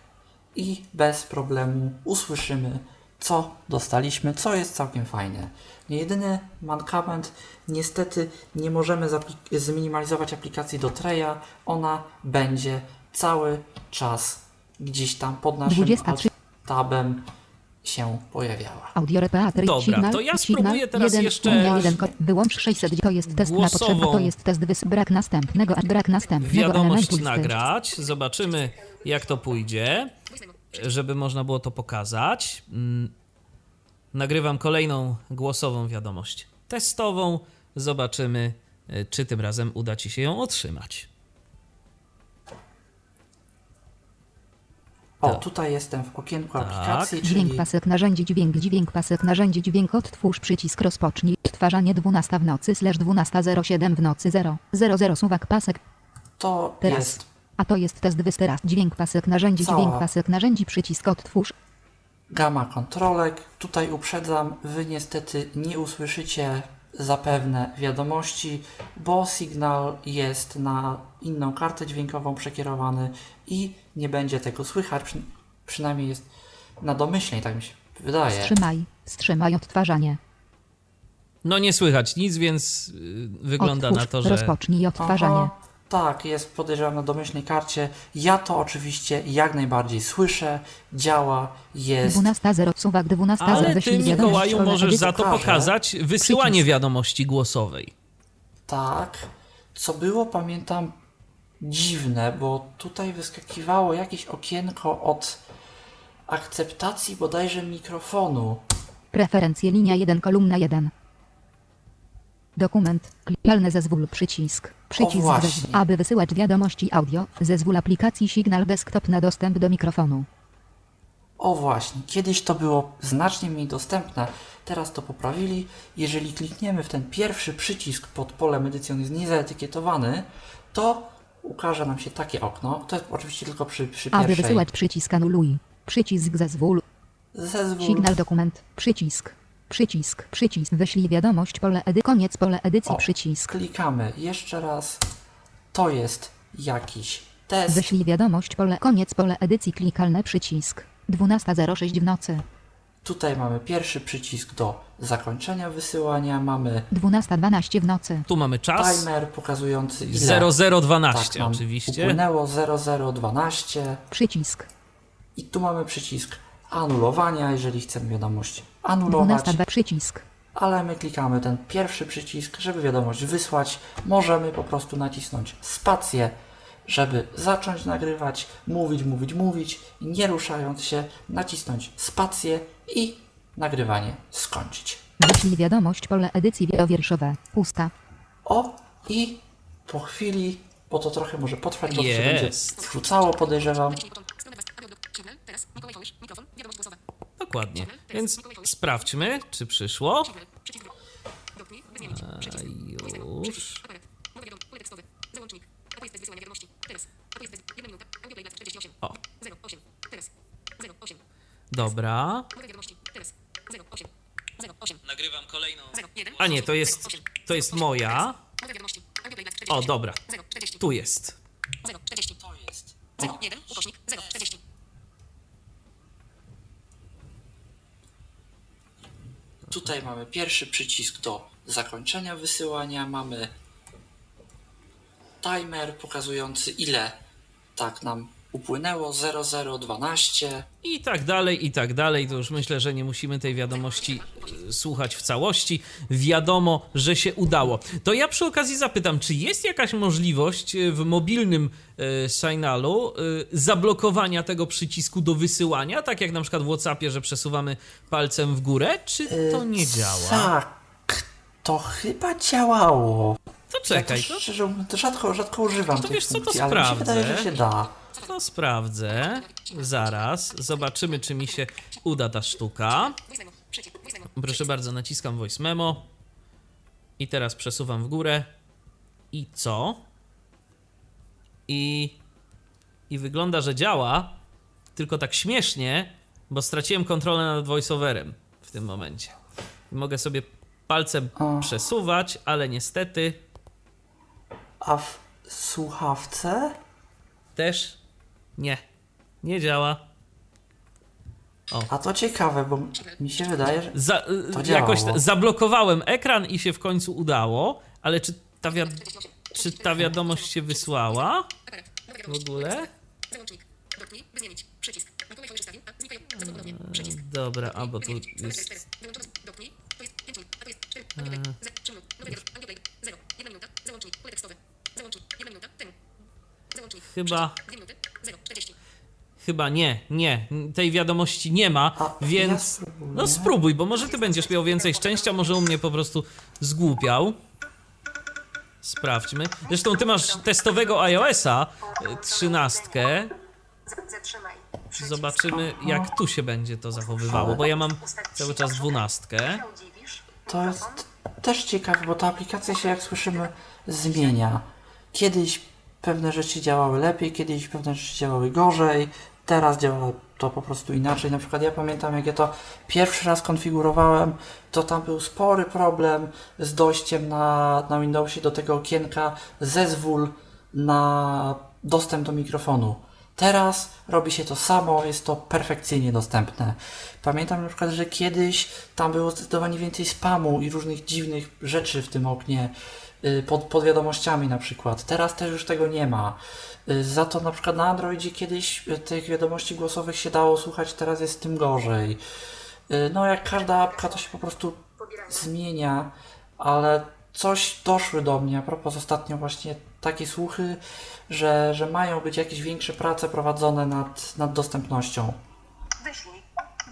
i bez problemu usłyszymy, co dostaliśmy, co jest całkiem fajne. Jedyny mankament, niestety nie możemy zminimalizować aplikacji do Treya, ona będzie cały czas gdzieś tam pod naszym 23. tabem się pojawiała. Audio repeatry, Dobra, signal, to ja signal, spróbuję teraz jeden, jeszcze Unia, jeden, wyłącz 600, to jest test na potrzeby, to jest test wys... brak następnego, a brak następnego Wiadomość elementu nagrać. Zobaczymy, jak to pójdzie, żeby można było to pokazać. Mm, Nagrywam kolejną głosową wiadomość testową. Zobaczymy, y, czy tym razem uda Ci się ją otrzymać. O, Tak. tutaj jestem w okienku Tak. aplikacji, Dźwięk czyli pasek narzędzi dźwięk dźwięk pasek narzędzi dźwięk odtwórz przycisk rozpocznij odtwarzanie 12 w nocy slash 12.07 w nocy 0 00 suwak pasek to teraz. jest A to jest test wys teraz dźwięk pasek narzędzi Cała. dźwięk pasek narzędzi przycisk odtwórz gama kontrolek. Tutaj uprzedzam, wy niestety nie usłyszycie zapewne wiadomości, bo sygnał jest na inną kartę dźwiękową przekierowany i nie będzie tego słychać, przy, przynajmniej jest na domyślnej, tak mi się wydaje. Wstrzymaj. Wstrzymaj odtwarzanie. No nie słychać nic, więc y, wygląda Otwórz. na to, że Rozpocznij odtwarzanie. Aha, tak, jest podejrzewam na domyślnej karcie. Ja to oczywiście jak najbardziej słyszę, działa, jest. 12.0 suwak 12.0 Ale ty, Mikołaju, możesz za to pokazać wysyłanie Przycisk. wiadomości głosowej. Tak, co było, pamiętam, dziwne, bo tutaj wyskakiwało jakieś okienko od akceptacji bodajże mikrofonu. Preferencje linia 1 kolumna 1. Dokument. Klikalny zezwól przycisk. Przycisk zezwól. Aby wysyłać wiadomości audio, zezwól aplikacji Signal Desktop na dostęp do mikrofonu. O właśnie, kiedyś to było znacznie mniej dostępne, teraz to poprawili. Jeżeli klikniemy w ten pierwszy przycisk pod polem edycjon jest niezaetykietowany, to ukaże nam się takie okno. To jest oczywiście tylko przy, przy Aby pierwszej. wysyłać przycisk anuluj. Przycisk zezwól. Zezwól. Signal dokument. Przycisk. Przycisk. Przycisk. Wyślij wiadomość pole edy. Koniec pole edycji O, przycisk. Klikamy jeszcze raz. To jest jakiś test. Wyślij wiadomość pole. Koniec pole edycji klikalne przycisk. 12.06 w nocy. Tutaj mamy pierwszy przycisk do zakończenia wysyłania. Mamy 12.12 w nocy. Tu mamy czas. timer pokazujący ile 0012 tak, nam oczywiście. upłynęło 0012. Przycisk. I tu mamy przycisk anulowania, jeżeli chcemy wiadomość anulować, 12.2 przycisk. ale my klikamy ten pierwszy przycisk, żeby wiadomość wysłać. Możemy po prostu nacisnąć spację, żeby zacząć nagrywać, mówić, mówić, mówić, nie ruszając się, nacisnąć spację i nagrywanie skończyć. Wyślij wiadomość pole edycji wielowierszowe. Pusta. O, i po chwili, bo to trochę może potrwać, bo to się będzie wrzucało, podejrzewam. Dokładnie. Więc sprawdźmy, czy przyszło. Już. A 48. O. 08. Teraz. 08. Dobra. Nowe wiadomości. Teraz. 08. 08. Nagrywam kolejną. 01. A nie, to jest, to jest moja. Nowe wiadomości. Audio play 48. O, dobra. 040. Tu jest. 040. To jest. 01. Ukośnik. 040. Tutaj mamy pierwszy przycisk do zakończenia wysyłania. Mamy timer pokazujący ile tak nam upłynęło 0012. I tak dalej, i tak dalej. To już myślę, że nie musimy tej wiadomości y, słuchać w całości. Wiadomo, że się udało. To ja przy okazji zapytam, czy jest jakaś możliwość y, w mobilnym y, signalu y, zablokowania tego przycisku do wysyłania, tak jak na przykład w WhatsAppie, że przesuwamy palcem w górę, czy to nie działa? Tak, to chyba działało. To czekaj, ja to, to szczerze to rzadko, rzadko używam To tej wiesz co, to funkcji, ale mi się sprawdzę. wydaje, że się da. To sprawdzę. Zaraz, zobaczymy, czy mi się uda ta sztuka. Proszę bardzo, naciskam voice memo. I teraz przesuwam w górę. I co? I. I wygląda, że działa. Tylko tak śmiesznie, bo straciłem kontrolę nad voiceoverem w tym momencie. Mogę sobie palcem O. przesuwać, ale niestety A w słuchawce? też nie. Nie działa. A to ciekawe, bo mi się wydaje, że Za, To y, jakoś działało. zablokowałem ekran i się w końcu udało, ale czy ta, wiad- czy ta wiadomość się wysłała w ogóle? Przycisk. Dobra, a bo tu jest. cztery. Wyłączony. Dotknij. To jest 5 minut. A to jest 4. Audio play. Ze- trzy minut. Nowe wiadomości. Audio play. 0. 1 minuta. Załącznik. Pole tekstowe. Załącznik. 1 minuta. Temu. Załącznik. Chyba, 2 minuty. 0. 40. chyba nie, nie. Tej wiadomości nie ma, A, ja więc. spróbuję. No spróbuj, bo może ty będziesz miał więcej szczęścia, może u mnie po prostu zgłupiał. Sprawdźmy. Zresztą ty masz testowego iOS-a, y, trzynastkę. Zobaczymy, jak tu się będzie to zachowywało, bo ja mam cały czas dwunastkę. To jest też ciekawe, bo ta aplikacja się, jak słyszymy, zmienia. Kiedyś pewne rzeczy działały lepiej, kiedyś pewne rzeczy działały gorzej, teraz działa to po prostu inaczej. Na przykład ja pamiętam, jak ja to pierwszy raz konfigurowałem, to tam był spory problem z dojściem na, na Windowsie do tego okienka zezwól na dostęp do mikrofonu. Teraz robi się to samo, jest to perfekcyjnie dostępne. Pamiętam na przykład, że kiedyś tam było zdecydowanie więcej spamu i różnych dziwnych rzeczy w tym oknie, pod, pod wiadomościami na przykład. Teraz też już tego nie ma. Y, Za to na przykład na Androidzie kiedyś y, tych wiadomości głosowych się dało słuchać, teraz jest z tym gorzej. Y, No jak każda apka to się po prostu zmienia, ale coś doszły do mnie a propos ostatnio właśnie takie słuchy, że, że mają być jakieś większe prace prowadzone nad, nad dostępnością. Wyślij.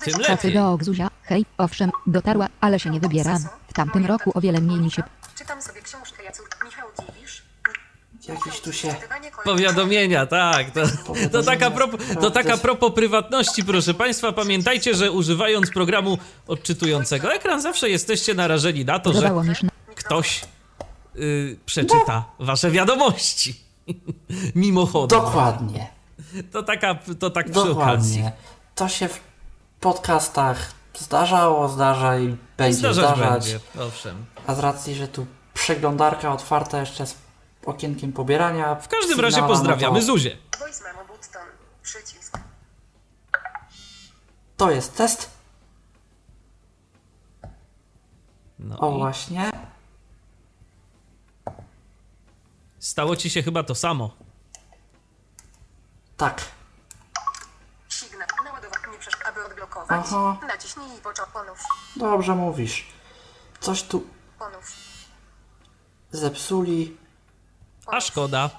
Tym lepiej. do Ogzuzia. Hej, owszem, dotarła, ale się nie wybieram. W tamtym roku o wiele mniej mi się... Czytam sobie książkę Jacur. Michał Dziwisz. Jakieś tu się... Powiadomienia, tak. To, to, taka propos, to taka propos prywatności, proszę Państwa. Pamiętajcie, że używając programu odczytującego ekran zawsze jesteście narażeni na to, że ktoś y, przeczyta Wasze wiadomości. Mimochodem. Dokładnie, To, taka, to tak przy okazji. dokładnie. To się w podcastach zdarzało, zdarza i będzie Zdarzać zdarzać. będzie, owszem. A z racji, że tu przeglądarka otwarta jeszcze z okienkiem pobierania. W każdym razie sygnała, pozdrawiamy no to, Zuzię. To jest test. No O i właśnie. stało ci się chyba to samo. Tak. Aha. Naciśnij i ponów. Dobrze mówisz. Coś tu Ponów. zepsuli. A szkoda.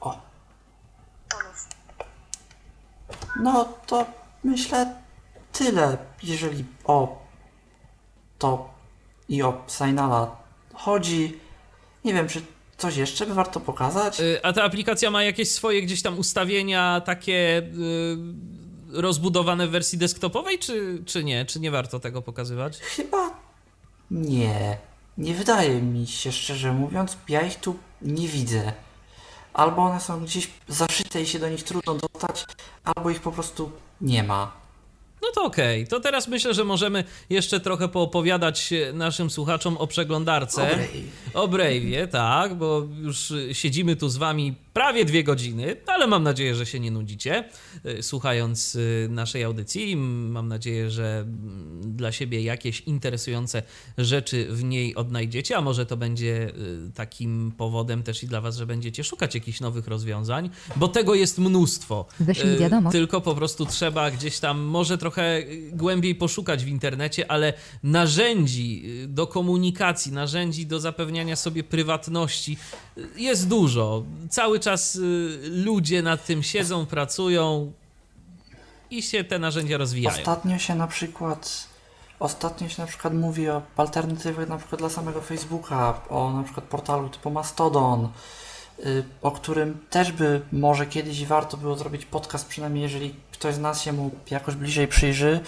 O. Ponów. No to myślę tyle, jeżeli o to i o Signala chodzi. Nie wiem, czy coś jeszcze by warto pokazać? Y, A ta aplikacja ma jakieś swoje gdzieś tam ustawienia takie y, rozbudowane w wersji desktopowej, czy, czy nie? Czy nie warto tego pokazywać? Chyba nie. Nie wydaje mi się, szczerze mówiąc, ja ich tu nie widzę. Albo one są gdzieś zaszyte i się do nich trudno dostać, albo ich po prostu nie ma. No to okej, to teraz myślę, że możemy jeszcze trochę poopowiadać naszym słuchaczom o przeglądarce. Dobrej. O Brave'ie, tak, bo już siedzimy tu z wami prawie dwie godziny, ale mam nadzieję, że się nie nudzicie y, słuchając y, naszej audycji. Mam nadzieję, że mm, dla siebie jakieś interesujące rzeczy w niej odnajdziecie, a może to będzie y, takim powodem też i dla was, że będziecie szukać jakichś nowych rozwiązań, bo tego jest mnóstwo. Wyślij wiadomość. Tylko po prostu trzeba gdzieś tam może trochę głębiej poszukać w internecie, ale narzędzi do komunikacji, narzędzi do zapewniania sobie prywatności jest dużo. Cały czas y, ludzie nad tym siedzą, pracują i się te narzędzia rozwijają. Ostatnio się na przykład ostatnio się na przykład mówi o alternatywach na przykład dla samego Facebooka, o na przykład portalu typu Mastodon, y, o którym też by może kiedyś warto było zrobić podcast, przynajmniej jeżeli ktoś z nas się mu jakoś bliżej przyjrzy,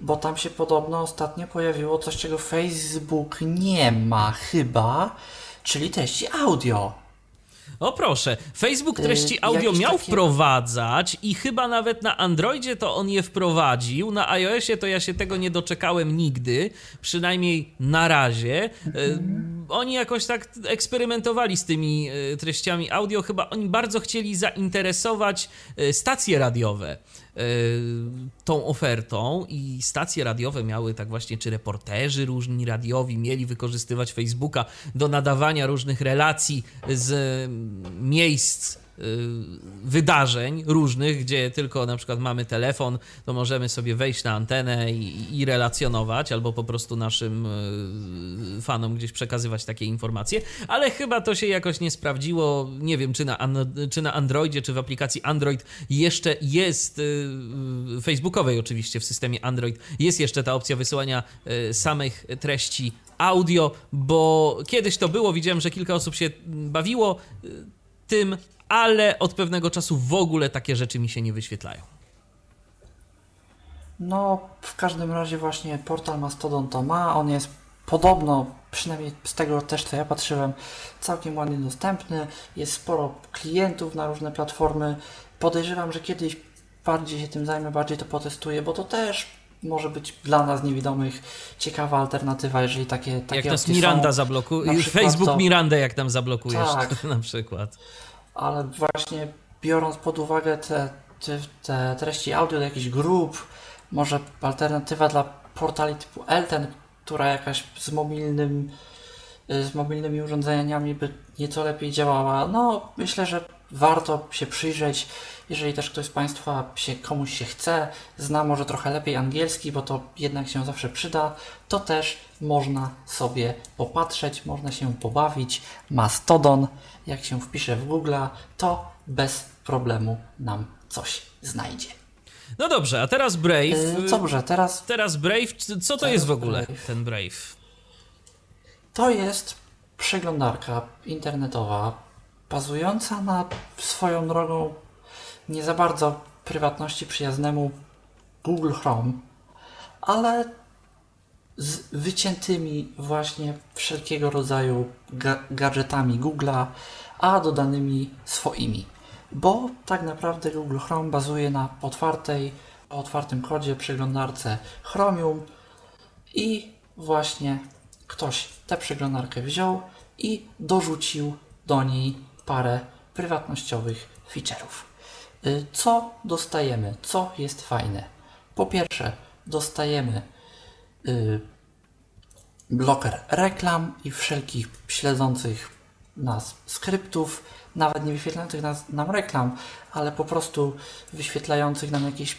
bo tam się podobno ostatnio pojawiło coś, czego Facebook nie ma chyba, czyli treści audio. O proszę, Facebook Y, treści audio miał takie- wprowadzać i chyba nawet na Androidzie to on je wprowadził. Na iOSie to ja się tego nie doczekałem nigdy, przynajmniej na razie. Y, Oni jakoś tak eksperymentowali z tymi y, treściami audio. Chyba oni bardzo chcieli zainteresować stacje radiowe tą ofertą i stacje radiowe miały tak właśnie, czy reporterzy różni radiowi mieli wykorzystywać Facebooka do nadawania różnych relacji z mm, miejsc y, wydarzeń różnych, gdzie tylko na przykład mamy telefon, to możemy sobie wejść na antenę i, i relacjonować, albo po prostu naszym y, fanom gdzieś przekazywać takie informacje, ale chyba to się jakoś nie sprawdziło. Nie wiem, czy na, czy na Androidzie, czy w aplikacji Android jeszcze jest, y, y, facebookowej oczywiście w systemie Android, jest jeszcze ta opcja wysyłania y, samych treści audio, bo kiedyś to było, widziałem, że kilka osób się bawiło y, tym, ale od pewnego czasu w ogóle takie rzeczy mi się nie wyświetlają. No, w każdym razie właśnie portal Mastodon to ma, on jest podobno, przynajmniej z tego też co ja patrzyłem, całkiem ładnie dostępny, jest sporo klientów na różne platformy. Podejrzewam, że kiedyś bardziej się tym zajmę, bardziej to potestuję, bo to też może być dla nas niewidomych ciekawa alternatywa, jeżeli takie, takie Jak nas Miranda zablokuje, Facebook to- Mirandę jak tam zablokujesz Tak. na przykład. ale właśnie biorąc pod uwagę te, te, te treści audio do jakichś grup, może alternatywa dla portali typu Elten, która jakaś z mobilnym y, z mobilnymi urządzeniami by nieco lepiej działała. No, myślę, że warto się przyjrzeć, jeżeli też ktoś z Państwa się, komuś się chce, zna może trochę lepiej angielski, bo to jednak się zawsze przyda, to też można sobie popatrzeć, można się pobawić. Mastodon, jak się wpisze w Google, to bez problemu nam coś znajdzie. No dobrze, a teraz Brave. Yy, dobrze, teraz Teraz Brave, co to jest w ogóle Brave. ten Brave? To jest przeglądarka internetowa bazująca na swoją drogą nie za bardzo prywatności przyjaznemu Google Chrome, ale z wyciętymi właśnie wszelkiego rodzaju ga- gadżetami Google'a, a dodanymi swoimi. Bo tak naprawdę Google Chrome bazuje na otwartej, otwartym kodzie przeglądarce Chromium, i właśnie ktoś tę przeglądarkę wziął i dorzucił do niej parę prywatnościowych feature'ów. Y, Co dostajemy? Co jest fajne? Po pierwsze, dostajemy y, bloker reklam i wszelkich śledzących nas skryptów, nawet nie wyświetlających nas, nam reklam, ale po prostu wyświetlających nam jakieś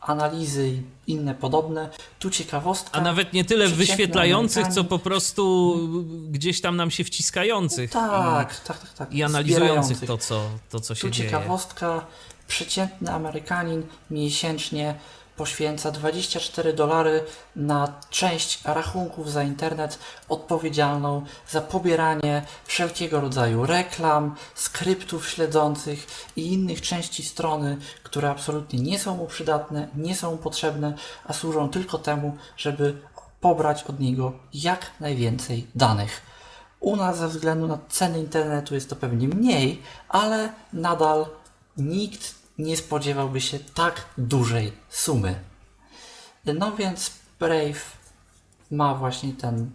analizy i inne podobne. Tu ciekawostka. A nawet nie tyle wyświetlających, co po prostu gdzieś tam nam się wciskających. Tak, tak, tak, tak. I analizujących to, co, to, co się Tu dzieje. ciekawostka. Przeciętny Amerykanin miesięcznie poświęca 24 dolary na część rachunków za internet odpowiedzialną za pobieranie wszelkiego rodzaju reklam, skryptów śledzących i innych części strony, które absolutnie nie są mu przydatne, nie są mu potrzebne, a służą tylko temu, żeby pobrać od niego jak najwięcej danych. U nas ze względu na ceny internetu jest to pewnie mniej, ale nadal nikt nie spodziewałby się tak dużej sumy. No więc Brave ma właśnie ten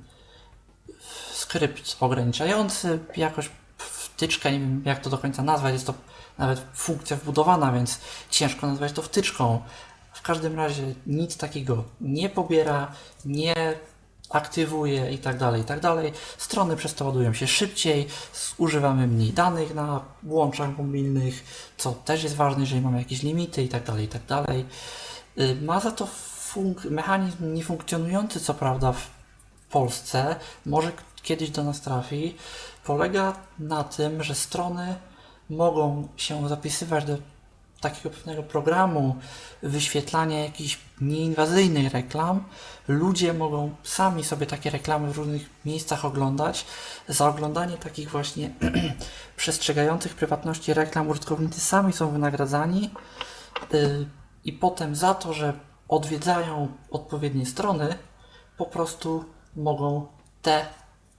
skrypt ograniczający, jakoś wtyczkę, nie wiem jak to do końca nazwać, jest to nawet funkcja wbudowana, więc ciężko nazwać to wtyczką. W każdym razie nic takiego nie pobiera, nie aktywuje i tak dalej, i tak dalej. Strony przez to ładują się szybciej, używamy mniej danych na łączach mobilnych, co też jest ważne, jeżeli mamy jakieś limity i tak dalej, i tak dalej. Y, Ma za to mechanizm niefunkcjonujący, co prawda, w Polsce, może kiedyś do nas trafi, polega na tym, że strony mogą się zapisywać do takiego pewnego programu wyświetlania jakichś nieinwazyjnych reklam. Ludzie mogą sami sobie takie reklamy w różnych miejscach oglądać. Za oglądanie takich właśnie przestrzegających prywatności reklam użytkownicy sami są wynagradzani. Y, I potem za to, że odwiedzają odpowiednie strony, po prostu mogą te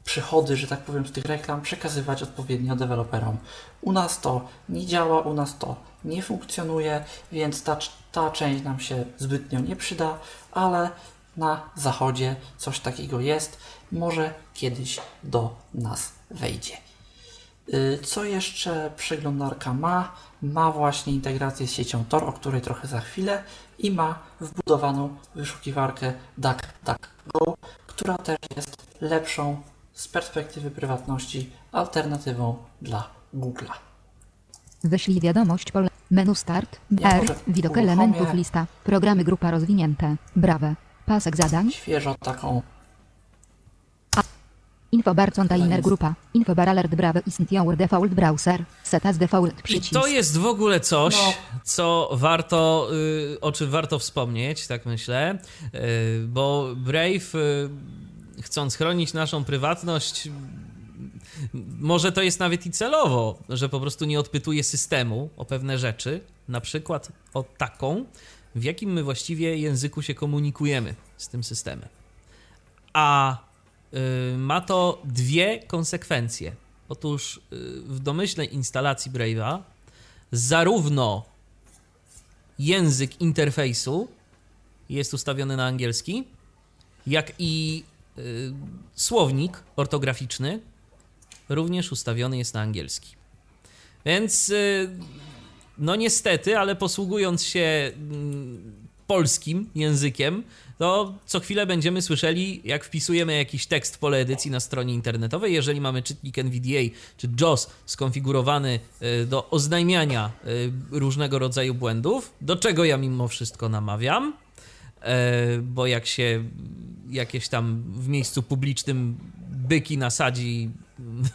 przychody, że tak powiem, z tych reklam przekazywać odpowiednio deweloperom. U nas to nie działa, u nas to nie funkcjonuje, więc ta, ta część nam się zbytnio nie przyda, ale na zachodzie coś takiego jest. Może kiedyś do nas wejdzie. Y, Co jeszcze przeglądarka ma? Ma właśnie integrację z siecią Tor, o której trochę za chwilę i ma wbudowaną wyszukiwarkę DuckDuckGo, która też jest lepszą z perspektywy prywatności alternatywą dla Google'a. Wyślij wiadomość pole. Menu start. Ja R. Widok uruchomię- elementów lista. Programy grupa rozwinięte. Brawe. Pasek zadań. Świeżo taką Infobar container grupa. Infobar alert brave isn't your default browser. Set as default I przycisk. to jest w ogóle coś, No. co warto, y, o czym warto wspomnieć, tak myślę, y, bo Brave, y, chcąc chronić naszą prywatność, może to jest nawet i celowo, że po prostu nie odpytuje systemu o pewne rzeczy, na przykład o taką, w jakim my właściwie języku się komunikujemy z tym systemem. A y, ma to dwie konsekwencje. Otóż y, w domyślnej instalacji Brave'a zarówno język interfejsu jest ustawiony na angielski, jak i y, słownik ortograficzny również ustawiony jest na angielski. Więc y, no niestety, ale posługując się mm, polskim językiem, to co chwilę będziemy słyszeli, jak wpisujemy jakiś tekst w pole edycji na stronie internetowej. Jeżeli mamy czytnik NVDA czy JAWS skonfigurowany y, do oznajmiania y, różnego rodzaju błędów, do czego ja mimo wszystko namawiam, e, bo jak się jakieś tam w miejscu publicznym byki nasadzi,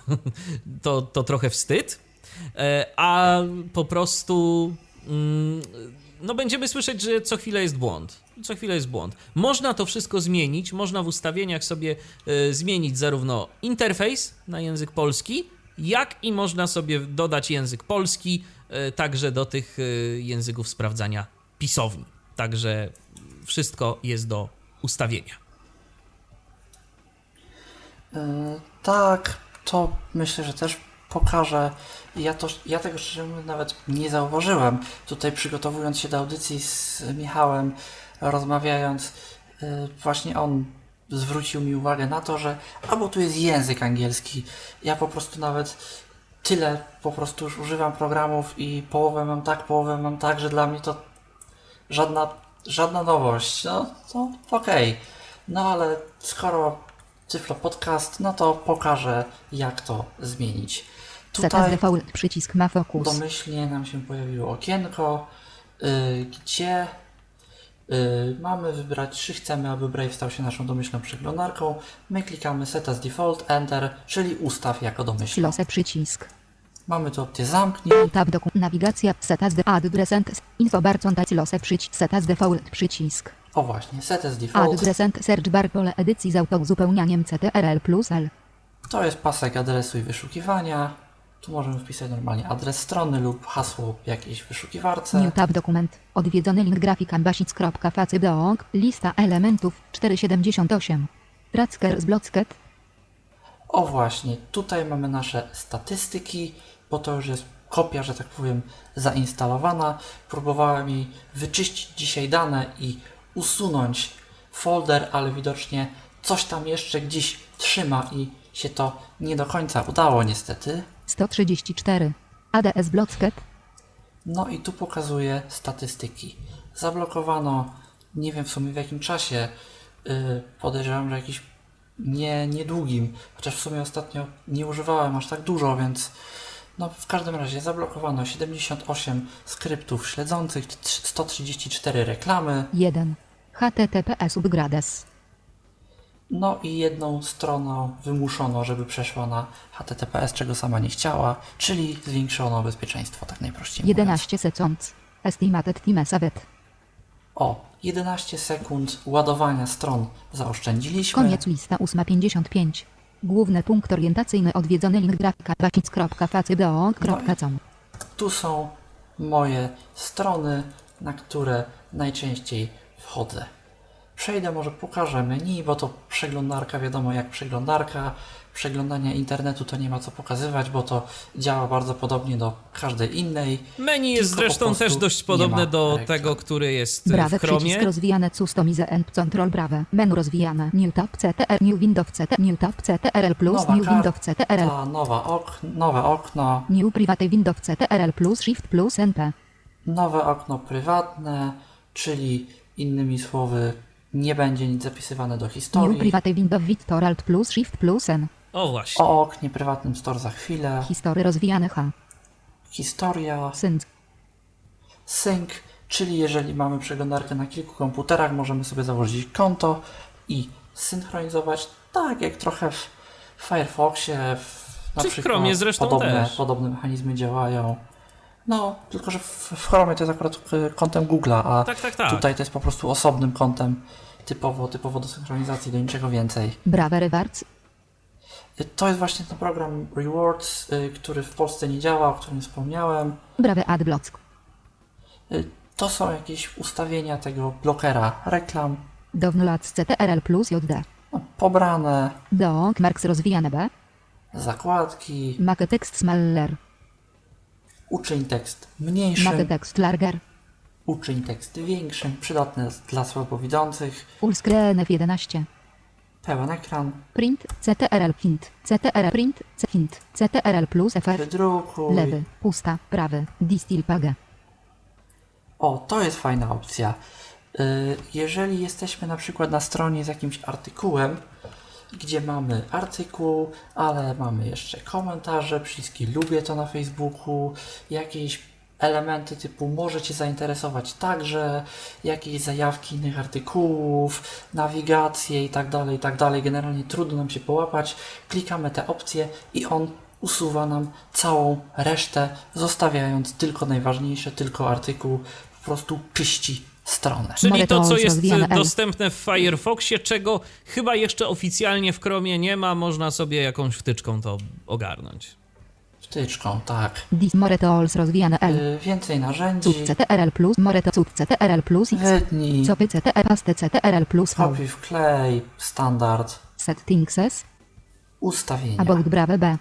to, to trochę wstyd. E, A po prostu mm, no będziemy słyszeć, że co chwilę jest błąd. Co chwilę jest błąd. Można to wszystko zmienić, można w ustawieniach sobie e, zmienić zarówno interfejs na język polski, jak i można sobie dodać język polski e, także do tych języków sprawdzania pisowni. Także wszystko jest do ustawienia. Yy, tak, to myślę, że też pokażę. Ja, to, ja tego szczerze mówiąc nawet nie zauważyłem. Tutaj przygotowując się do audycji z Michałem, rozmawiając, yy, właśnie on zwrócił mi uwagę na to, że a bo tu jest język angielski. Ja po prostu nawet tyle po prostu już używam programów i połowę mam tak, połowę mam tak, że dla mnie to żadna, żadna nowość. No to okej. No ale skoro Cyflo Podcast, no to pokażę jak to zmienić. Tutaj default przycisk ma fokus. domyślnie nam się pojawiło okienko, y, gdzie y, mamy wybrać, czy chcemy, aby Brave stał się naszą domyślną przeglądarką. My klikamy Set as Default, Enter, czyli ustaw jako domyślną. Lose przycisk. Mamy tu opcję zamknij, Tab doku nawigacja de adresent info bar contact lose przycisk setas default przycisk. O właśnie, Set as Default, Adresent search bar pole edycji z autouzupełnianiem CTRL plus L. to jest pasek adresu i wyszukiwania. Tu możemy wpisać normalnie adres strony lub hasło jakiejś wyszukiwarce. New tab dokument. Odwiedzony link grafika basic.facydok. Lista elementów 478. Racker z Blocket. O właśnie, tutaj mamy nasze statystyki, bo to już jest kopia, że tak powiem, zainstalowana. Próbowałem jej wyczyścić dzisiaj dane i usunąć folder, ale widocznie coś tam jeszcze gdzieś trzyma i się to nie do końca udało niestety. 134. ADS Blocket. No i tu pokazuje statystyki. Zablokowano, nie wiem w sumie w jakim czasie, yy, podejrzewam, że jakiś nie, niedługim, chociaż w sumie ostatnio nie używałem aż tak dużo, więc no w każdym razie zablokowano 78 skryptów śledzących, 134 reklamy, 1. HTTPS upgrades. no i jedną stroną wymuszono, żeby przeszła na HTTPS, czego sama nie chciała, czyli zwiększono bezpieczeństwo, tak najprościej mówiąc. 11 seconds. Estimated time saved. O, 11 sekund ładowania stron zaoszczędziliśmy. Koniec lista 855. Główny punkt orientacyjny odwiedzony link grafika basic.facydok.com. Tu są moje strony, na które najczęściej wchodzę. Przejdę, może pokażę menu, bo to przeglądarka, wiadomo jak przeglądarka. Przeglądania internetu to nie ma co pokazywać, bo to działa bardzo podobnie do każdej innej. Menu jest zresztą też dość podobne do reklam. tego, który jest w Brawe Chromie. przycisk rozwijane customize and control brave. Menu rozwijane. New tab CTR. New Windows CT. New tab CTRL plus. Nowa New karta, Windows CTRL. nowa ok, nowe okno, New private Windows CTRL plus Shift plus NP. nowe okno prywatne, czyli innymi słowy nie będzie nic zapisywane do New historii. private Windows Victor Alt plus Shift plus N. O właśnie. O oknie prywatnym store za chwilę. History rozwijane H. Historia, Sync. sync, czyli jeżeli mamy przeglądarkę na kilku komputerach, możemy sobie założyć konto i synchronizować tak jak trochę w Firefoxie, w, na Czy w przykład Chromie zresztą podobne, też. podobne mechanizmy działają. No, tylko że w, w Chromie to jest akurat e, kontem Google'a, a Tak, tak, tak. tutaj to jest po prostu osobnym kontem typowo, typowo do synchronizacji, do niczego więcej. Brave Rewards. To jest właśnie ten program Rewards, y, który w Polsce nie działa, o którym wspomniałem. Brave Adblock. Y, To są jakieś ustawienia tego blokera reklam, Download CTRL plus JD. no, pobrane, Doc Marks rozwijane B. zakładki, Make text smaller. uczyń tekst mniejszym, Make text larger. Uczyń tekst większym, przydatny dla słabowidzących. Fullscreen F11. Pełen ekran. Print, CTRL Print, CTRL Print, C Print, CTRL plus FR. Wydrukuj. Lewy, pusta, prawy, Distill Page. O, to jest fajna opcja. Y, Jeżeli jesteśmy na przykład na stronie z jakimś artykułem, gdzie mamy artykuł, ale mamy jeszcze komentarze, przyciski lubię to na Facebooku, jakieś elementy typu może Cię zainteresować także, jakieś zajawki innych artykułów, nawigację i tak dalej, i tak dalej. Generalnie trudno nam się połapać. Klikamy te opcje i on usuwa nam całą resztę, zostawiając tylko najważniejsze, tylko artykuł, po prostu czyści stronę. Czyli to, co jest dostępne w Firefoxie, czego chyba jeszcze oficjalnie w Chromie nie ma, można sobie jakąś wtyczką to ogarnąć. Wtyczką, tak. Dis Moretools rozwijane L. Y, więcej narzędzi. Cud CTRL plus Moreto Cud CTRL plus X. Wytnij, Copy CTRL paste CTRL plus V. kopiuj wklej, standard, Settingses. ustawienia. About Brave B.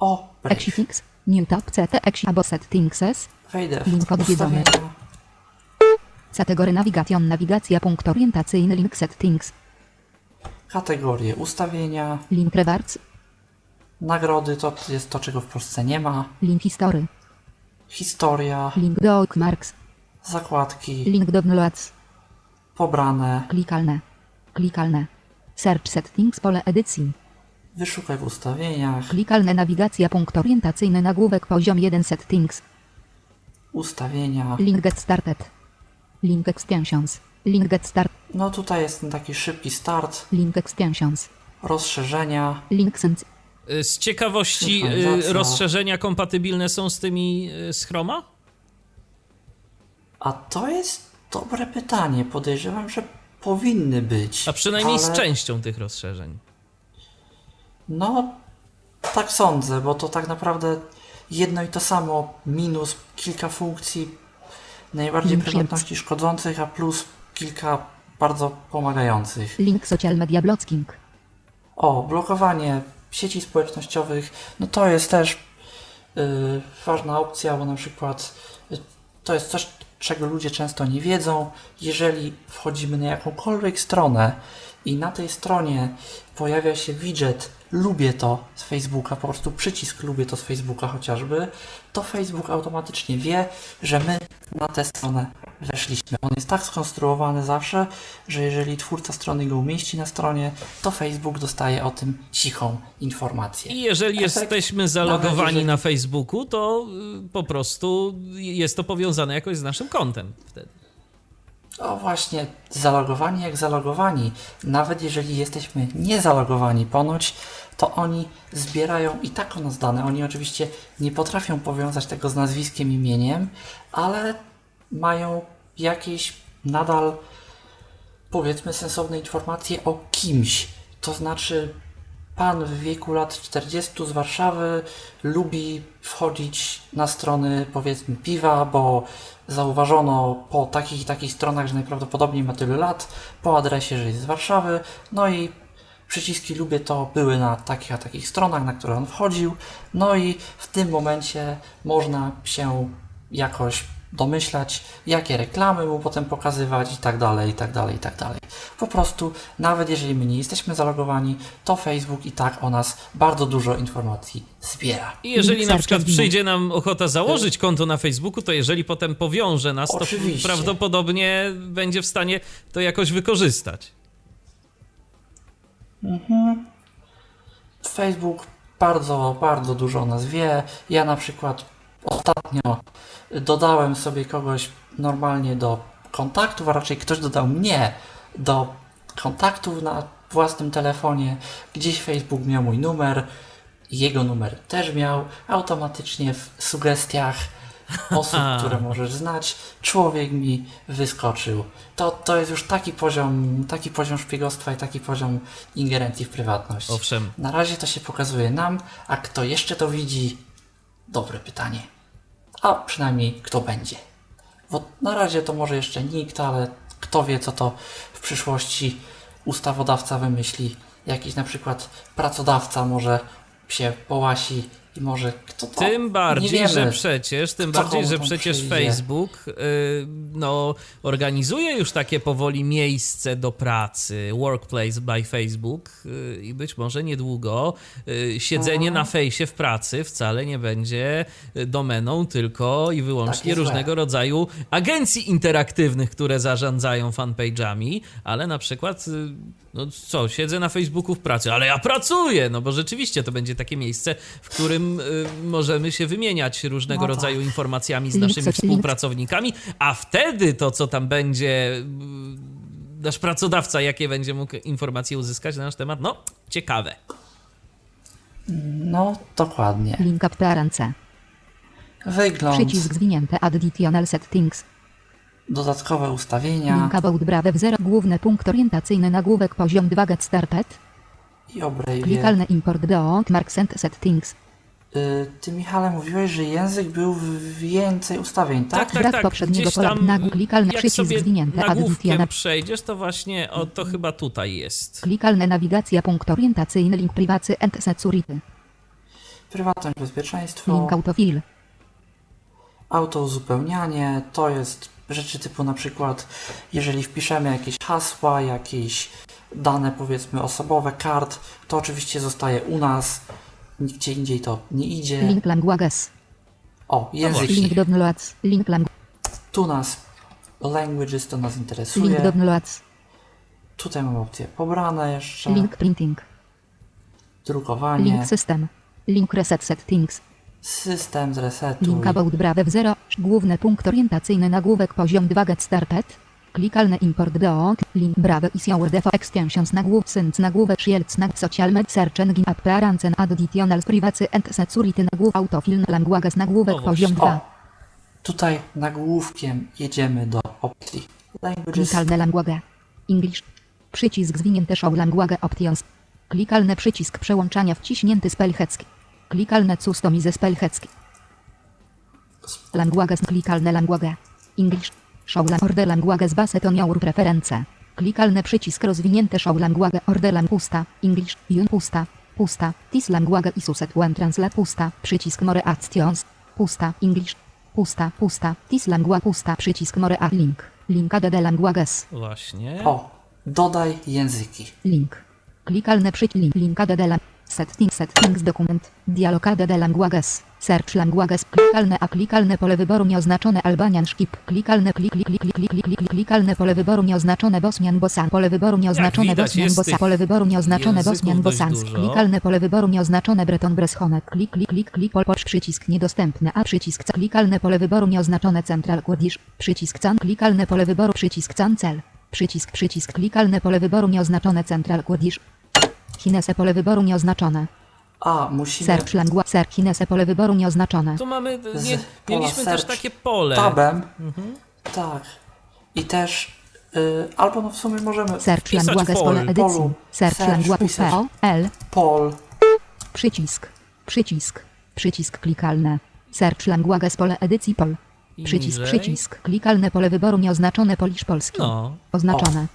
O. Exifix. New tab CT Exi Abo Settingses. Wejdę Link w odwiedzony. ustawienia. Kategory Navigation Nawigacja punkt orientacyjny Link Settings. Kategorie ustawienia, Link Rewards. Nagrody to jest to, czego w Polsce nie ma. Link History. Historia, Link do Marks. zakładki, Link Downloads. pobrane, Klikalne. Klikalne. Search Settings pole edycji. wyszukaj w ustawieniach, Klikalne nawigacja punkt orientacyjny nagłówek poziom 1 settings. ustawienia. Link get started. Link extensions. Link get start. No tutaj jest taki szybki start, Link extensions. rozszerzenia. Link sense. Y, Z ciekawości y, rozszerzenia kompatybilne są z tymi y, z Chroma? A to jest dobre pytanie. Podejrzewam, że powinny być. A przynajmniej z ale- częścią tych rozszerzeń. No, tak sądzę, bo to tak naprawdę jedno i to samo, minus kilka funkcji najbardziej Link prywatności szkodzących, a plus kilka bardzo pomagających. Link social media blocking. O, blokowanie sieci społecznościowych, no to jest też yy, ważna opcja, bo na przykład y, to jest coś, czego ludzie często nie wiedzą. Jeżeli wchodzimy na jakąkolwiek stronę i na tej stronie pojawia się widget lubię to z Facebooka, po prostu przycisk lubię to z Facebooka chociażby, to Facebook automatycznie wie, że my na tę stronę weszliśmy. On jest tak skonstruowany zawsze, że jeżeli twórca strony go umieści na stronie, to Facebook dostaje o tym cichą informację. I jeżeli Efekt, jesteśmy zalogowani jeżeli- na Facebooku, to y, po prostu jest to powiązane jakoś z naszym kontem wtedy. O właśnie, zalogowani jak zalogowani. Nawet jeżeli jesteśmy niezalogowani ponoć, to oni zbierają i tak o nas dane. Oni oczywiście nie potrafią powiązać tego z nazwiskiem, imieniem, ale mają jakieś nadal powiedzmy sensowne informacje o kimś. To znaczy pan w wieku lat 40 z Warszawy lubi wchodzić na strony powiedzmy piwa, bo zauważono po takich i takich stronach, że najprawdopodobniej ma tyle lat, po adresie, że jest z Warszawy, no i przyciski lubię to były na takich a takich stronach, na które on wchodził, no i w tym momencie można się jakoś domyślać, jakie reklamy mu potem pokazywać i tak dalej, i tak dalej, i tak dalej. Po prostu, nawet jeżeli my nie jesteśmy zalogowani, to Facebook i tak o nas bardzo dużo informacji zbiera. I jeżeli na przykład przyjdzie nam ochota założyć konto na Facebooku, to jeżeli potem powiąże nas, to Oczywiście. prawdopodobnie będzie w stanie to jakoś wykorzystać. Facebook bardzo, bardzo dużo o nas wie. Ja na przykład ostatnio dodałem sobie kogoś normalnie do kontaktów, a raczej ktoś dodał mnie do kontaktów na własnym telefonie. Gdzieś Facebook miał mój numer, jego numer też miał. Automatycznie w sugestiach osób, które możesz znać, człowiek mi wyskoczył. To, to jest już taki poziom, taki poziom szpiegostwa i taki poziom ingerencji w prywatność. Owszem. Na razie to się pokazuje nam, a kto jeszcze to widzi? Dobre pytanie. A przynajmniej kto będzie. Bo na razie to może jeszcze nikt, ale kto wie, co to w przyszłości ustawodawca wymyśli. Jakiś na przykład pracodawca może się połasi I może kto to... Tym bardziej, że przecież, tym bardziej, że przecież przyjdzie. Facebook y, no, organizuje już takie powoli miejsce do pracy, Workplace by Facebook y, i być może niedługo y, siedzenie na fejsie w pracy wcale nie będzie domeną tylko i wyłącznie złe. różnego rodzaju agencji interaktywnych, które zarządzają fanpage'ami, ale na przykład no co, siedzę na Facebooku w pracy, ale ja pracuję, no bo rzeczywiście to będzie takie miejsce, w którym y, możemy się wymieniać różnego No tak. rodzaju informacjami z naszymi współpracownikami, a wtedy to, co tam będzie y, nasz pracodawca, jakie będzie mógł informacje uzyskać na nasz temat, no ciekawe. No, dokładnie. Link appearance. Wygląd, Przycisk zwinięty additional settings. Dodatkowe ustawienia Link about brave 0. Główny punkt orientacyjny nagłówek poziom 2 get started. i obrejwie. Klikalny import do marks and settings. Y, Ty, Michale, mówiłeś, że język był w więcej ustawień, tak? Tak, tak, Brak tak. poprzedniego Gdzieś pola. tam, Nagł- klikalny jak przycisk sobie zwinięty, nagłówkiem przejdziesz, to właśnie o, to chyba tutaj jest. Klikalne nawigacja punkt orientacyjny link privacy and security. Prywatność, bezpieczeństwo, Link autofill. autouzupełnianie, to jest rzeczy typu na przykład, jeżeli wpiszemy jakieś hasła, jakieś dane powiedzmy osobowe, kart, to oczywiście zostaje u nas, nigdzie indziej to nie idzie. Link languages. O, języki. Link downloads. Link. Tu nas languages to nas Link interesuje. downloads. Tutaj mamy opcje pobrane jeszcze, Link printing. drukowanie, Link system. Link reset settings. System zresetuj. Link about brave 0. Główny punkt orientacyjny nagłówek poziom 2 get started. Klikalny import do link brave is your default extensions nagłów sync nagłówek shields nag social med search engine appearance and additional privacy and security nagłów autofill languages nagłówek O, poziom właśnie. 2. O, tutaj nagłówkiem jedziemy do opcji languages. Klikalne language. English. Przycisk zwinięty show language options. Klikalny przycisk przełączania wciśnięty spellchecki. Klikalne customize spellchecki. Language klikalne language. English. Show lang order language z base to your preference. Klikalny przycisk rozwinięty show language order lang pusta. English. Yun pusta. Pusta. This language is used when translate pusta. Przycisk more actions. Pusta. English. Pusta. Pusta. This language pusta. Przycisk more a link. Link add languages. Właśnie. O, dodaj języki. Link. Klikalne przycisk link. Link add lang. Settings, settings dokument. Dialogada de languages. Search languages. Klikalne a klikalne pole wyboru nieoznaczone Albanian skip. Klikalne klik klik klik klik klik klik klikalne pole wyboru nieoznaczone Bosnian Bosan. Pole wyboru nieoznaczone widać, Bosnian Bosan. Pole wyboru nieoznaczone Bosnian Bosans. Klikalne pole wyboru nieoznaczone Breton Breschonek. Klik klik klik klik pol przycisk niedostępny a przycisk C. Klikalne pole wyboru nieoznaczone Central Kurdish. Przycisk can. Klikalne pole wyboru przycisk can cel. Przycisk przycisk klikalne pole wyboru nieoznaczone Central Kurdish. Chinese pole wyboru nieoznaczone. A, musimy Search language. Search Chinese pole wyboru nieoznaczone. Tu mamy, nie, mieliśmy też takie pole. tabem. Mhm. Tak. I też, y, albo no w sumie możemy Search pol. pole edycji. Search language. PO L. pol, Przycisk. Przycisk. Przycisk klikalne. Search languages pole edycji pol. Przycisk, przycisk. Klikalne pole wyboru nieoznaczone polisz polski. No. Oznaczone.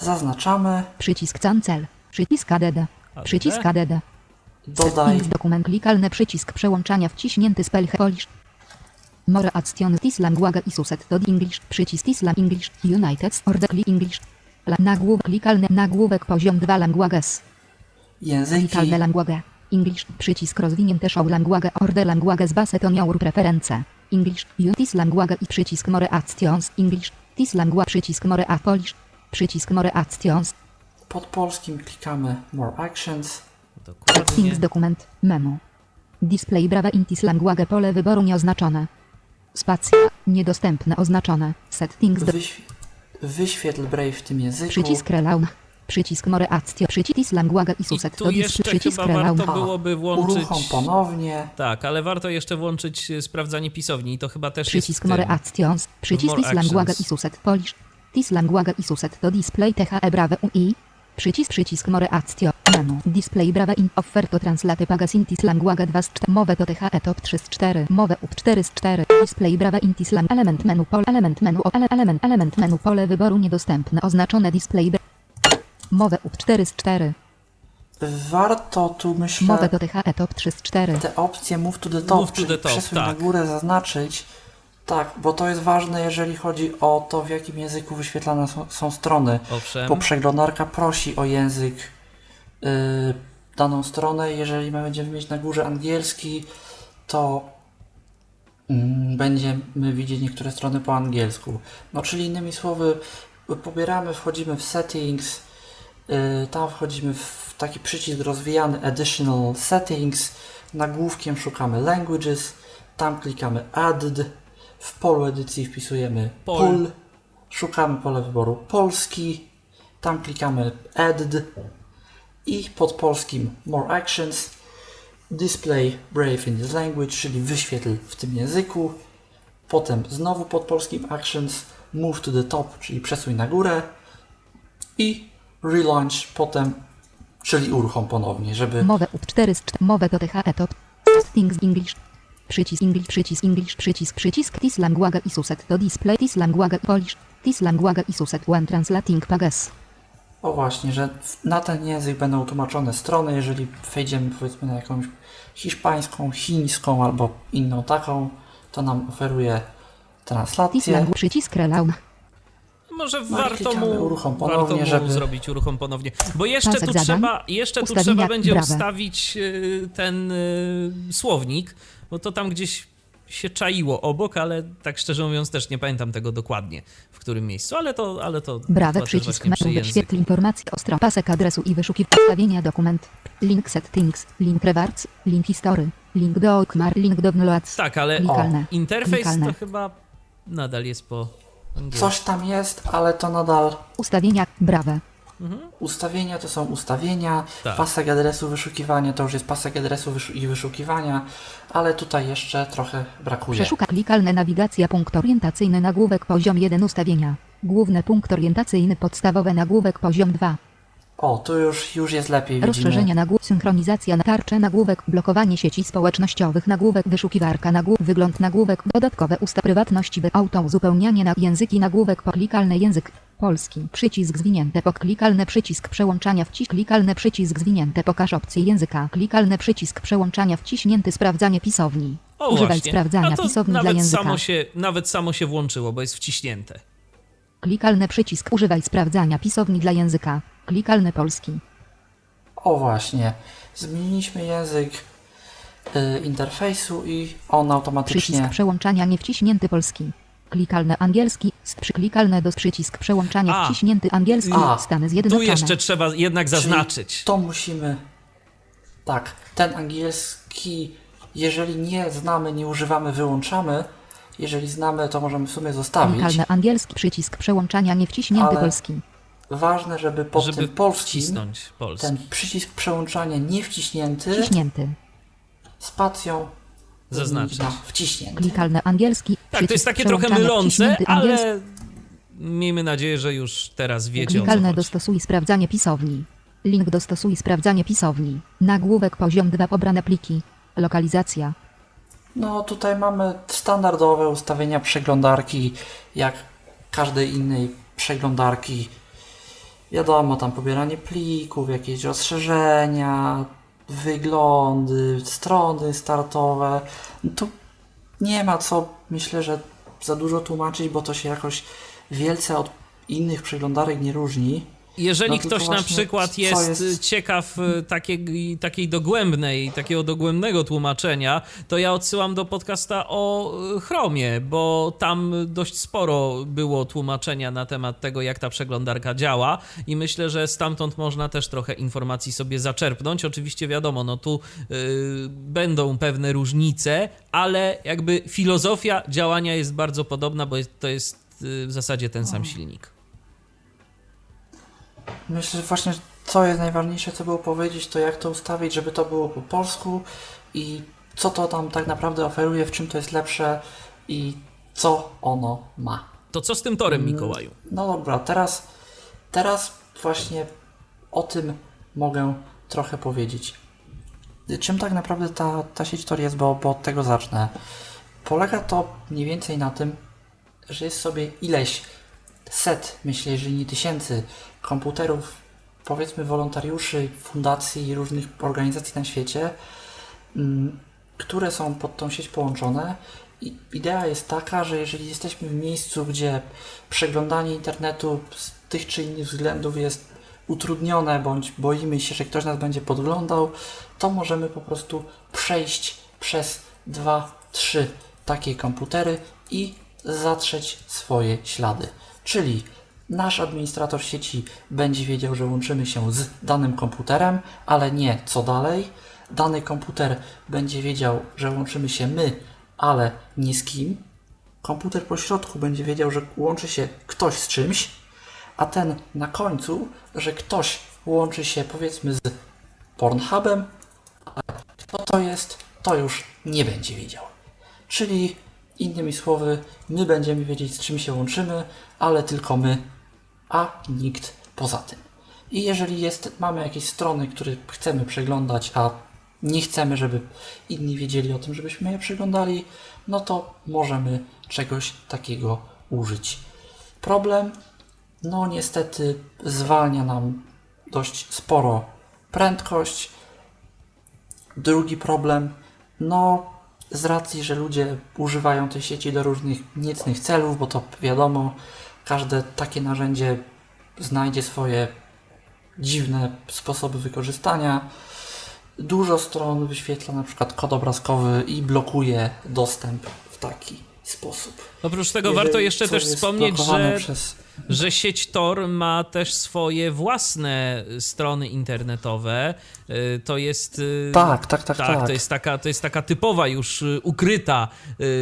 zaznaczamy, Przycisk cancel. Przycisk ADD. Przycisk ADD. dodaj, dokument klikalny przycisk przełączania wciśnięty spell polish. More action this language is used to English. Przycisk Islam English. United Order click English. Nagłówek klikalny nagłówek poziom 2 languages. języki, Klikalne language. English. Przycisk rozwinięty show language order language z base to your preference. English. Use this language i przycisk more actions. English. This language przycisk more a polish. Przycisk more actions. Pod polskim klikamy more actions, Dokładnie. Settings dokument. Menu. Display brawa intis language pole wyboru nieoznaczone. Spacja. Niedostępne oznaczone. Settings do... wyśw wyświetl Brave w tym języku, Przycisk relaun. Przycisk more action. Przycisk language i I suset tu to jeszcze. Przycisk chyba relaun. warto byłoby włączyć... uruchom ponownie, Tak, ale warto jeszcze włączyć e, sprawdzanie pisowni i to chyba też Przycisk jest. Przycisk More this language i suset polish. This language i suset to display THE brave UI. Przycisk przycisk more action. Menu. Display brave in offer to translate pagasin this language 2 z 4. Mowę to THE top 3 z 4. Mowę up 4 z 4. Display brave in lang element menu pole element menu o ele element element menu pole wyboru niedostępne oznaczone display bra- Mowę up 4 z 4. Warto tu, myślę, Mowę do THE top 3 z 4. te opcje move to the top, Move to the top, przesuń tak. na górę, zaznaczyć. Tak, bo to jest ważne, jeżeli chodzi o to, w jakim języku wyświetlane są, są strony. Owszem. Bo przeglądarka prosi o język y, daną stronę. Jeżeli my będziemy mieć na górze angielski, to mm, będziemy widzieć niektóre strony po angielsku. No, czyli innymi słowy, pobieramy, wchodzimy w settings, y, tam wchodzimy w taki przycisk rozwijany Additional Settings, nagłówkiem szukamy Languages, tam klikamy Add, w polu edycji wpisujemy Pol. Pol, szukamy pole wyboru Polski, tam klikamy Add i pod polskim More Actions Display Brave in this language, czyli wyświetl w tym języku. Potem znowu pod polskim Actions Move to the top, czyli przesuń na górę i Relaunch potem, czyli uruchom ponownie, żeby Mowę up 4 z 4. Mowę do THE top. Settings English. Przycisk English, przycisk English, przycisk, przycisk This language is used to display this language Polish. This language is used when translating pages. O właśnie, że na ten język będą tłumaczone strony, jeżeli wejdziemy powiedzmy na jakąś hiszpańską, chińską albo inną taką, to nam oferuje This translację. language przycisk Relaun. Może No warto mu, uruchom warto ponownie, mu żeby- zrobić uruchom ponownie. Bo jeszcze Pasek tu zadań, trzeba, jeszcze tu trzeba będzie brawe. ustawić y, ten y, słownik, bo to tam gdzieś się czaiło obok, ale tak szczerze mówiąc też nie pamiętam tego dokładnie, w którym miejscu, ale to, ale to Brawe przycisk menu wyświetl informacji o stron. Pasek adresu i wyszukiw ustawienia dokument. Link settings. Link rewards. Link history. Link do okmar. Link do downloads. Tak, ale Klikalne. interfejs Klikalne. to chyba nadal jest po angielsku. Coś tam jest, ale to nadal Ustawienia. Brawe. Ustawienia to są ustawienia, Tak. pasek adresu wyszukiwania to już jest pasek adresu wyszu- i wyszukiwania, ale tutaj jeszcze trochę brakuje. Przeszuka klikalne nawigacja punkt orientacyjny nagłówek poziom 1 ustawienia. Główny punkt orientacyjny podstawowy nagłówek poziom 2. O, tu już, już jest lepiej Rozszerzenia widzimy. nagłówek synchronizacja na tarcze nagłówek blokowanie sieci społecznościowych nagłówek wyszukiwarka nagłówek wygląd nagłówek dodatkowe usta prywatności by auto uzupełnianie na języki nagłówek poklikalny język polski przycisk zwinięte poklikalny przycisk przełączania wcisk klikalny przycisk zwinięte pokaż opcję języka klikalny przycisk przełączania wciśnięty sprawdzanie pisowni O używaj właśnie. sprawdzania A to pisowni dla nawet języka samo, się, nawet samo się włączyło, bo jest wciśnięte. Klikalny przycisk używaj sprawdzania pisowni dla języka klikalny polski O właśnie, zmieniliśmy język y, interfejsu i on automatycznie Przycisk przełączania nie wciśnięty polski. Klikalne angielski, z przyklikalne do przycisk przełączania A. wciśnięty angielski, A. Stany Tu Zjednoczone. jeszcze trzeba jednak zaznaczyć. To musimy. Tak, ten angielski, jeżeli nie znamy, nie używamy, wyłączamy. Jeżeli znamy, to możemy w sumie zostawić. Klikalne angielski, przycisk przełączania nie wciśnięty Ale polski. Ważne, żeby pod żeby tym polskim wcisnąć polski. ten przycisk przełączania nie wciśnięty Wciśnięty. spacją Zaznaczyć. na wciśnięty. Klikalne angielski, Tak, to jest takie trochę mylące, ale miejmy nadzieję, że już teraz wiecie o co Klikalne dostosuj sprawdzanie pisowni. Link dostosuj sprawdzanie pisowni. Nagłówek poziom 2 pobrane pliki. Lokalizacja. No tutaj mamy standardowe ustawienia przeglądarki, jak każdej innej przeglądarki. Wiadomo, tam pobieranie plików, jakieś rozszerzenia, wyglądy, strony startowe. No tu nie ma co, myślę, że za dużo tłumaczyć, bo to się jakoś wielce od innych przeglądarek nie różni. Jeżeli No ktoś na przykład jest, jest- ciekaw e, takiej, takiej dogłębnej, takiego dogłębnego tłumaczenia, to ja odsyłam do podcasta o e, Chromie, bo tam dość sporo było tłumaczenia na temat tego, jak ta przeglądarka działa i myślę, że stamtąd można też trochę informacji sobie zaczerpnąć. Oczywiście wiadomo, no tu y, będą pewne różnice, ale jakby filozofia działania jest bardzo podobna, bo to jest y, w zasadzie ten sam silnik. Myślę, że właśnie co jest najważniejsze, co było powiedzieć, to jak to ustawić, żeby to było po polsku i co to tam tak naprawdę oferuje, w czym to jest lepsze i co ono ma. To co z tym torem, Mikołaju? No dobra, teraz, teraz właśnie o tym mogę trochę powiedzieć. Czym tak naprawdę ta, ta sieć Tor jest, bo, bo od tego zacznę. Polega to mniej więcej na tym, że jest sobie ileś set, myślę, jeżeli nie tysięcy komputerów powiedzmy wolontariuszy, fundacji i różnych organizacji na świecie, mm, które są pod tą sieć połączone. I idea jest taka, że jeżeli jesteśmy w miejscu, gdzie przeglądanie internetu z tych czy innych względów jest utrudnione, bądź boimy się, że ktoś nas będzie podglądał, to możemy po prostu przejść przez dwa, trzy takie komputery i zatrzeć swoje ślady. Czyli nasz administrator sieci będzie wiedział, że łączymy się z danym komputerem, ale nie co dalej. Dany komputer będzie wiedział, że łączymy się my, ale nie z kim. Komputer po środku będzie wiedział, że łączy się ktoś z czymś, a ten na końcu, że ktoś łączy się powiedzmy z Pornhubem, ale kto to jest, to już nie będzie wiedział. Czyli innymi słowy, my będziemy wiedzieć z czym się łączymy, ale tylko my, a nikt poza tym. I jeżeli jest, mamy jakieś strony, które chcemy przeglądać, a nie chcemy, żeby inni wiedzieli o tym, żebyśmy je przeglądali, no to możemy czegoś takiego użyć. Problem, no niestety zwalnia nam dość sporo prędkość. Drugi problem, no z racji, że ludzie używają tej sieci do różnych niecnych celów, bo to wiadomo, każde takie narzędzie znajdzie swoje dziwne sposoby wykorzystania. Dużo stron wyświetla na przykład kod obrazkowy i blokuje dostęp w taki sposób. Oprócz tego Jeżeli warto jeszcze też wspomnieć, że przez że sieć Tor ma też swoje własne strony internetowe. Y, To jest. y, Tak, tak, tak, tak. To, jest taka, to jest taka typowa, już y, ukryta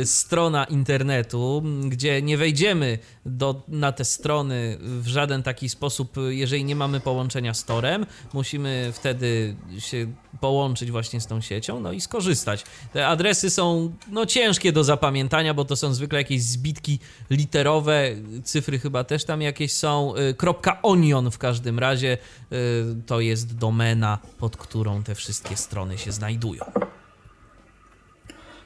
strona internetu, gdzie nie wejdziemy do, na te strony w żaden taki sposób, jeżeli nie mamy połączenia z Torem. Musimy wtedy się połączyć właśnie z tą siecią, no i skorzystać. Te adresy są no, ciężkie do zapamiętania, bo to są zwykle jakieś zbitki literowe, cyfry chyba też tam jakieś są. Y, Kropka .onion w każdym razie y, to jest domena, pod którą te wszystkie strony się znajdują.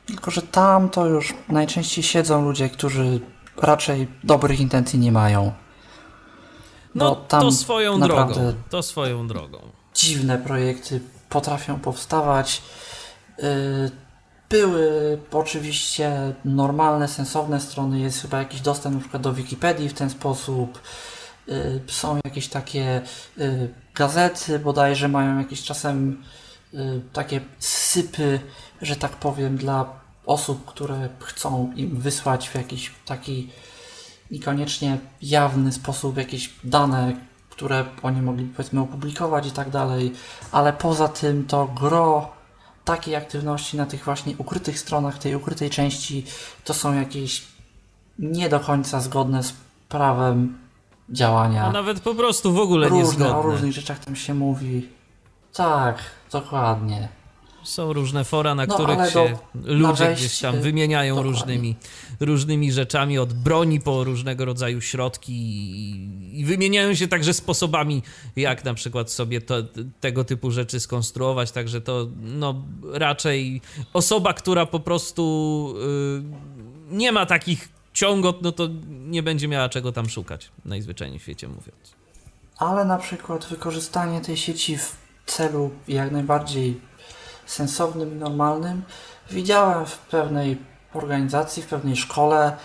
Tylko, że tam to już najczęściej siedzą ludzie, którzy raczej dobrych intencji nie mają. No to swoją naprawdę drogą, to swoją drogą. dziwne projekty potrafią powstawać. Yy, Były oczywiście normalne, sensowne strony, jest chyba jakiś dostęp przykład do Wikipedii w ten sposób. Yy, Są jakieś takie yy, gazety, bodajże mają jakieś czasem yy, takie sypy, że tak powiem, dla osób, które chcą im wysłać w jakiś taki niekoniecznie jawny sposób jakieś dane, które oni mogli powiedzmy opublikować i tak dalej, ale poza tym to gro takiej aktywności na tych właśnie ukrytych stronach, tej ukrytej części, to są jakieś nie do końca zgodne z prawem działania. A nawet po prostu w ogóle Różne, o niezgodne. różnych rzeczach tam się mówi. Tak, dokładnie. Są różne fora, na No, których się do- ludzie gdzieś tam wymieniają dokładnie. różnymi, różnymi rzeczami, od broni po różnego rodzaju środki i, i wymieniają się także sposobami, jak na przykład sobie to, tego typu rzeczy skonstruować, także to no, raczej osoba, która po prostu y, nie ma takich ciągot, no to nie będzie miała czego tam szukać, najzwyczajniej w świecie mówiąc. Ale na przykład wykorzystanie tej sieci w celu jak najbardziej sensownym normalnym widziałem w pewnej organizacji, w pewnej szkole,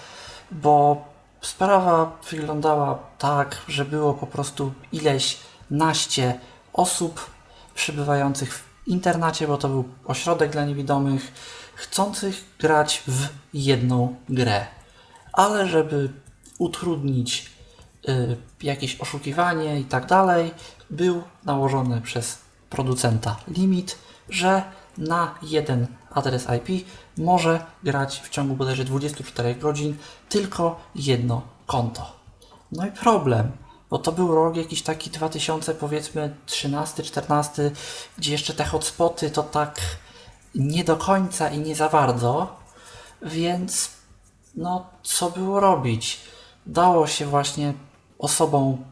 bo sprawa wyglądała tak, że było po prostu ileś naście osób przybywających w internacie, bo to był ośrodek dla niewidomych, chcących grać w jedną grę. Ale żeby utrudnić y, jakieś oszukiwanie i tak dalej, był nałożony przez producenta limit, że na jeden adres IP może grać w ciągu bodajże 24 godzin tylko jedno konto. No i problem, bo to był rok jakiś taki 2000 powiedzmy 13-14, gdzie jeszcze te hotspoty to tak nie do końca i nie za bardzo, więc no co było robić? Dało się właśnie osobom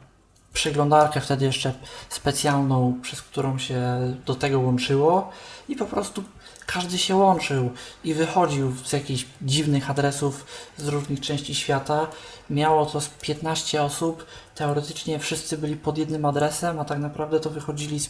przeglądarkę wtedy jeszcze specjalną, przez którą się do tego łączyło i po prostu każdy się łączył i wychodził z jakichś dziwnych adresów z różnych części świata. Miało to z 15 osób. Teoretycznie wszyscy byli pod jednym adresem, a tak naprawdę to wychodzili z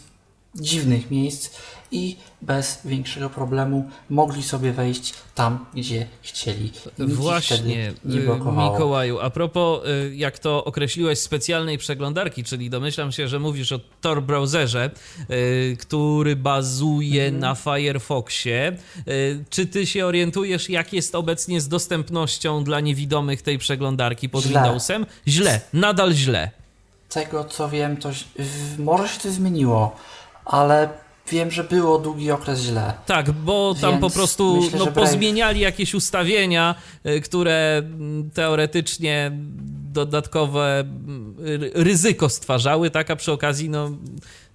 dziwnych miejsc i bez większego problemu mogli sobie wejść tam, gdzie chcieli. Ich Właśnie, nie y, blokowało. Mikołaju, a propos, y, jak to określiłeś, specjalnej przeglądarki, czyli domyślam się, że mówisz o Tor browserze, y, który bazuje Mhm. na Firefoxie. Czy ty się orientujesz, jak jest obecnie z dostępnością dla niewidomych tej przeglądarki pod Źle. Windowsem? Źle, nadal źle. tego co wiem, to może się coś zmieniło, ale wiem, że było długi okres źle. Tak, bo tam Więc po prostu myślę, no, pozmieniali jakieś ustawienia, y, które mm, teoretycznie dodatkowe mm, ry- ryzyko stwarzały, tak, a przy okazji no,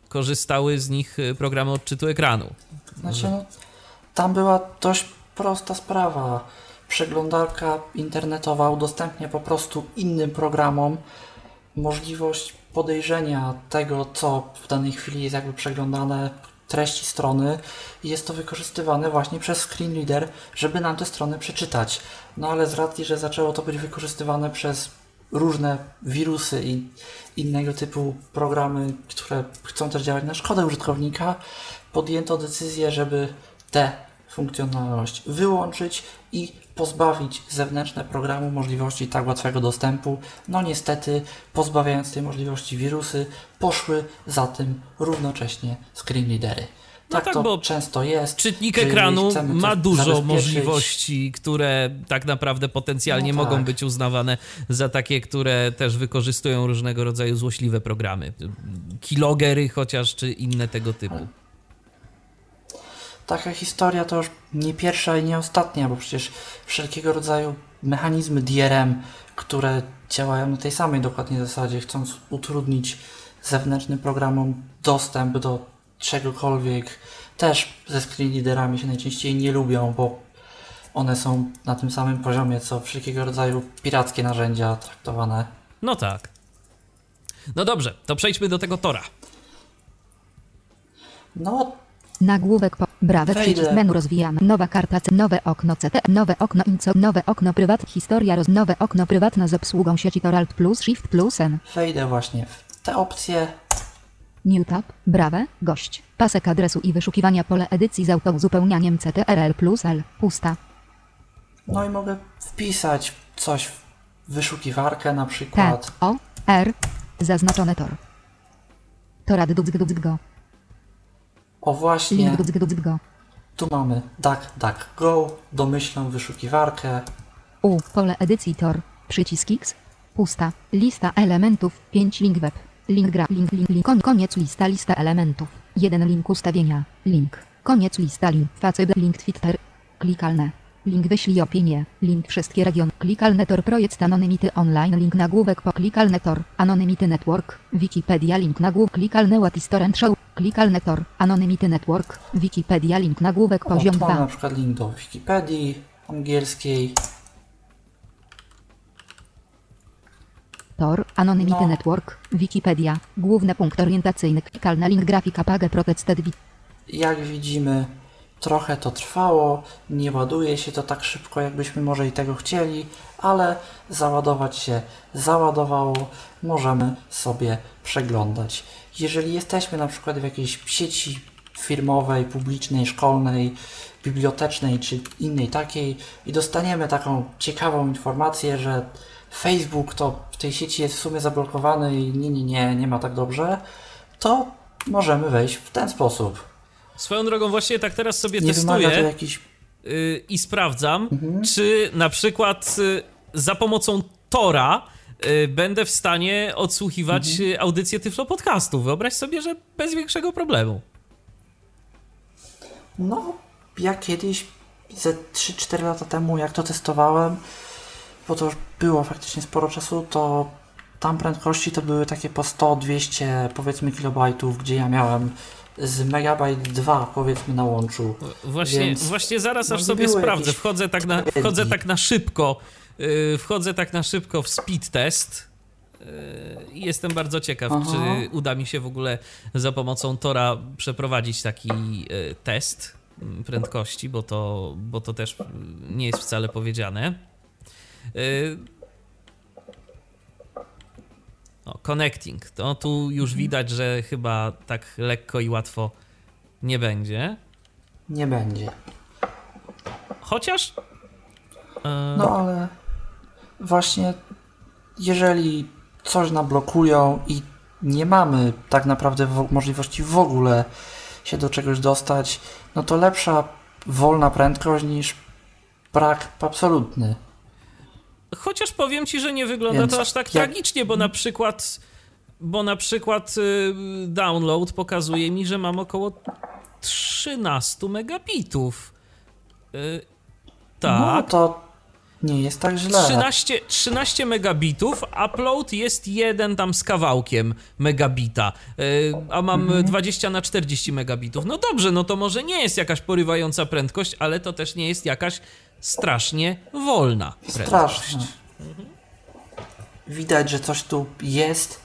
korzystały z nich y, programy odczytu ekranu. Znaczy, no, tam była dość prosta sprawa. Przeglądarka internetowa udostępnia po prostu innym programom możliwość podejrzenia tego, co w danej chwili jest jakby przeglądane, treści strony i jest to wykorzystywane właśnie przez screen reader, żeby nam te strony przeczytać. No ale z racji, że zaczęło to być wykorzystywane przez różne wirusy i innego typu programy, które chcą też działać na szkodę użytkownika, podjęto decyzję, żeby tę funkcjonalność wyłączyć i pozbawić zewnętrzne programu możliwości tak łatwego dostępu. No niestety, pozbawiając tej możliwości wirusy, poszły za tym równocześnie screen readery. Tak, tak, to bo często jest. Czytnik ekranu ma dużo możliwości, które tak naprawdę potencjalnie No mogą tak. być uznawane za takie, które też wykorzystują różnego rodzaju złośliwe programy. Kilogery chociaż, czy inne tego typu. Taka historia to już nie pierwsza i nie ostatnia, bo przecież wszelkiego rodzaju mechanizmy DRM, które działają na tej samej dokładnie zasadzie, chcąc utrudnić zewnętrznym programom dostęp do czegokolwiek, też ze screenreaderami się najczęściej nie lubią, bo one są na tym samym poziomie, co wszelkiego rodzaju pirackie narzędzia traktowane. No tak. No dobrze, to przejdźmy do tego Tora. No, Nagłówek po. Brawe Wejdę. przycisk menu rozwijamy. Nowa karta. Nowe okno CT. Nowe okno INCO. Nowe okno prywat. Historia roz. Nowe okno prywatne z obsługą sieci Tor Alt plus Shift plus N. wejdę właśnie w te opcje, New tab. Brawe. Gość. Pasek adresu i wyszukiwania pole edycji z autouzupełnianiem CTRL plus L. Pusta. no i mogę wpisać coś w wyszukiwarkę na T. przykład. O. R. Zaznaczone tor. Torad go. O właśnie. Go. Tu mamy DuckDuckGo, domyślną wyszukiwarkę. U. Pole edycji tor. Przycisk X. Pusta. Lista elementów. 5 link web. Link gra. Link link link. Kon- Koniec lista lista elementów. 1 link ustawienia. Link. Koniec lista link. Facet link Twitter. Klikalne. Link wyślij opinię. Link wszystkie regiony. Klikalne tor projekt anonymity online. Link nagłówek po klikalne tor. Anonymity network. Wikipedia link nagłówek. Klikalne What Torrent Show. Klikalne tor. Anonymity network. Wikipedia link nagłówek O, poziom tu mamy 2. na przykład link do Wikipedii angielskiej. Tor, Anonymity No. Network, Wikipedia, główny punkt orientacyjny, klikalna link grafika page protested Jak widzimy, trochę to trwało, nie ładuje się to tak szybko, jakbyśmy może i tego chcieli, ale załadować się załadowało, możemy sobie przeglądać. Jeżeli jesteśmy na przykład w jakiejś sieci firmowej, publicznej, szkolnej, bibliotecznej czy innej takiej i dostaniemy taką ciekawą informację, że Facebook to w tej sieci jest w sumie zablokowany i nie, nie, nie, nie ma tak dobrze, to możemy wejść w ten sposób. Swoją drogą, właśnie tak teraz sobie Nie testuję jakiś y, i sprawdzam, Mhm. czy na przykład y, za pomocą Tora będę w stanie odsłuchiwać Mhm. y, audycję Tyflo Podcastu. Wyobraź sobie, że bez większego problemu. No, ja kiedyś ze 3-4 lata temu, jak to testowałem, bo to już było faktycznie sporo czasu, to tam prędkości to były takie po 100-200 powiedzmy kilobajtów, gdzie ja miałem z megabajt 2 powiedzmy na łączu. Właśnie, Więc właśnie zaraz no aż sobie sprawdzę. Wchodzę tak na, wchodzę tak na szybko. Yy, wchodzę tak na szybko w speed test. I Jestem bardzo ciekaw, Aha. czy uda mi się w ogóle za pomocą Tora przeprowadzić taki e, test mm, prędkości, bo to, bo to też nie jest wcale powiedziane. E, No, connecting. To tu już widać, że chyba tak lekko i łatwo nie będzie. Nie będzie. Chociaż. No ale właśnie jeżeli coś nablokują i nie mamy tak naprawdę wo- możliwości w ogóle się do czegoś dostać, no to lepsza wolna prędkość niż brak absolutny. Chociaż powiem ci, że nie wygląda Więc to aż tak jak- tragicznie, bo na przykład. Bo na przykład y, download pokazuje mi, że mam około 13 megabitów. Y, No tak. to nie jest tak źle. 13, 13 megabitów, upload jest jeden tam z kawałkiem megabita, y, a mam Mhm. 20 na 40 megabitów. No dobrze, no to może nie jest jakaś porywająca prędkość, ale to też nie jest jakaś strasznie wolna prędkość. Strasznie. Widać, że coś tu jest,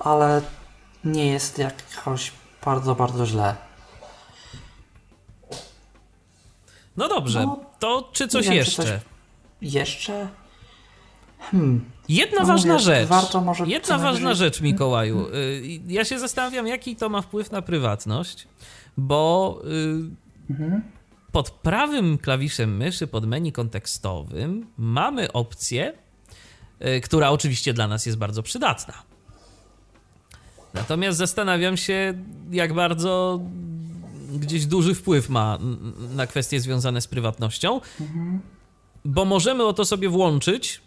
ale nie jest jakoś bardzo, bardzo źle. No dobrze, No, to czy coś wiem, czy jeszcze? coś- Jeszcze? Hmm. Jedna No ważna mówię, rzecz. warto może Jedna ważna rzecz, Mikołaju. Y, Ja się zastanawiam, jaki to ma wpływ na prywatność, bo y, Mhm. pod prawym klawiszem myszy, pod menu kontekstowym, mamy opcję, y, która oczywiście dla nas jest bardzo przydatna. Natomiast zastanawiam się, jak bardzo gdzieś duży wpływ ma na kwestie związane z prywatnością, bo możemy o to sobie włączyć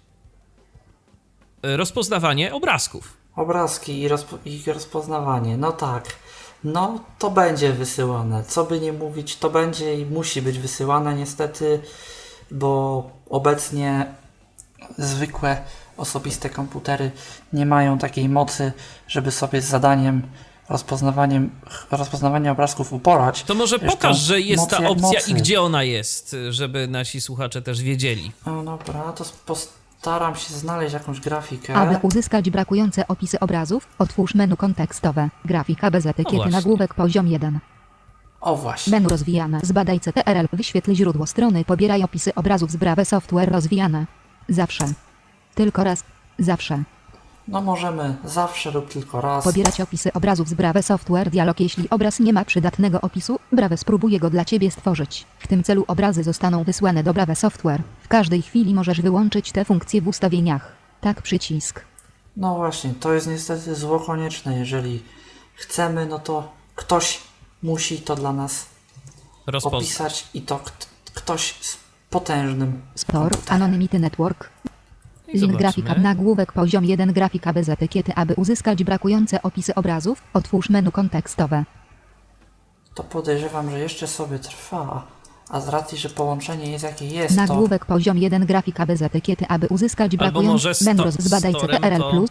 y, rozpoznawanie obrazków. Obrazki i, rozpo- rozpoznawanie. No tak. No to będzie wysyłane. Co by nie mówić, to będzie i musi być wysyłane niestety, bo obecnie zwykłe osobiste komputery nie mają takiej mocy, żeby sobie z zadaniem rozpoznawaniem, rozpoznawania obrazków uporać. To może pokaż, że jest mocy ta opcja mocy. i gdzie ona jest, żeby nasi słuchacze też wiedzieli. No dobra, to postaram się znaleźć jakąś grafikę. Aby uzyskać brakujące opisy obrazów, otwórz menu kontekstowe. Grafika bez etykiety właśnie. nagłówek poziom 1. O właśnie. Menu rozwijane. Zbadaj CTRL. Wyświetl źródło strony. Pobieraj opisy obrazów z Brave Software rozwijane. Zawsze. Tylko raz. Zawsze. No możemy zawsze lub tylko raz. Pobierać opisy obrazów z Brave Software Dialog. Jeśli obraz nie ma przydatnego opisu, Brave spróbuje go dla Ciebie stworzyć. W tym celu obrazy zostaną wysłane do Brave Software. W każdej chwili możesz wyłączyć tę funkcję w ustawieniach. Tak przycisk. No właśnie, to jest niestety zło konieczne. Jeżeli chcemy, no to ktoś musi to dla nas Rozpoznać. opisać i to kt- ktoś z potężnym komputerem. Anonymity Network. Link grafika nagłówek poziom 1 grafika bez etykiety. Aby uzyskać brakujące opisy obrazów, otwórz menu kontekstowe. To podejrzewam, że jeszcze sobie trwa. A z racji, że połączenie jest jakie jest, to Nagłówek poziom 1 grafika bez etykiety. Aby uzyskać brakujące roz- zbadaj CTRL+. to-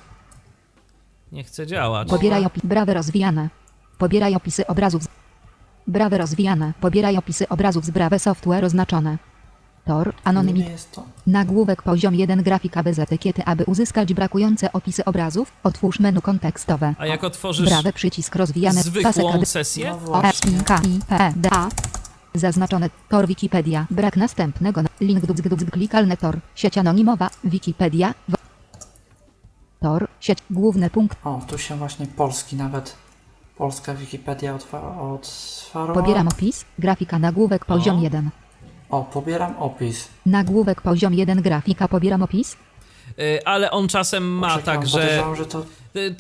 Nie chce działać. Pobieraj opis. Brawe rozwijane. Pobieraj opisy obrazów. z- Brawe rozwijane. Pobieraj opisy obrazów z Brave Software oznaczone. Tor, to. Nagłówek poziom 1 grafika bez etykiety. Aby uzyskać brakujące opisy obrazów, otwórz menu kontekstowe. A jak otworzysz Brawe przycisk rozwijane. pasek zwykłą sesję, No K, I, P, D, A. Zaznaczone. Tor Wikipedia. Brak następnego. na- Link dudzg dudzg klikalny tor. Sieć anonimowa. Wikipedia. W... Tor. Sieć. Główny punkt. O, tu się właśnie polski nawet. Polska Wikipedia otwa- otwarła. Pobieram opis. Grafika nagłówek poziom O. 1. O, pobieram opis. Nagłówek poziom 1 grafika pobieram opis. y, ale on czasem ma tak, że podejrzewam, że to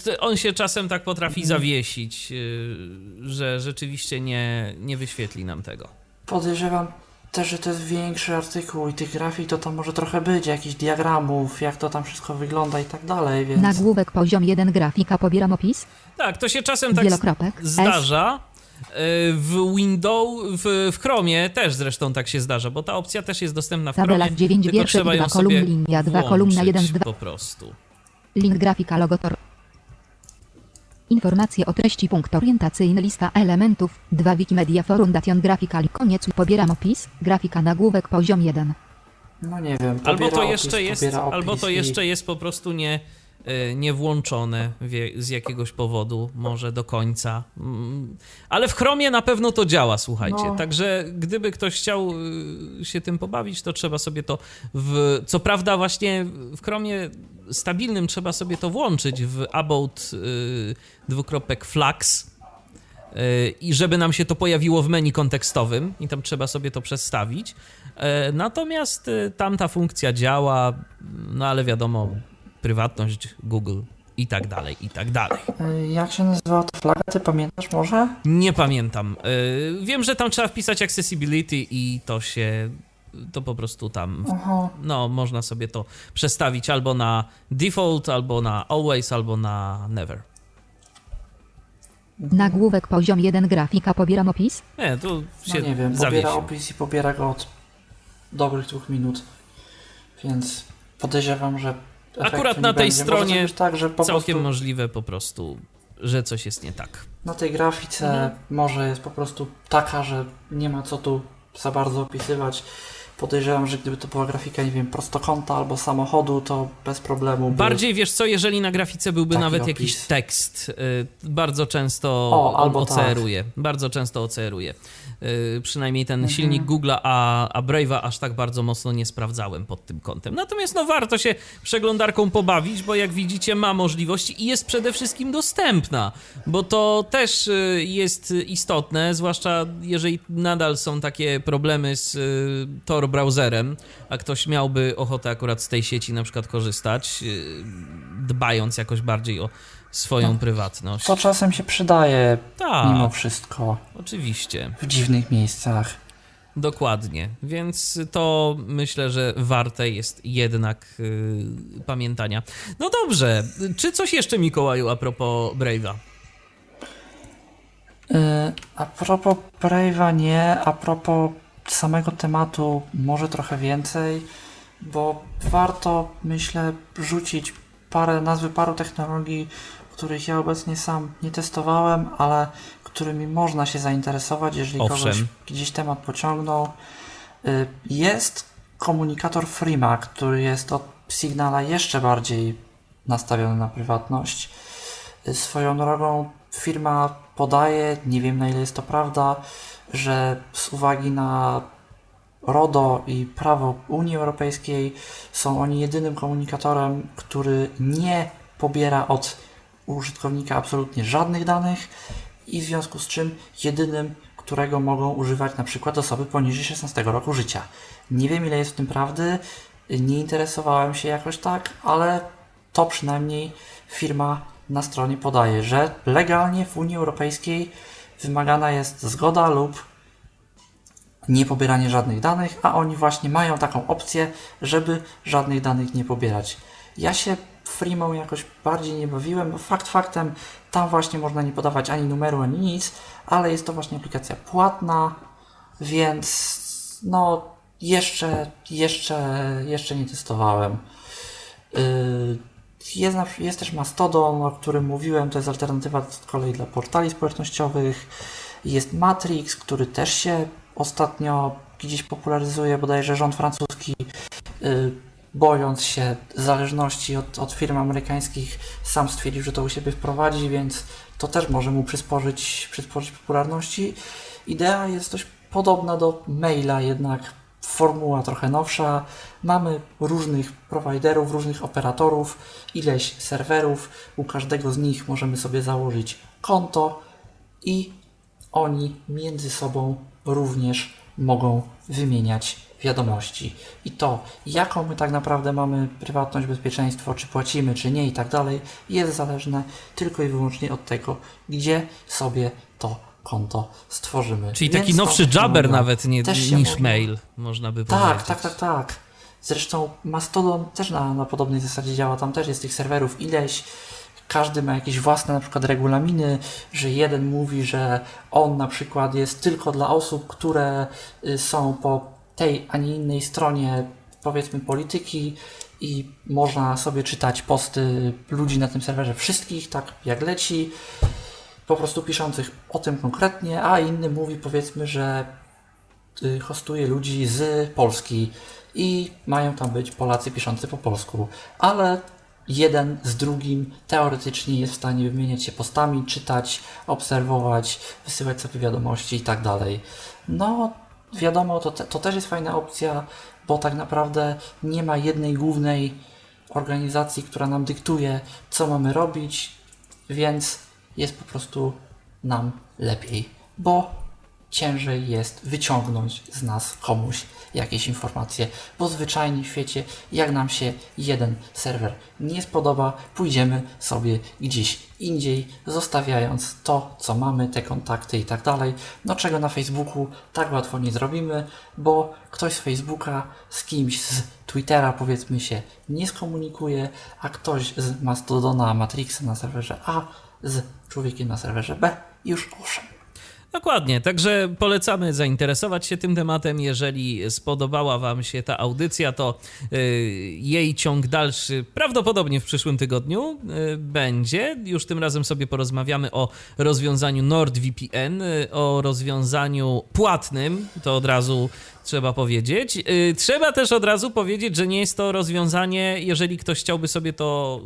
y, on się czasem tak potrafi zawiesić, y, że rzeczywiście nie, nie wyświetli nam tego. Podejrzewam też, że to jest większy artykuł i tych grafik to tam może trochę być, jakichś diagramów, jak to tam wszystko wygląda i tak dalej, więc... Nagłówek poziom 1 grafika pobieram opis. Tak, to się czasem tak zdarza. Y, W Windows, w, w Chromie też zresztą tak się zdarza, bo ta opcja też jest dostępna w Tabela Chromie. 9 tylko wierszek, trzeba ją 2 kolumny, sobie linia 2 kolumna 1 z 2. po prostu. Link grafika logotor. Informacje o treści punkt orientacyjny lista elementów 2 Wikimedia Foundation grafika koniec pobieram opis grafika nagłówek poziom 1 No nie wiem, Albo to opis, jeszcze jest, opis albo to i- jeszcze jest po prostu nie, y, nie włączone wie- z jakiegoś powodu, może do końca. Mm, Ale w Chromie na pewno to działa, słuchajcie. No. Także gdyby ktoś chciał y, się tym pobawić, to trzeba sobie to w. Co prawda, właśnie w Chromie stabilnym trzeba sobie to włączyć w about y, dwukropek flags. y, I żeby nam się to pojawiło w menu kontekstowym, i tam trzeba sobie to przestawić. E, Natomiast tamta funkcja działa, no ale wiadomo, prywatność Google i tak dalej, i tak dalej. Y, Jak się nazywała ta flaga, ty pamiętasz może? Nie pamiętam. Y, Wiem, że tam trzeba wpisać accessibility i to się. To po prostu tam. Aha. No, można sobie to przestawić albo na default, albo na always, albo na never. Nagłówek poziom 1 grafika pobieram opis. Nie, tu No się nie wiem, zawiesił. pobiera opis i pobiera go od dobrych dwóch minut, więc podejrzewam, że Akurat na tej będzie. stronie tak, że po Całkiem prostu możliwe po prostu, że coś jest nie tak. na tej grafice Mhm. może jest po prostu taka, że nie ma co tu za bardzo opisywać. Podejrzewam, że gdyby to była grafika, nie wiem, prostokąta albo samochodu, to bez problemu. by- Bardziej wiesz co, jeżeli na grafice byłby Taki nawet opis. jakiś tekst, y, bardzo często O, albo tak. OCR-uje. Bardzo często OCR-uje. Y, Przynajmniej ten Mhm. silnik Google'a, a, a Brave'a aż tak bardzo mocno nie sprawdzałem pod tym kątem. Natomiast no warto się przeglądarką pobawić, bo jak widzicie ma możliwości i jest przede wszystkim dostępna, bo to też y, jest istotne, zwłaszcza jeżeli nadal są takie problemy z Tor browserem, a ktoś miałby ochotę akurat z tej sieci na przykład korzystać, y, dbając jakoś bardziej o swoją prywatność. To czasem się przydaje Tak, mimo wszystko oczywiście. w dziwnych miejscach. Dokładnie, więc to myślę, że warte jest jednak y, pamiętania. No dobrze, czy coś jeszcze Mikołaju a propos Brave'a? Yy, a propos Brave'a nie, a propos samego tematu może trochę więcej, bo warto, myślę, rzucić parę, nazwy paru technologii, których ja obecnie sam nie testowałem, ale którymi można się zainteresować, jeżeli Owszem. kogoś gdzieś temat pociągnął. Yy, Jest komunikator Freema, który jest od Signala jeszcze bardziej nastawiony na prywatność. Yy, Swoją drogą firma podaje, nie wiem na ile jest to prawda, że z uwagi na RODO i prawo Unii Europejskiej są oni jedynym komunikatorem, który nie pobiera od użytkownika absolutnie żadnych danych i w związku z czym jedynym, którego mogą używać na przykład osoby poniżej 16 roku życia. Nie wiem ile jest w tym prawdy, nie interesowałem się jakoś tak, ale to przynajmniej firma na stronie podaje, że legalnie w Unii Europejskiej wymagana jest zgoda lub niepobieranie żadnych danych, a oni właśnie mają taką opcję, żeby żadnych danych nie pobierać. Ja się Freemą jakoś bardziej nie bawiłem, bo fakt faktem tam właśnie można nie podawać ani numeru, ani nic, ale jest to właśnie aplikacja płatna, więc no jeszcze, jeszcze, jeszcze nie testowałem. Yy, jest, jest też Mastodon, o którym mówiłem, to jest alternatywa z kolei dla portali społecznościowych. Jest Matrix, który też się ostatnio gdzieś popularyzuje, bodajże rząd francuski, yy, bojąc się zależności od, od firm amerykańskich, sam stwierdził, że to u siebie wprowadzi, więc to też może mu przysporzyć, przysporzyć popularności. Idea jest dość podobna do maila, jednak formuła trochę nowsza. Mamy różnych prowajderów, różnych operatorów, ileś serwerów. U każdego z nich możemy sobie założyć konto i oni między sobą również mogą wymieniać wiadomości. I to, jaką my tak naprawdę mamy prywatność, bezpieczeństwo, czy płacimy, czy nie i tak dalej, jest zależne tylko i wyłącznie od tego, gdzie sobie to konto stworzymy. Czyli taki nowszy Jabber nawet nie, niż można- mail, można by tak, powiedzieć. tak, tak, tak. Zresztą Mastodon też na, na podobnej zasadzie działa. Tam też jest tych serwerów ileś. Każdy ma jakieś własne na przykład regulaminy, że jeden mówi, że on na przykład jest tylko dla osób, które y, są po tej, a nie innej stronie powiedzmy polityki i można sobie czytać posty ludzi na tym serwerze wszystkich, tak jak leci, po prostu piszących o tym konkretnie, a inny mówi powiedzmy, że y, hostuje ludzi z Polski i mają tam być Polacy piszący po polsku. Ale jeden z drugim teoretycznie jest w stanie wymieniać się postami, czytać, obserwować, wysyłać sobie wiadomości i tak dalej. No, wiadomo, to, te, to też jest fajna opcja, bo tak naprawdę nie ma jednej głównej organizacji, która nam dyktuje, co mamy robić, więc jest po prostu nam lepiej, bo ciężej jest wyciągnąć z nas komuś jakieś informacje, bo zwyczajnie w świecie, jak nam się jeden serwer nie spodoba, pójdziemy sobie gdzieś indziej, zostawiając to, co mamy, te kontakty i tak dalej, no czego na Facebooku tak łatwo nie zrobimy, bo ktoś z Facebooka z kimś z Twittera powiedzmy się nie skomunikuje, a ktoś z Mastodona Matrixa na serwerze A z człowiekiem na serwerze B już owszem. Dokładnie, także polecamy zainteresować się tym tematem. Jeżeli spodobała Wam się ta audycja, to y, jej ciąg dalszy prawdopodobnie w przyszłym tygodniu y, będzie. Już tym razem sobie porozmawiamy o rozwiązaniu NordVPN, y, o rozwiązaniu płatnym, to od razu trzeba powiedzieć. Y, trzeba też od razu powiedzieć, że nie jest to rozwiązanie, jeżeli ktoś chciałby sobie to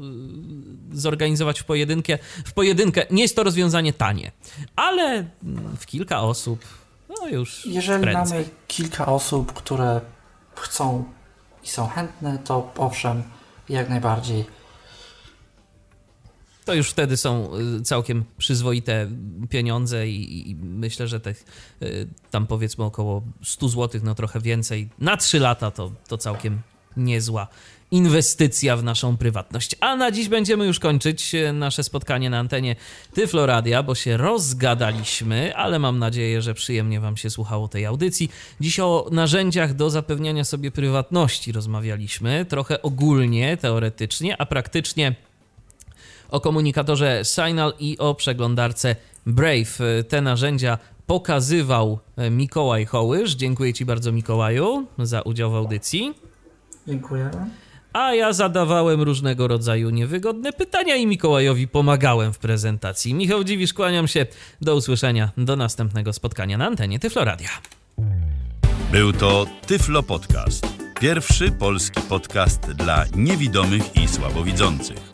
y, zorganizować w pojedynkę, w pojedynkę, nie jest to rozwiązanie tanie, ale mm, w kilka osób, no już Jeżeli prędzej. mamy kilka osób, które chcą i są chętne, to owszem, jak najbardziej. To już wtedy są y, całkiem przyzwoite pieniądze i, i myślę, że tych y, tam powiedzmy około 100 zł, no trochę więcej, na 3 lata to, to całkiem niezła inwestycja w naszą prywatność. A na dziś będziemy już kończyć y, nasze spotkanie na antenie Tyfloradia, bo się rozgadaliśmy, ale mam nadzieję, że przyjemnie Wam się słuchało tej audycji. Dziś o narzędziach do zapewniania sobie prywatności rozmawialiśmy, trochę ogólnie, teoretycznie, a praktycznie o komunikatorze Signal i o przeglądarce Brave. Te narzędzia pokazywał Mikołaj Hołysz. Dziękuję Ci bardzo, Mikołaju, za udział w audycji. Dziękuję. A ja zadawałem różnego rodzaju niewygodne pytania i Mikołajowi pomagałem w prezentacji. Michał Dziwisz, kłaniam się. Do usłyszenia. Do następnego spotkania na antenie Tyfloradia. Był to Tyflo Podcast. Pierwszy polski podcast dla niewidomych i słabowidzących.